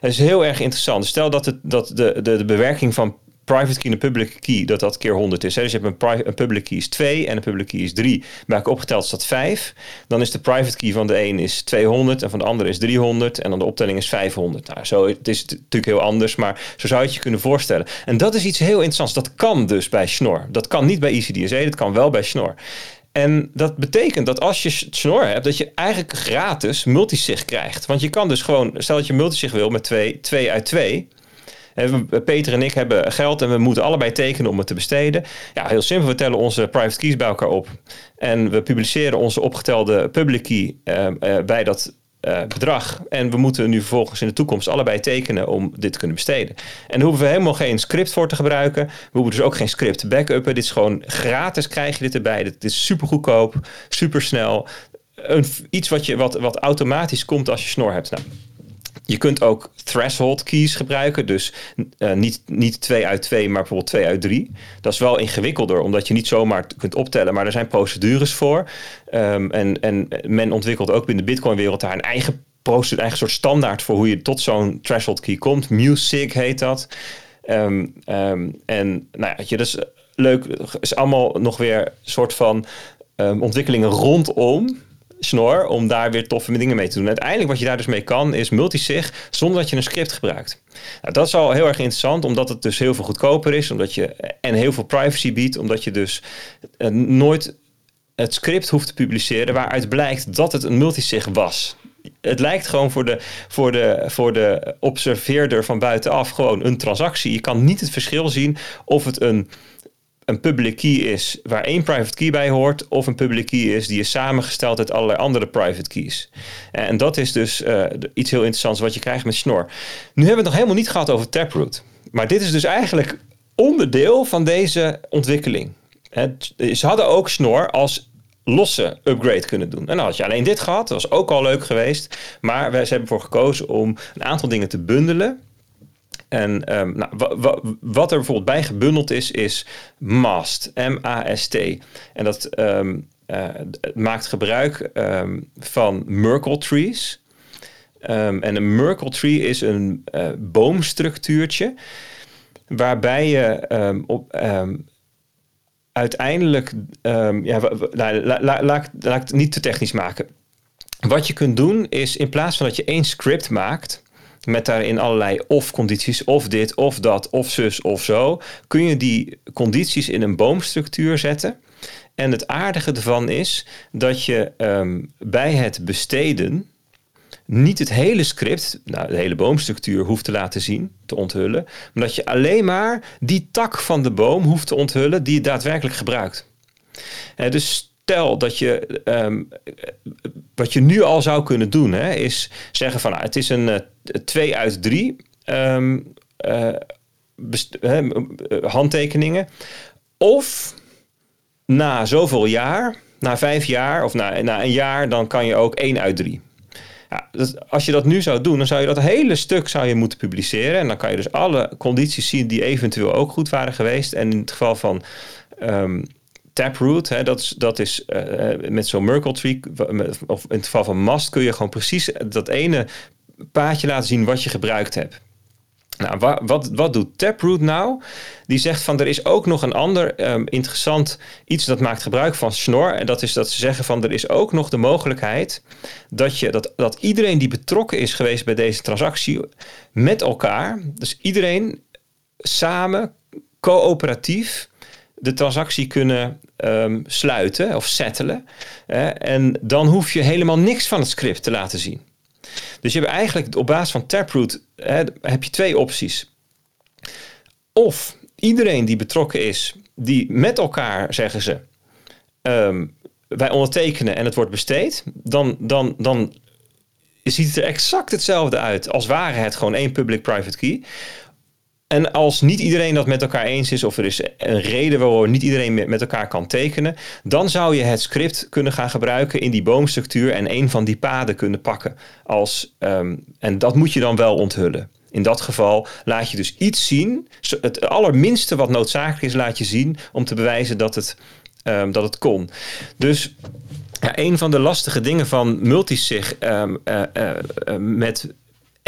Het is heel erg interessant. Stel dat, het, dat de, de, de bewerking van private key en public key, dat dat keer 100 is. Hè? Dus je hebt een, public key is 2 en een public key is 3. Bij elkaar opgeteld is dat 5. Dan is de private key van de een is 200 en van de andere is 300. En dan de optelling is 500. Nou, zo, het is natuurlijk heel anders, maar zo zou je het je kunnen voorstellen. En dat is iets heel interessants. Dat kan dus bij Schnorr. Dat kan niet bij ECDSA, dat kan wel bij Schnorr. En dat betekent dat als je snor hebt, dat je eigenlijk gratis multisig krijgt. Want je kan dus gewoon, stel dat je multisig wil met 2 twee, uit 2. Peter en ik hebben geld en we moeten allebei tekenen om het te besteden. Ja, heel simpel. We tellen onze private keys bij elkaar op. En we publiceren onze opgetelde public key uh, uh, bij dat uh, bedrag. En we moeten nu vervolgens in de toekomst allebei tekenen om dit te kunnen besteden. En daar hoeven we helemaal geen script voor te gebruiken. We hoeven dus ook geen script te backuppen. Dit is gewoon gratis krijg je dit erbij. Dit is super goedkoop, super snel. Een, iets wat, je, wat, wat automatisch komt als je snor hebt. Nou, je kunt ook threshold keys gebruiken. Dus uh, niet, niet 2 uit 2, maar bijvoorbeeld 2 uit 3. Dat is wel ingewikkelder, omdat je niet zomaar kunt optellen. Maar er zijn procedures voor. Um, en, en men ontwikkelt ook binnen de Bitcoin-wereld daar een eigen, procedure, eigen soort standaard voor hoe je tot zo'n threshold key komt. Music heet dat. Um, um, en nou ja, dat is leuk. is allemaal nog weer een soort van ontwikkelingen rondom snor om daar weer toffe dingen mee te doen. Uiteindelijk wat je daar dus mee kan is multisig zonder dat je een script gebruikt. Nou, dat is al heel erg interessant omdat het dus heel veel goedkoper is omdat je, en heel veel privacy biedt omdat je dus uh, nooit het script hoeft te publiceren waaruit blijkt dat het een multisig was. Het lijkt gewoon voor de, voor, de, voor de observeerder van buitenaf gewoon een transactie. Je kan niet het verschil zien of het een een public key is waar één private key bij hoort, of een public key is die is samengesteld uit allerlei andere private keys. En dat is dus uh, iets heel interessants wat je krijgt met Schnorr. Nu hebben we het nog helemaal niet gehad over Taproot. Maar dit is dus eigenlijk onderdeel van deze ontwikkeling. Ze hadden ook Schnorr als losse upgrade kunnen doen. En dan had je alleen dit gehad, dat was ook al leuk geweest. Maar wij, ze hebben ervoor gekozen om een aantal dingen te bundelen en um, nou, wat er bijvoorbeeld bij gebundeld is, is MAST. M-A-S-T. En dat um, uh, maakt gebruik um, van Merkle trees. en een Merkle tree is een uh, boomstructuurtje waarbij je op, uiteindelijk, ja, nou, la, la, laat, laat ik het niet te technisch maken. Wat je kunt doen is in plaats van dat je één script maakt, met daarin allerlei of-condities, of dit, of dat, of zus, of zo, kun je die condities in een boomstructuur zetten. En het aardige ervan is dat je um, bij het besteden niet het hele script, nou, de hele boomstructuur hoeft te laten zien, te onthullen, maar dat je alleen maar die tak van de boom hoeft te onthullen die je daadwerkelijk gebruikt. dus stel dat je, um, wat je nu al zou kunnen doen, hè, is zeggen van nou, het is een 2 uit 3 um, uh, handtekeningen. Of na zoveel jaar, na vijf jaar of na, na een jaar, dan kan je ook 1 uit 3. Ja, als je dat nu zou doen, dan zou je dat hele stuk zou je moeten publiceren. En dan kan je dus alle condities zien die eventueel ook goed waren geweest. En in het geval van um, Taproot, hè, dat is, dat is uh, met zo'n Merkle tree, of in het geval van Mast, kun je gewoon precies dat ene paadje laten zien wat je gebruikt hebt. Nou, wat, wat, wat doet Taproot nou? Die zegt van er is ook nog een ander um, interessant iets dat maakt gebruik van Schnorr. En dat is dat ze zeggen van er is ook nog de mogelijkheid dat, je, dat, dat iedereen die betrokken is geweest bij deze transactie met elkaar, dus iedereen samen, coöperatief, de transactie kunnen um, sluiten of settelen. en dan hoef je helemaal niks van het script te laten zien. Dus je hebt eigenlijk op basis van Taproot heb je twee opties. Of iedereen die betrokken is, die met elkaar zeggen ze, um, wij ondertekenen en het wordt besteed, dan, dan, dan ziet het er exact hetzelfde uit als ware het gewoon één public-private key. En als niet iedereen dat met elkaar eens is, of er is een reden waarom niet iedereen met elkaar kan tekenen, dan zou je het script kunnen gaan gebruiken in die boomstructuur en een van die paden kunnen pakken. Als, um, en dat moet je dan wel onthullen. In dat geval laat je dus iets zien. Het allerminste wat noodzakelijk is, laat je zien om te bewijzen dat het, um, dat het kon. Dus ja, een van de lastige dingen van multisig um, uh, uh, uh, met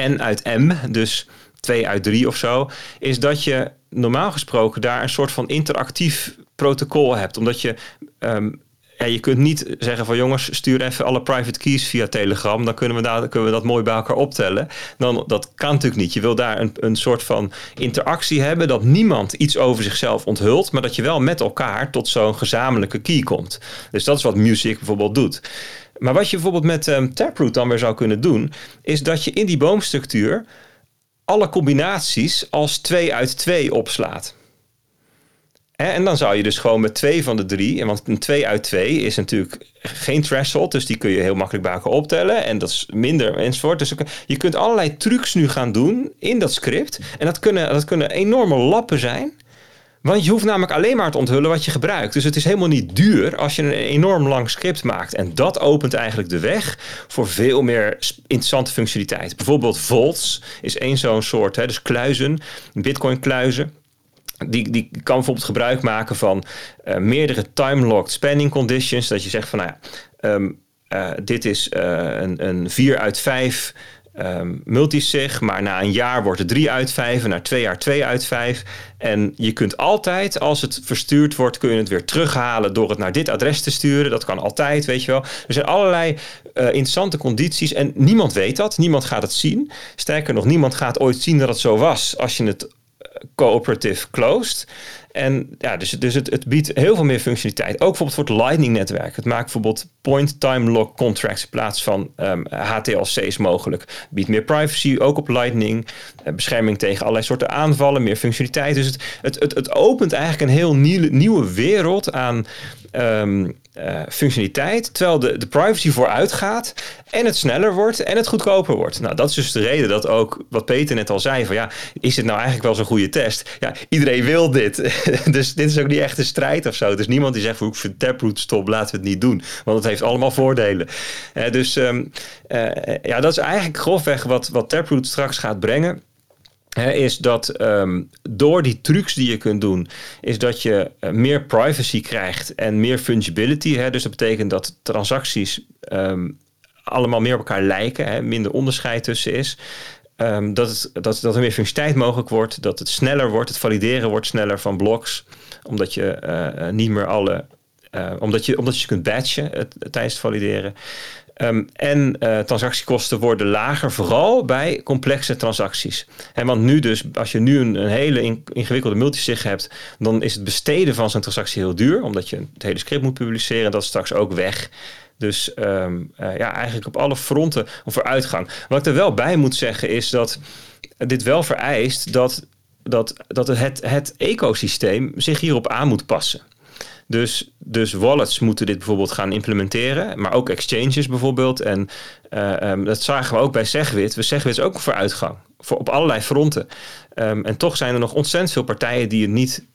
N uit M, dus twee uit drie of zo, is dat je normaal gesproken daar een soort van interactief protocol hebt. Omdat je. Um, je kunt niet zeggen van jongens, stuur even alle private keys via Telegram. Dan kunnen we, daar, kunnen we dat mooi bij elkaar optellen. Dan, dat kan natuurlijk niet. Je wil daar een, een soort van interactie hebben. Dat niemand iets over zichzelf onthult. Maar dat je wel met elkaar tot zo'n gezamenlijke key komt. Dus dat is wat Music bijvoorbeeld doet. Maar wat je bijvoorbeeld met um, Taproot dan weer zou kunnen doen. Is dat je in die boomstructuur alle combinaties als 2 uit 2 opslaat. En dan zou je dus gewoon met twee van de drie, want een 2 uit 2 is natuurlijk geen threshold, dus die kun je heel makkelijk bij elkaar optellen en dat is minder enzovoort. Dus je kunt allerlei trucs nu gaan doen in dat script en dat kunnen, dat kunnen enorme lappen zijn want je hoeft namelijk alleen maar te onthullen wat je gebruikt. Dus het is helemaal niet duur als je een enorm lang script maakt. En dat opent eigenlijk de weg voor veel meer interessante functionaliteit. Bijvoorbeeld vaults is één zo'n soort, hè, dus kluizen, bitcoin kluizen. Die, die kan bijvoorbeeld gebruik maken van uh, meerdere time-locked spanning conditions. Dat je zegt van nou ja, um, uh, dit is uh, een, een 4 uit 5 um, multisig, maar na een jaar wordt het 3 uit 5 en na twee jaar 2 uit 5. En je kunt altijd, als het verstuurd wordt, kun je het weer terughalen door het naar dit adres te sturen. Dat kan altijd, weet je wel. Er zijn allerlei uh, interessante condities en niemand weet dat. Niemand gaat het zien. Sterker nog, niemand gaat ooit zien dat het zo was als je het cooperative closed. En ja, dus, dus het, biedt heel veel meer functionaliteit. Ook bijvoorbeeld voor het Lightning-netwerk. Het maakt bijvoorbeeld point-time-lock contracts in plaats van um, ehm, HTLC's mogelijk. Biedt meer privacy, ook op Lightning. Uh, bescherming tegen allerlei soorten aanvallen, meer functionaliteit. Dus het, het, het, het opent eigenlijk een heel nieuwe, wereld aan um, uh, functionaliteit, terwijl de, de privacy vooruit gaat en het sneller wordt en het goedkoper wordt. Nou, dat is dus de reden dat ook, wat Peter net al zei, van ja, is het nou eigenlijk wel zo'n goede test? Ja, iedereen wil dit. <laughs> dus dit is ook niet echt een strijd of zo. Dus niemand die zegt, ik vind Taproot stop, laten we het niet doen. Want het heeft allemaal voordelen. Uh, dus um, uh, ja, dat is eigenlijk grofweg wat, wat Taproot straks gaat brengen is dat um, door die trucs die je kunt doen, is dat je uh, meer privacy krijgt en meer fungibility. Dus dat betekent dat transacties um, allemaal meer op elkaar lijken, hè? minder onderscheid tussen is. Um, dat, het, dat, dat er meer functionaliteit mogelijk wordt, dat het sneller wordt, het valideren wordt sneller van blocks, omdat je uh, niet meer alle, uh, omdat, je, omdat je kunt batchen het, tijdens het valideren. Um, en transactiekosten worden lager, vooral bij complexe transacties. En want nu dus, als je nu een, hele in, ingewikkelde multisig hebt, dan is het besteden van zo'n transactie heel duur, omdat je het hele script moet publiceren. Dat is straks ook weg. Dus um, uh, ja, eigenlijk op alle fronten een vooruitgang. Wat ik er wel bij moet zeggen is dat dit wel vereist dat, dat, dat het, het ecosysteem zich hierop aan moet passen. Dus, dus wallets moeten dit bijvoorbeeld gaan implementeren, maar ook exchanges bijvoorbeeld. En uh, um, dat zagen we ook bij Segwit. We Segwit is ook vooruitgang voor, op allerlei fronten. Um, en toch zijn er nog ontzettend veel partijen die het niet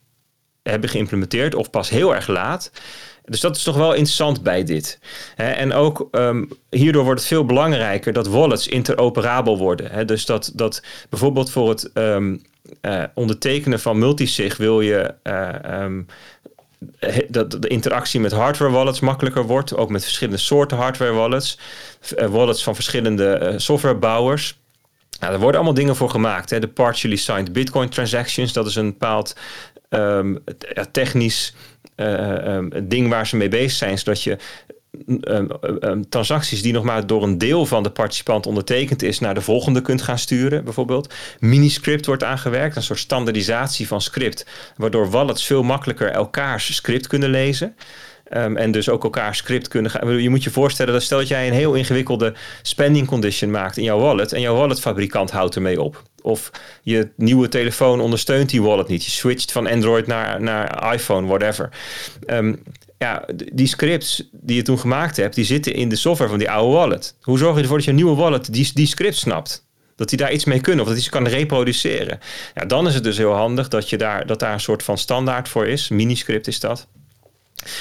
hebben geïmplementeerd of pas heel erg laat. Dus dat is toch wel interessant bij dit. en ook um, hierdoor wordt het veel belangrijker dat wallets interoperabel worden. dus dat, dat bijvoorbeeld voor het um, uh, ondertekenen van multisig wil je uh, um, dat de interactie met hardware wallets makkelijker wordt. Ook met verschillende soorten hardware wallets. Uh, wallets van verschillende softwarebouwers. Nou, er worden allemaal dingen voor gemaakt. Hè. De partially signed Bitcoin transactions, dat is een bepaald um, technisch uh, um, ding waar ze mee bezig zijn, zodat je um, um, transacties die nog maar door een deel van de participant ondertekend is, naar de volgende kunt gaan sturen, bijvoorbeeld. Miniscript wordt aangewerkt, een soort standaardisatie van script, waardoor wallets veel makkelijker elkaars script kunnen lezen. En dus ook elkaar script kunnen gaan. Je moet je voorstellen dat stel dat jij een heel ingewikkelde spending condition maakt in jouw wallet en jouw walletfabrikant houdt ermee op. Of je nieuwe telefoon ondersteunt die wallet niet. Je switcht van Android naar, naar iPhone, whatever. Um, ja, die scripts die je toen gemaakt hebt, die zitten in de software van die oude wallet. Hoe zorg je ervoor dat je nieuwe wallet die, die script snapt? Dat die daar iets mee kunnen of dat hij ze kan reproduceren. Ja, dan is het dus heel handig dat, je daar, dat daar een soort van standaard voor is. Miniscript is dat.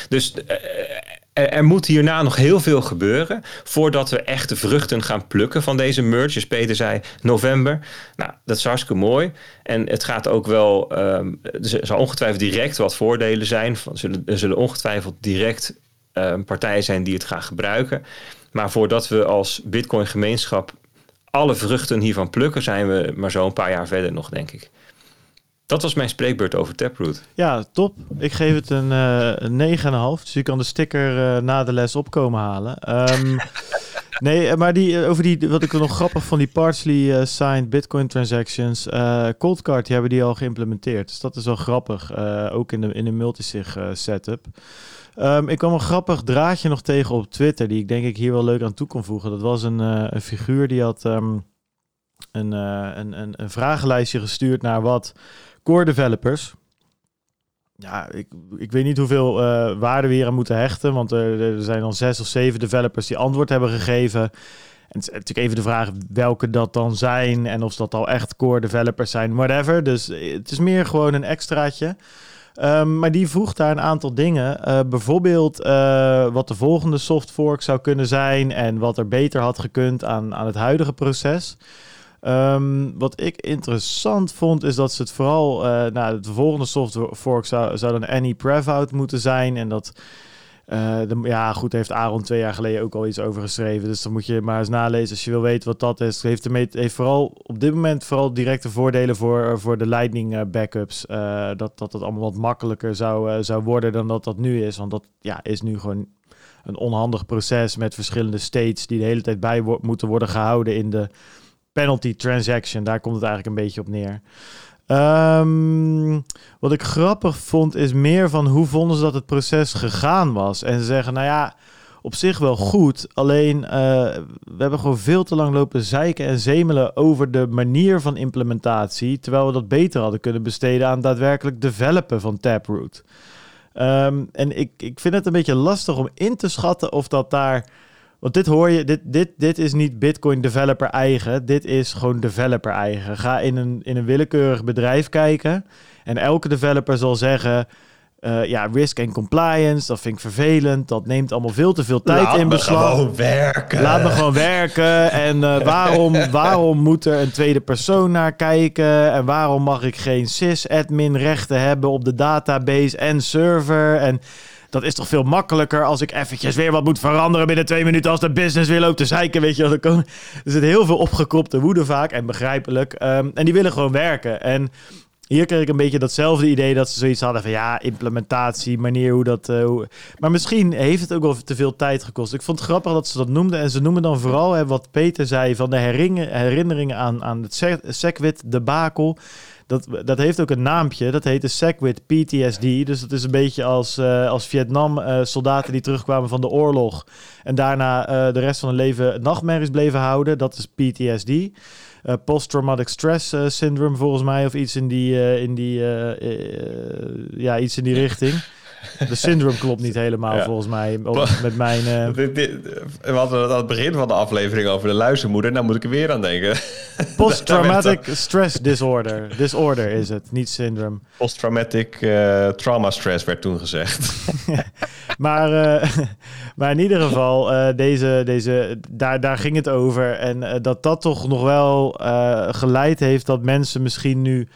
Dus uh, er, moet hierna nog heel veel gebeuren voordat we echt de vruchten gaan plukken van deze merge. Dus Peter zei november. Nou, dat is hartstikke mooi. En het gaat ook wel, um, er zal ongetwijfeld direct wat voordelen zijn. Zullen, er zullen ongetwijfeld direct um, partijen zijn die het gaan gebruiken. Maar voordat we als Bitcoin gemeenschap alle vruchten hiervan plukken, zijn we maar zo een paar jaar verder nog, denk ik. Dat was mijn spreekbeurt over Taproot. Ja, top. Ik geef het een, uh, een 9,5. Dus je kan de sticker uh, na de les opkomen halen. Um, <laughs> nee, maar die, over die, wat ik nog grappig van die partially uh, signed Bitcoin transactions. Coldcard, die hebben die al geïmplementeerd. Dus dat is wel grappig. ook in de, in de multisig setup. Um, ik kwam een grappig draadje nog tegen op Twitter. Die ik denk ik hier wel leuk aan toe kon voegen. Dat was een, een figuur die had... Um, een, een, een, een vragenlijstje gestuurd naar wat core developers. Ja, ik, ik weet niet hoeveel uh, waarde we hier aan moeten hechten. Want er, er zijn dan zes of zeven developers die antwoord hebben gegeven. En natuurlijk even de vraag welke dat dan zijn. En of dat al echt core developers zijn, whatever. Dus het is meer gewoon een extraatje. Um, maar die voegt daar een aantal dingen. Uh, bijvoorbeeld wat de volgende soft fork zou kunnen zijn. En wat er beter had gekund aan, aan het huidige proces. Um, wat ik interessant vond, is dat ze het vooral... Uh, nou, de volgende software fork zou, zou dan Any Prevout moeten zijn. En dat... Uh, de, ja, goed, heeft Aaron twee jaar geleden ook al iets over geschreven. Dus dan moet je maar eens nalezen als je wil weten wat dat is. Heeft, vooral op dit moment vooral directe voordelen voor, voor de Lightning backups. Dat, dat het allemaal wat makkelijker zou, zou worden dan dat dat nu is. Want dat ja, is nu gewoon een onhandig proces met verschillende states die de hele tijd bij moeten worden gehouden in de penalty transaction. Daar komt het eigenlijk een beetje op neer. Um, wat ik grappig vond is meer van hoe vonden ze dat het proces gegaan was. En ze zeggen, nou ja, op zich wel goed. Alleen uh, we hebben gewoon veel te lang lopen zeiken en zemelen over de manier van implementatie. Terwijl we dat beter hadden kunnen besteden aan daadwerkelijk developen van Taproot. Um, en ik, ik vind het een beetje lastig om in te schatten of dat daar want dit hoor je, dit, dit, dit is niet Bitcoin developer eigen. Dit is gewoon developer eigen. Ga in een, in een willekeurig bedrijf kijken. En elke developer zal zeggen. Uh, ja, risk en compliance, dat vind ik vervelend. Dat neemt allemaal veel te veel tijd Laat in beslag. Laat me gewoon werken. Laat me gewoon werken. En uh, waarom, <laughs> waarom moet er een tweede persoon naar kijken? En waarom mag ik geen sys-admin rechten hebben op de database en server? En dat is toch veel makkelijker als ik eventjes weer wat moet veranderen binnen twee minuten als de business weer loopt te zeiken, weet je wel. Er zit heel veel opgekropte woede vaak en begrijpelijk. Um, en die willen gewoon werken. En hier kreeg ik een beetje datzelfde idee dat ze zoiets hadden van ja, implementatie, manier hoe dat. Hoe... Maar misschien heeft het ook wel te veel tijd gekost. Ik vond het grappig dat ze dat noemden. En ze noemen dan vooral hè, wat Peter zei van de herinneringen aan, aan het Segwit debakel. Dat, dat heeft ook een naampje. Dat heet de Segwit PTSD. Dus dat is een beetje als, uh, als Vietnam-soldaten die terugkwamen van de oorlog. En daarna uh, de rest van hun leven nachtmerries bleven houden. Dat is PTSD. Post-traumatic stress syndrome volgens mij. Of iets in die, in die, ja, iets in die richting. De syndrome klopt niet helemaal volgens mij. Met mijn. <laughs> Uh... We hadden het aan het begin van de aflevering over de luizenmoeder. Nou moet ik er weer aan denken. <laughs> Post-traumatic <laughs> stress disorder. Disorder is het, niet syndrome. Post-traumatic uh, trauma stress werd toen gezegd. maar, uh, maar in ieder geval, deze, deze, daar, daar ging het over. En dat dat toch nog wel geleid heeft dat mensen misschien nu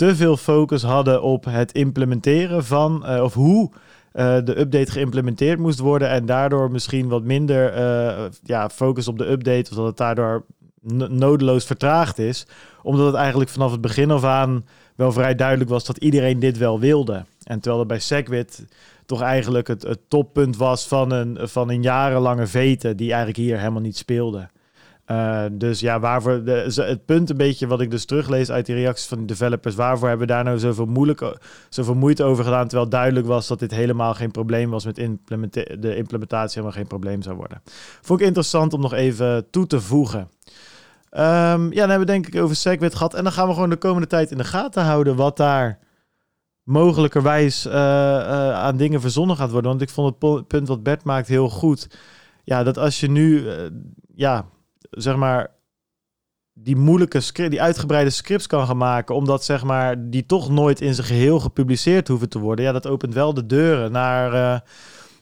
te veel focus hadden op het implementeren van, uh, of hoe uh, de update geïmplementeerd moest worden. En daardoor misschien wat minder uh, ja, focus op de update, of dat het daardoor nodeloos vertraagd is. Omdat het eigenlijk vanaf het begin af aan wel vrij duidelijk was dat iedereen dit wel wilde. En terwijl er bij Segwit toch eigenlijk het, het toppunt was van een, van een jarenlange vete die eigenlijk hier helemaal niet speelde. Uh, dus ja, waarvoor de, het punt een beetje wat ik dus teruglees uit die reacties van de developers, waarvoor hebben we daar nou zoveel, moeilijk, zoveel moeite over gedaan, terwijl duidelijk was dat dit helemaal geen probleem was met de implementatie, helemaal geen probleem zou worden. Vond ik interessant om nog even toe te voegen. Um, ja, dan hebben we denk ik over Segwit gehad en dan gaan we gewoon de komende tijd in de gaten houden wat daar mogelijkerwijs uh, uh, aan dingen verzonnen gaat worden. Want ik vond het punt wat Bert maakt heel goed. Ja, dat als je nu, ja zeg maar, die moeilijke script, die uitgebreide scripts kan gaan maken, omdat zeg maar die toch nooit in zijn geheel gepubliceerd hoeven te worden. Ja, dat opent wel de deuren naar, uh,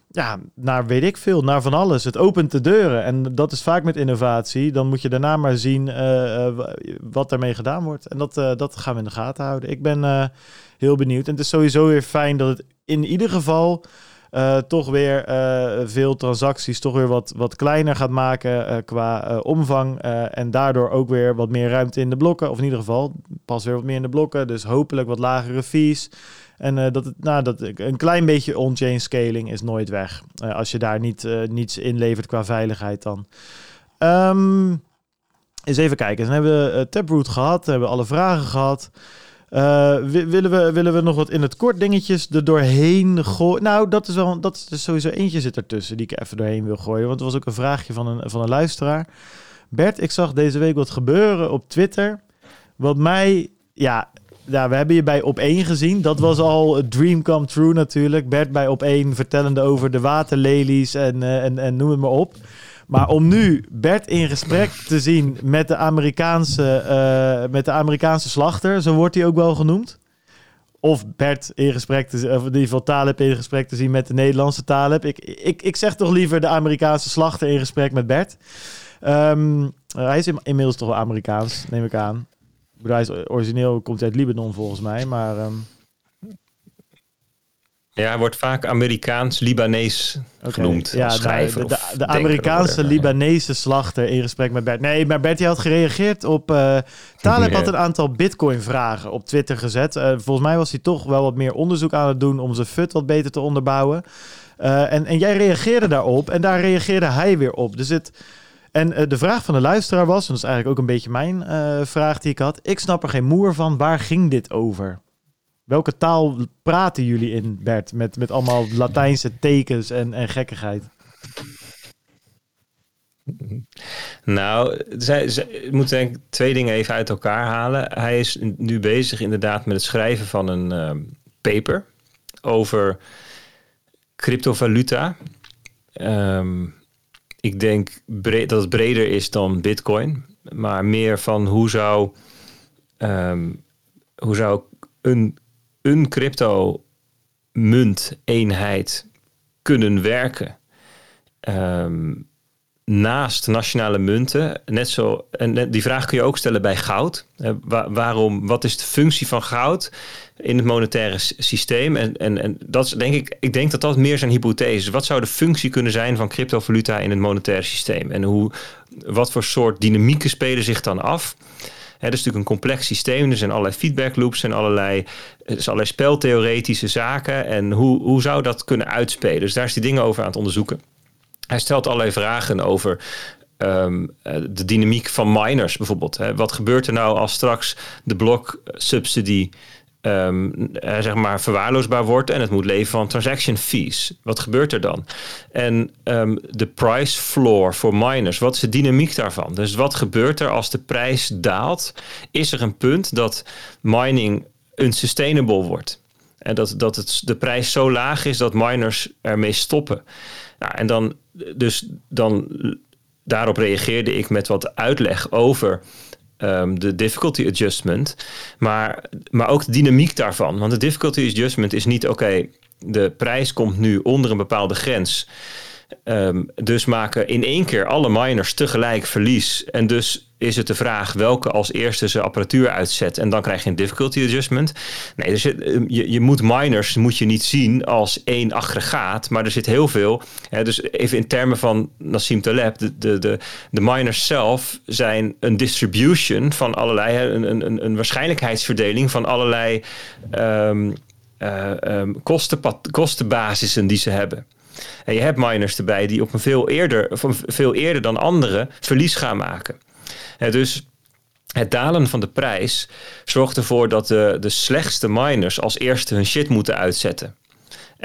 ja, naar weet ik veel, naar van alles. Het opent de deuren en dat is vaak met innovatie. Dan moet je daarna maar zien uh, uh, wat ermee gedaan wordt. En dat, dat gaan we in de gaten houden. Ik ben heel benieuwd. En het is sowieso weer fijn dat het in ieder geval uh, toch weer uh, veel transacties toch weer wat, wat kleiner gaat maken uh, qua omvang. en daardoor ook weer wat meer ruimte in de blokken. Of in ieder geval pas weer wat meer in de blokken. Dus hopelijk wat lagere fees. En dat, het, nou, dat een klein beetje on-chain scaling is nooit weg. als je daar niet, niets inlevert qua veiligheid dan. Um, eens even kijken. Dan hebben we Taproot gehad. Hebben we alle vragen gehad. Uh, willen, we, willen we nog wat in het kort dingetjes er doorheen gooien? Nou, dat is wel dat is dus sowieso eentje zit ertussen die ik even doorheen wil gooien. Want er was ook een vraagje van een, van een luisteraar. Bert, ik zag deze week wat gebeuren op Twitter. Wat mij, ja, ja, we hebben je bij op één gezien. Dat was al een dream come true natuurlijk. Bert bij op één vertellende over de waterlelies en, uh, en, en noem het maar op. Maar om nu Bert in gesprek te zien met de Amerikaanse, uh, met de Amerikaanse slachter, zo wordt hij ook wel genoemd. Of Bert in gesprek te of in ieder geval Taleb in gesprek te zien met de Nederlandse Taleb. Ik, ik, ik zeg toch liever de Amerikaanse slachter in gesprek met Bert. Um, hij is inmiddels toch wel Amerikaans, neem ik aan. hij is origineel komt uit Libanon volgens mij, maar... Um, ja, hij wordt vaak Amerikaans-Libanees genoemd. Ja, schrijver. De, de, de Amerikaanse Libanese slachter in gesprek met Bert. Nee, maar Bert had gereageerd op... Uh, <laughs> Taleb had een aantal bitcoin-vragen op Twitter gezet. Uh, volgens mij was hij toch wel wat meer onderzoek aan het doen... om zijn fut wat beter te onderbouwen. Uh, en, en jij reageerde daarop en daar reageerde hij weer op. Dus het... En de vraag van de luisteraar was, en dat is eigenlijk ook een beetje mijn vraag die ik had. Ik snap er geen moer van. Waar ging dit over? Welke taal praten jullie in, Bert? Met, met allemaal Latijnse tekens en, en gekkigheid. Nou, zij, zij moet denk twee dingen even uit elkaar halen. Hij is nu bezig inderdaad met het schrijven van een uh, paper over cryptovaluta. Um, ik denk dat het breder is dan Bitcoin, maar meer van hoe zou, um, hoe zou een een crypto munt eenheid kunnen werken ehm, naast nationale munten. Net zo, en die vraag kun je ook stellen bij goud. waarom, wat is de functie van goud in het monetaire systeem? En, en, en dat is denk ik, ik denk dat dat meer zijn hypothese. Wat zou de functie kunnen zijn van cryptovaluta in het monetaire systeem? En hoe, wat voor soort dynamieken spelen zich dan af? Het is natuurlijk een complex systeem. Er zijn allerlei feedback loops en allerlei, er allerlei speltheoretische zaken. En hoe, hoe zou dat kunnen uitspelen? Dus daar is hij dingen over aan het onderzoeken. Hij stelt allerlei vragen over ehm, de dynamiek van miners bijvoorbeeld. Wat gebeurt er nou als straks de bloksubsidie um, zeg maar verwaarloosbaar wordt en het moet leven van transaction fees. Wat gebeurt er dan? En um, de price floor voor miners, wat is de dynamiek daarvan? Dus wat gebeurt er als de prijs daalt? Is er een punt dat mining unsustainable wordt? En dat, dat het, de prijs zo laag is dat miners ermee stoppen. Nou, en dan, dus dan daarop reageerde ik met wat uitleg over ehm, de difficulty adjustment. Maar, maar ook de dynamiek daarvan. Want de difficulty adjustment is niet oké, de prijs komt nu onder een bepaalde grens. Ehm, dus maken in één keer alle miners tegelijk verlies. En dus is het de vraag welke als eerste zijn apparatuur uitzet. En dan krijg je een difficulty adjustment. Nee, dus je, je, je moet miners moet je niet zien als één aggregaat. Maar er zit heel veel. Hè, dus even in termen van Nassim Taleb. De, de, de, miners zelf zijn een distribution van allerlei. Een, een, een waarschijnlijkheidsverdeling van allerlei um, uh, kosten, kostenbasissen die ze hebben. En je hebt miners erbij die op een veel eerder, veel eerder dan anderen verlies gaan maken. En dus het dalen van de prijs zorgt ervoor dat de, de slechtste miners als eerste hun shit moeten uitzetten.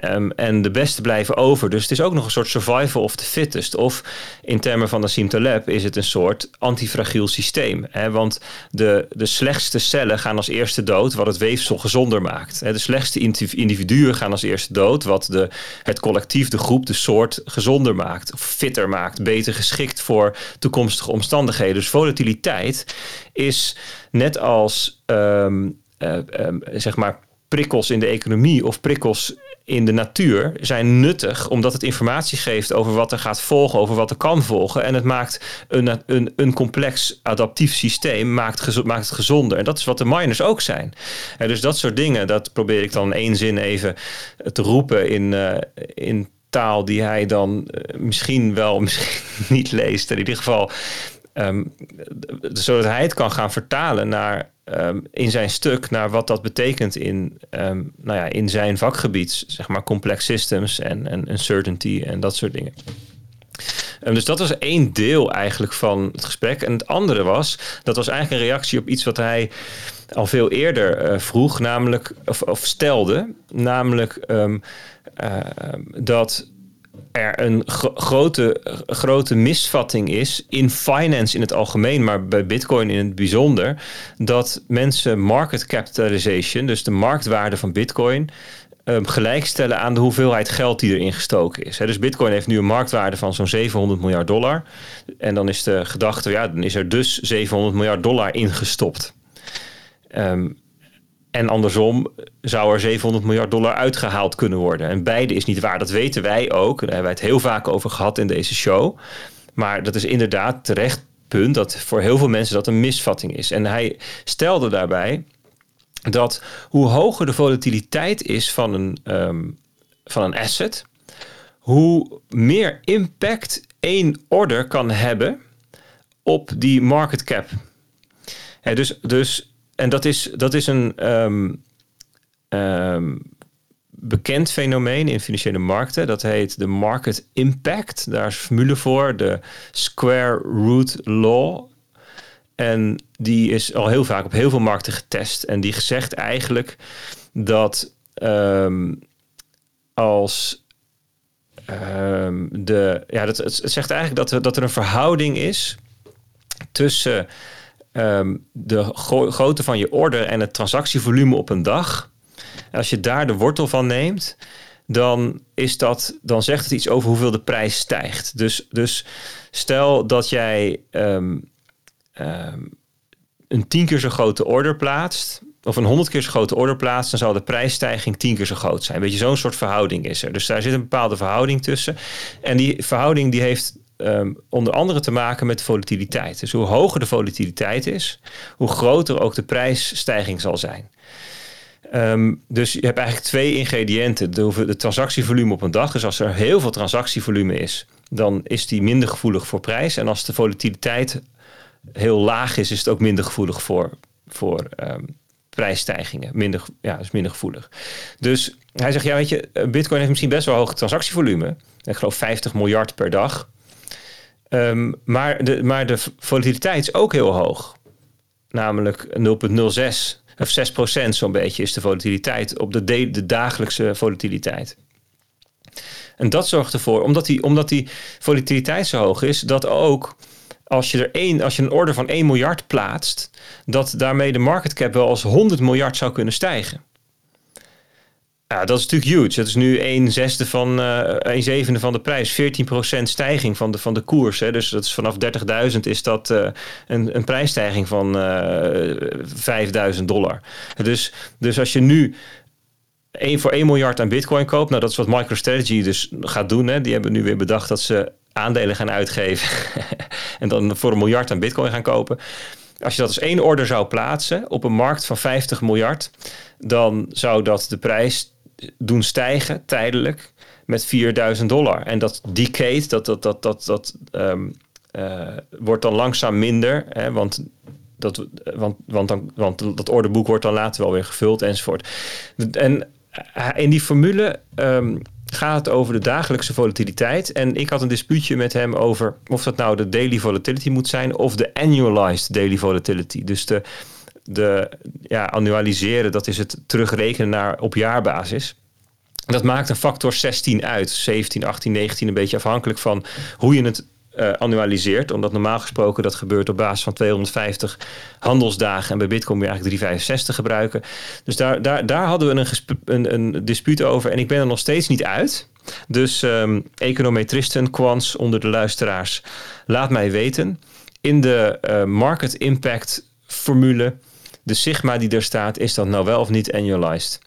Um, en de beste blijven over. Dus het is ook nog een soort survival of the fittest. Of in termen van Nassim Taleb is het een soort antifragiel systeem. Hè? Want de, de slechtste cellen gaan als eerste dood, wat het weefsel gezonder maakt. De slechtste individuen gaan als eerste dood, wat de, het collectief, de groep, de soort gezonder maakt. Of fitter maakt, beter geschikt voor toekomstige omstandigheden. Dus volatiliteit is net als um, uh, um, zeg maar prikkels in de economie of prikkels in de natuur zijn nuttig omdat het informatie geeft over wat er gaat volgen, over wat er kan volgen. En het maakt een, een, een complex adaptief systeem maakt, maakt het gezonder. En dat is wat de miners ook zijn. En dus dat soort dingen, dat probeer ik dan in één zin even te roepen in, uh, in taal die hij dan uh, misschien wel, <laughs> misschien niet leest. In ieder geval Um, zodat hij het kan gaan vertalen naar, um, in zijn stuk naar wat dat betekent in, um, nou ja, in zijn vakgebied, zeg maar complex systems en, en uncertainty en dat soort dingen. dus dat was één deel eigenlijk van het gesprek. En het andere was, dat was eigenlijk een reactie op iets wat hij al veel eerder uh, vroeg, namelijk, of, of stelde, namelijk uh, dat er een grote, grote misvatting is in finance in het algemeen, maar bij Bitcoin in het bijzonder, dat mensen market capitalization, dus de marktwaarde van Bitcoin, um, gelijkstellen aan de hoeveelheid geld die erin gestoken is. dus Bitcoin heeft nu een marktwaarde van zo'n 700 miljard dollar. En dan is de gedachte, ja, dan is er dus 700 miljard dollar ingestopt. Um, en andersom zou er 700 miljard dollar uitgehaald kunnen worden. En beide is niet waar. Dat weten wij ook. Daar hebben wij het heel vaak over gehad in deze show. Maar dat is inderdaad terecht punt dat voor heel veel mensen dat een misvatting is. En hij stelde daarbij dat hoe hoger de volatiliteit is van een, um, van een asset, hoe meer impact één order kan hebben op die market cap. Ja, dus, dus en dat is, dat is een um, um, bekend fenomeen in financiële markten. Dat heet de market impact. Daar is een formule voor, de square root law. En die is al heel vaak op heel veel markten getest. En die zegt eigenlijk dat um, als de. Ja, dat, het zegt eigenlijk dat dat er een verhouding is tussen um, de grootte van je order en het transactievolume op een dag. Als je daar de wortel van neemt, dan, is dat, dan zegt het iets over hoeveel de prijs stijgt. Dus, dus stel dat jij um, um, een tien keer zo grote order plaatst, of een honderd keer zo grote order plaatst, dan zal de prijsstijging tien keer zo groot zijn. Weet je, zo'n soort verhouding is er. Dus daar zit een bepaalde verhouding tussen. En die verhouding die heeft um, onder andere te maken met volatiliteit. Dus hoe hoger de volatiliteit is, hoe groter ook de prijsstijging zal zijn. Um, dus je hebt eigenlijk twee ingrediënten. De, transactievolume op een dag. Dus als er heel veel transactievolume is, dan is die minder gevoelig voor prijs. En als de volatiliteit heel laag is, is het ook minder gevoelig voor, voor um, prijsstijgingen. Minder, ja, is minder gevoelig. Dus hij zegt, ja weet je, Bitcoin heeft misschien best wel hoog transactievolume. Ik geloof 50 miljard per dag. Um, maar, de, maar de volatiliteit is ook heel hoog. Namelijk 0,06 of 6 procent zo'n beetje is de volatiliteit op de, de dagelijkse volatiliteit. En dat zorgt ervoor, omdat die, omdat die volatiliteit zo hoog is, dat ook als je, er één, als je een order van 1 miljard plaatst, dat daarmee de market cap wel als 100 miljard zou kunnen stijgen. Ja, dat is natuurlijk huge. Het is nu 1 zesde van, uh, 1 zevende van de prijs. 14% stijging van de, van de koers. Hè. Dus dat is vanaf 30.000 is dat uh, een, een prijsstijging van uh, 5.000 dollar. Dus, dus als je nu 1 voor 1 miljard aan bitcoin koopt. Nou, dat is wat MicroStrategy dus gaat doen. Hè. Die hebben nu weer bedacht dat ze aandelen gaan uitgeven. <laughs> en dan voor een miljard aan bitcoin gaan kopen. Als je dat als één order zou plaatsen op een markt van 50 miljard, dan zou dat de prijs doen stijgen tijdelijk met 4000 dollar. En dat decade, dat, dat, dat, dat, dat um, uh, wordt dan langzaam minder. Hè, want dat, want, want, dan, want dat orderboek wordt dan later wel weer gevuld enzovoort. En eh, in die formule um, gaat het over de dagelijkse volatiliteit. En ik had een dispuutje met hem over of dat nou de daily volatility moet zijn of de annualized daily volatility. Dus de, de ja, annualiseren, dat is het terugrekenen naar op jaarbasis. Dat maakt een factor 16 uit. 17, 18, 19, een beetje afhankelijk van hoe je het uh, annualiseert. Omdat normaal gesproken dat gebeurt op basis van 250 handelsdagen. En bij Bitcoin moet je eigenlijk 365 gebruiken. Dus daar, daar, daar hadden we een, een, een dispuut over. En ik ben er nog steeds niet uit. Dus um, econometristen, quants onder de luisteraars, laat mij weten. In de uh, market impact formule, de sigma die er staat, is dat nou wel of niet annualized?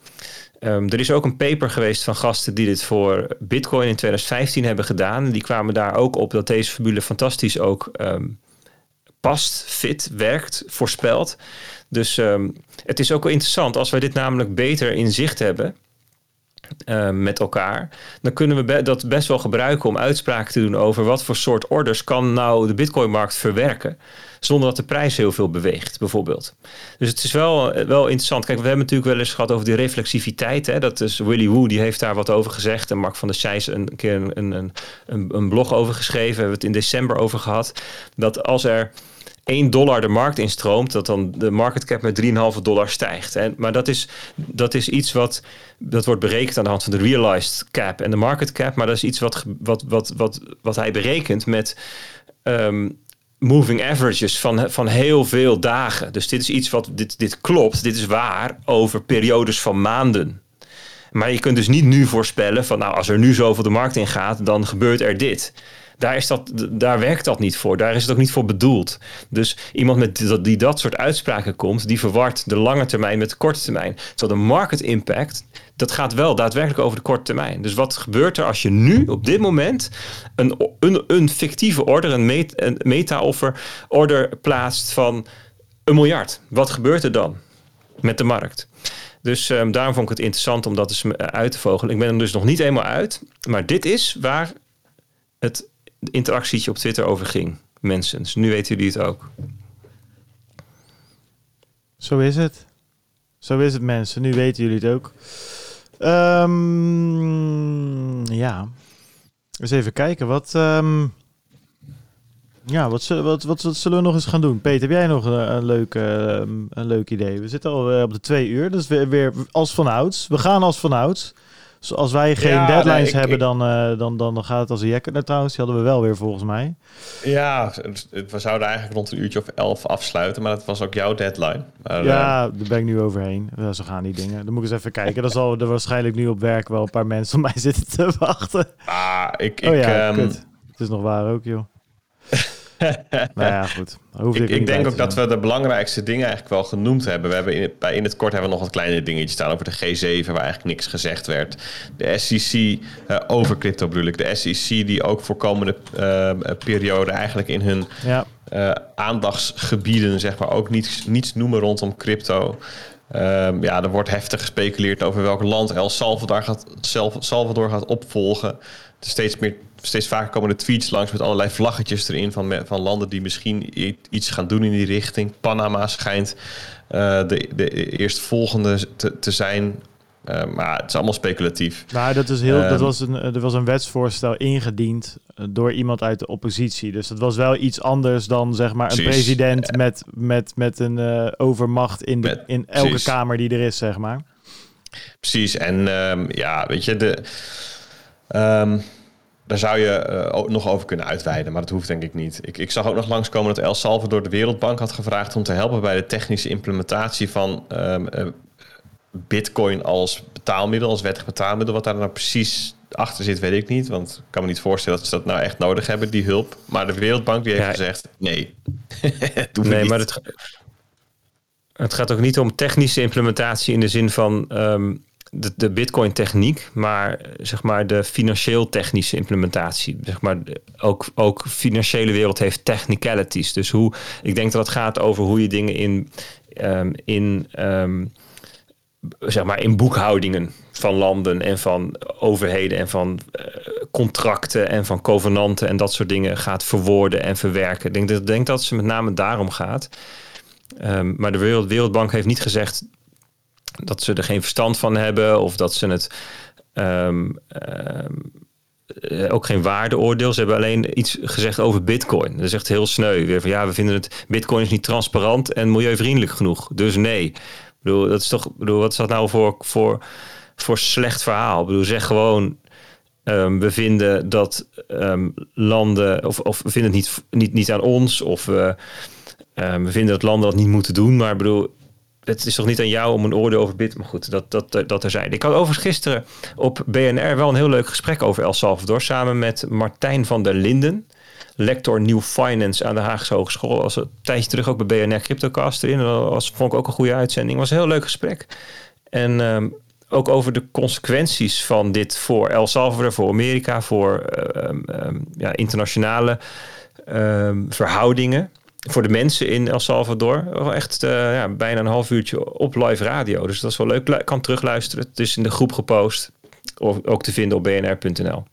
Um, er is ook een paper geweest van gasten die dit voor Bitcoin in 2015 hebben gedaan. Die kwamen daar ook op dat deze formule fantastisch ook um, past, fit, werkt, voorspelt. Dus um, het is ook wel interessant als wij dit namelijk beter in zicht hebben. Uh, met elkaar, dan kunnen we dat best wel gebruiken om uitspraken te doen over wat voor soort orders kan nou de Bitcoin-markt verwerken zonder dat de prijs heel veel beweegt, bijvoorbeeld. Dus het is wel, wel interessant. Kijk, we hebben natuurlijk wel eens gehad over die reflexiviteit. Hè? Dat is Willy Woo, die heeft daar wat over gezegd. En Mark van der Scheijs een keer een, een, een, een blog over geschreven. We hebben het in december over gehad. Dat als er 1 dollar de markt instroomt, dat dan de market cap met 3,5 dollar stijgt. En, maar dat is, dat is iets wat, dat wordt berekend aan de hand van de realized cap en de market cap. Maar dat is iets wat, wat, wat, wat, wat hij berekent met um, moving averages van, van heel veel dagen. Dus dit is iets wat, dit, dit klopt, dit is waar over periodes van maanden. Maar je kunt dus niet nu voorspellen van nou als er nu zoveel de markt in gaat, dan gebeurt er dit. Daar, is dat, daar werkt dat niet voor. Daar is het ook niet voor bedoeld. Dus iemand met die dat soort uitspraken komt, die verwart de lange termijn met de korte termijn. Terwijl de market impact, dat gaat wel daadwerkelijk over de korte termijn. Dus wat gebeurt er als je nu op dit moment een, een, een fictieve order, een, met, een meta-offer order plaatst van een miljard? Wat gebeurt er dan met de markt? Dus um, daarom vond ik het interessant om dat eens uit te vogelen. Ik ben er dus nog niet eenmaal uit. Maar dit is waar het interactietje op Twitter over ging. Mensen. Dus nu weten jullie het ook. Zo is het. Zo is het, mensen. Nu weten jullie het ook. Um, ja. Eens even kijken. Wat, um, ja, wat, wat, wat, zullen we nog eens gaan doen? Peter, heb jij nog een, een leuk, um, een leuk idee? We zitten al op de twee uur. Dus weer, weer als vanouds. We gaan als vanouds. Dus als wij geen ja, deadlines nee, ik, hebben, dan, uh, dan, dan, dan gaat het als een jekker. Nou, trouwens, die hadden we wel weer volgens mij. Ja, we zouden eigenlijk rond een uurtje of elf afsluiten, maar dat was ook jouw deadline. Maar, ja, uh, daar ben ik nu overheen. Zo gaan die dingen. Dan moet ik eens even kijken. Dan zal er waarschijnlijk nu op werk wel een paar mensen op mij <laughs> zitten te wachten. Ah, ik... ik oh ja, um... Het is nog waar ook, joh. <laughs> nou ja, goed. ik, ik, ik denk ook dat we de belangrijkste dingen eigenlijk wel genoemd hebben. We hebben in het, bij in het kort hebben we nog wat kleine dingetjes staan over de G7, waar eigenlijk niks gezegd werd. De SEC, uh, over crypto bedoel ik. De SEC die ook voor komende uh, periode eigenlijk in hun ja. uh, aandachtsgebieden, zeg maar, ook niets, niets noemen rondom crypto. Um, ja, er wordt heftig gespeculeerd over welk land El Salvador gaat, Salvador gaat opvolgen. steeds meer steeds vaker komen de tweets langs met allerlei vlaggetjes erin van, van landen die misschien iets gaan doen in die richting. Panama schijnt uh, de, de eerstvolgende te, te zijn. Uh, maar het is allemaal speculatief. Maar dat, is heel, um, dat was een, er was een wetsvoorstel ingediend door iemand uit de oppositie. Dus dat was wel iets anders dan zeg maar een precies. president uh, met, met, met een overmacht in, de, met, in elke precies. kamer die er is, zeg maar. Precies. En um, ja, weet je, de. Um, daar zou je uh, nog over kunnen uitweiden, maar dat hoeft denk ik niet. Ik, ik zag ook nog langskomen dat El Salvador de Wereldbank had gevraagd om te helpen bij de technische implementatie van um, uh, Bitcoin als betaalmiddel, als wettig betaalmiddel. Wat daar nou precies achter zit, weet ik niet. Want ik kan me niet voorstellen dat ze dat nou echt nodig hebben, die hulp. Maar de Wereldbank die heeft Ja. gezegd: nee. <laughs> Nee, maar het, het gaat ook niet om technische implementatie in de zin van ehm, de, de Bitcoin-techniek, maar zeg maar de financieel-technische implementatie. Zeg maar, ook, ook financiële wereld heeft technicalities. Dus hoe, ik denk dat het gaat over hoe je dingen in, ehm, in, ehm, zeg maar in boekhoudingen van landen en van overheden en van eh, contracten en van covenanten en dat soort dingen gaat verwoorden en verwerken. Ik denk dat, denk dat het met name daarom gaat. Ehm, maar de Wereld, Wereldbank heeft niet gezegd dat ze er geen verstand van hebben of dat ze het ehm, eh, ook geen waardeoordeel. Ze hebben alleen iets gezegd over Bitcoin. Dat is echt heel sneu. Weer van ja, we vinden het Bitcoin is niet transparant en milieuvriendelijk genoeg. Dus nee. Ik bedoel, dat is toch, bedoel, wat is dat nou voor, voor, voor slecht verhaal? Ik bedoel, zeg gewoon. ehm, we vinden dat ehm, landen, of, of we vinden het niet, niet, niet aan ons, of we vinden dat landen dat niet moeten doen. Maar ik bedoel, het is toch niet aan jou om een oordeel over Bit. Maar goed, dat, dat, dat er zijn. Ik had overigens gisteren op BNR wel een heel leuk gesprek over El Salvador. Samen met Martijn van der Linden. Lector New Finance aan de Haagse Hogeschool. Was een tijdje terug ook bij BNR Cryptocast erin. Dat was, vond ik ook een goede uitzending. was een heel leuk gesprek. En ehm, ook over de consequenties van dit voor El Salvador, voor Amerika, voor ehm, ehm, ja, internationale verhoudingen voor de mensen in El Salvador. Wel Echt eh, ja, bijna een half uurtje op live radio. Dus dat is wel leuk. Kan terugluisteren. Het is in de groep gepost. Of ook te vinden op bnr.nl.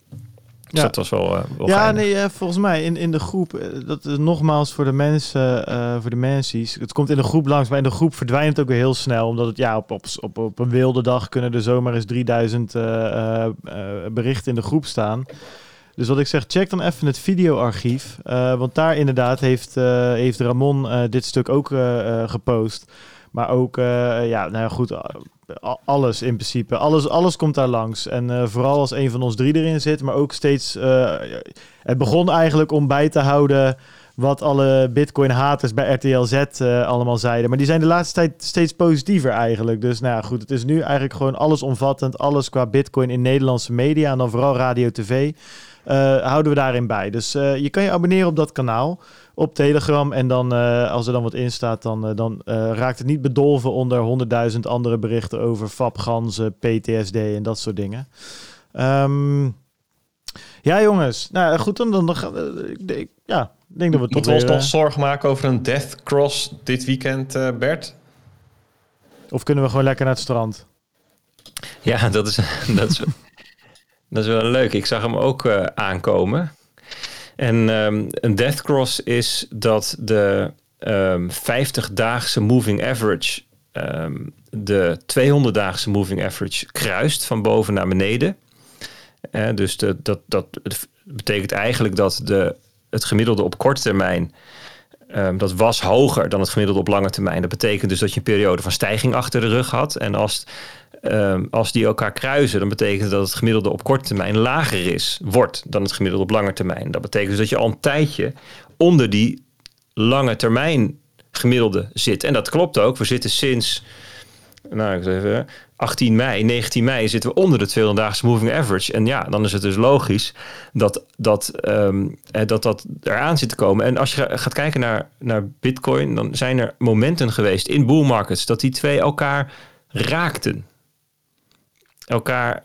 Dus Ja. dat was wel, eh, wel Ja, geinig. nee, eh, volgens mij in, in de groep, dat is nogmaals voor de mensen, voor de mensen, het komt in de groep langs, maar in de groep verdwijnt het ook weer heel snel, omdat het ja, op, op, op, op een wilde dag kunnen er zomaar eens 3000 eh, eh, eh, berichten in de groep staan. Dus wat ik zeg, check dan even het videoarchief, eh, want daar inderdaad heeft, eh, heeft Ramon eh, dit stuk ook gepost. Maar ook, ja, nou goed, alles in principe. Alles, alles komt daar langs. En vooral als een van ons drie erin zit, maar ook steeds... het begon eigenlijk om bij te houden wat alle Bitcoin-haters bij RTL Z allemaal zeiden. Maar die zijn de laatste tijd steeds positiever eigenlijk. Dus nou ja, goed, het is nu eigenlijk gewoon allesomvattend. Alles qua Bitcoin in Nederlandse media en dan vooral radio, tv. Eh, houden we daarin bij. Dus eh, je kan je abonneren op dat kanaal op Telegram. En dan, eh, als er dan wat in staat, dan, eh, dan eh, raakt het niet bedolven onder honderdduizend andere berichten over fapganzen, PTSD en dat soort dingen. Ehm, ja, jongens. Nou goed, dan, dan, dan gaan we. ik denk- Ja, ik denk dat we toch Moeten we ons nog zorgen maken over een death cross dit weekend, eh, Bert? Of kunnen we gewoon lekker naar het strand? Ja, dat is, <laughs> dat is, dat is wel leuk. Ik zag hem ook eh, aankomen. En ehm, een death cross is dat de ehm 50-daagse moving average ehm, de 200-daagse moving average kruist van boven naar beneden. Eh, dus dat, dat betekent eigenlijk dat de, het gemiddelde op korte termijn Ehm, dat was hoger dan het gemiddelde op lange termijn. Dat betekent dus dat je een periode van stijging achter de rug had. En als, ehm, als die elkaar kruisen, dan betekent dat het gemiddelde op korte termijn lager is, wordt dan het gemiddelde op lange termijn. Dat betekent dus dat je al een tijdje onder die lange termijn gemiddelde zit. En dat klopt ook. We zitten sinds nou, ik zeg even, 18 mei, 19 mei zitten we onder de 200-daagse moving average. En ja, dan is het dus logisch dat dat, eh, dat, dat eraan zit te komen. En als je ga- gaat kijken naar, naar Bitcoin, dan zijn er momenten geweest in bull markets dat die twee elkaar raakten. Elkaar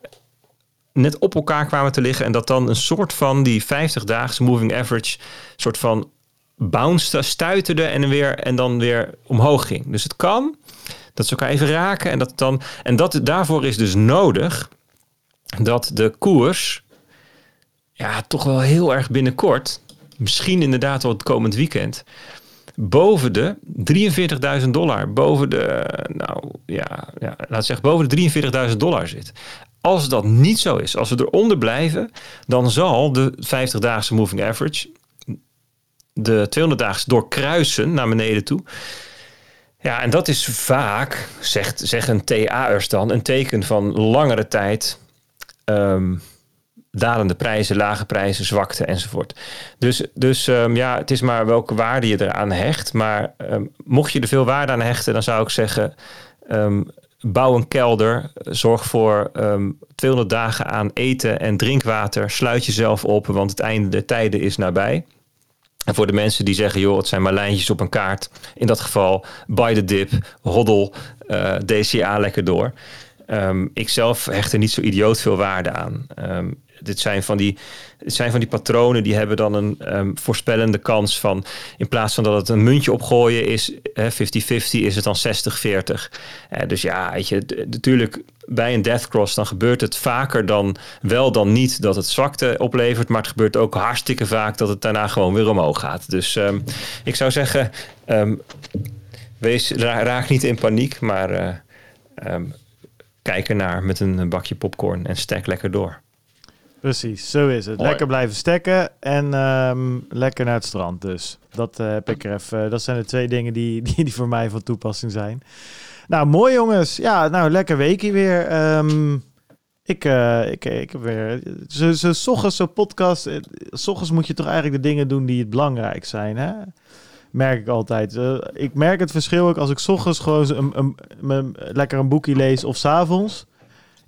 net op elkaar kwamen te liggen en dat dan een soort van die 50-daagse moving average soort van bounced, stuiterde en, weer, en dan weer omhoog ging. Dus het kan dat ze elkaar even raken en dat dan en dat daarvoor is dus nodig dat de koers ja toch wel heel erg binnenkort, misschien inderdaad wel het komend weekend, boven de 43.000 dollar, boven de nou ja, ja laat zeggen boven de 43.000 dollar zit. Als dat niet zo is, als we eronder blijven, dan zal de 50-daagse moving average de 200-daags doorkruisen naar beneden toe. Ja, en dat is vaak, zegt, zeggen TA'ers dan, een teken van langere tijd ehm, dalende prijzen, lage prijzen, zwakte enzovoort. Dus, dus ehm, ja, het is maar welke waarde je eraan hecht. Maar ehm, mocht je er veel waarde aan hechten, dan zou ik zeggen, bouw een kelder. Zorg voor um, 200 dagen aan eten en drinkwater. Sluit jezelf op, want het einde der tijden is nabij. En voor de mensen die zeggen, joh, het zijn maar lijntjes op een kaart. In dat geval, buy the dip, hoddel uh, DCA lekker door. Um, ik zelf hecht er niet zo idioot veel waarde aan. Um, dit zijn van die, het zijn van die patronen die hebben dan een um, voorspellende kans van in plaats van dat het een muntje opgooien is, 50-50, is het dan 60-40. Uh, dus ja, weet je, natuurlijk bij een death cross dan gebeurt het vaker dan wel dan niet dat het zwakte oplevert, maar het gebeurt ook hartstikke vaak dat het daarna gewoon weer omhoog gaat. Dus um, ik zou zeggen, um, wees, ra raak niet in paniek, maar um, kijk ernaar met een bakje popcorn en stek lekker door. Precies, zo is het. Lekker blijven stekken en um, lekker naar het strand dus. Dat uh, heb ik er even. Dat zijn de twee dingen die, <laughs> die, die voor mij van toepassing zijn. Nou, mooi jongens. Ja, nou, lekker weekje weer. Um, ik, uh, ik, ik heb weer... Zo, zo, s ochtends, zo'n podcast... S ochtends moet je toch eigenlijk de dingen doen die het belangrijk zijn, hè? Merk ik altijd. Uh, ik merk het verschil ook als ik s ochtends gewoon een, een, een, lekker een boekje lees of s'avonds.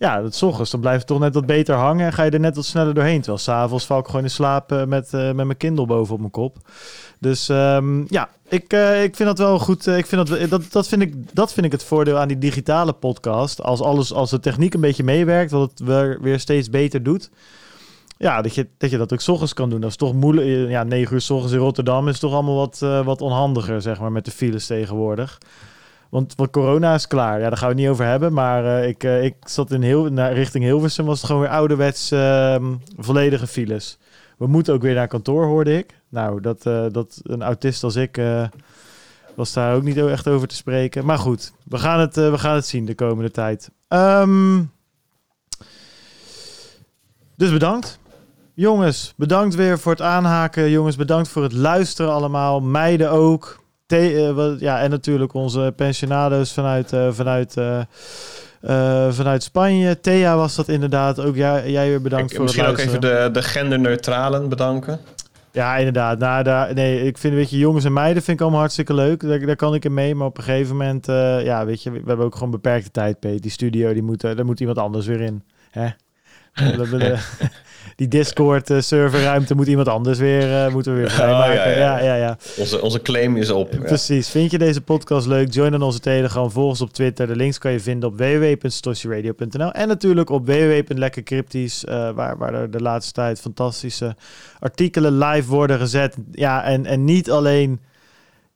Ja, dat ochtends, dan blijft toch net wat beter hangen en ga je er net wat sneller doorheen. Terwijl s'avonds val ik gewoon in slaap met, met mijn Kindle boven op mijn kop. Dus um, ja, ik, uh, ik vind dat wel goed. Ik vind dat, dat, dat, vind ik, dat vind ik het voordeel aan die digitale podcast. Als, alles, als de techniek een beetje meewerkt, wat het weer, steeds beter doet. Ja, dat je, dat je dat ook s ochtends kan doen. Dat is toch moeilijk. Ja, 9 uur s ochtends in Rotterdam is toch allemaal wat, wat onhandiger, zeg maar, met de files tegenwoordig. Want, want corona is klaar. Ja, daar gaan we het niet over hebben. Maar ik, ik zat in heel, naar, richting Hilversum. Was het gewoon weer ouderwets ehm, volledige files. We moeten ook weer naar kantoor, hoorde ik. Nou, dat, uh, dat een autist als ik uh, was daar ook niet echt over te spreken. Maar goed, we gaan het, uh, we gaan het zien de komende tijd. Um, dus bedankt. Jongens, bedankt weer voor het aanhaken. Jongens, bedankt voor het luisteren allemaal. Meiden ook. Te ja, en natuurlijk onze pensionado's vanuit... vanuit uh, vanuit Spanje. Thea was dat inderdaad. Ook jij, jij weer bedankt ik, voor misschien het ook even de, de genderneutralen bedanken. Ja, inderdaad. Nou, daar, nee, ik vind, weet je, jongens en meiden vind ik allemaal hartstikke leuk. Daar, daar kan ik in mee. Maar op een gegeven moment, uh, ja, weet je, we, we hebben ook gewoon beperkte tijd, Peet. Die studio, die moet, daar moet iemand anders weer in. Hè? <laughs> die Discord uh, serverruimte moet iemand anders weer, uh, moeten we weer vrijmaken. Oh, ja, ja. ja, ja, Onze, onze claim is op. Precies. Vind je deze podcast leuk? Join dan onze Telegram. Volg ons op Twitter. De links kan je vinden op www.stossieradio.nl en natuurlijk op www.lekkercryptisch, uh, waar, waar er de laatste tijd fantastische artikelen live worden gezet. Ja, en, en niet alleen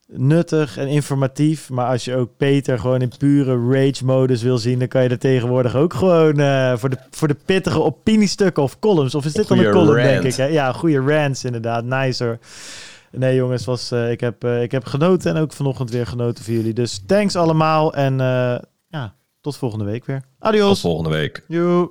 nuttig en informatief. Maar als je ook Peter gewoon in pure rage-modus wil zien, dan kan je er tegenwoordig ook gewoon uh, voor, de, voor de pittige opiniestukken of columns. Of is dit dan een column, rant. denk ik? Hè? Ja, goede rants inderdaad. Nicer. Nee, jongens, was, uh, ik, heb, uh, ik heb genoten en ook vanochtend weer genoten voor jullie. Dus thanks allemaal en ja, tot volgende week weer. Adios. Tot volgende week. Joe.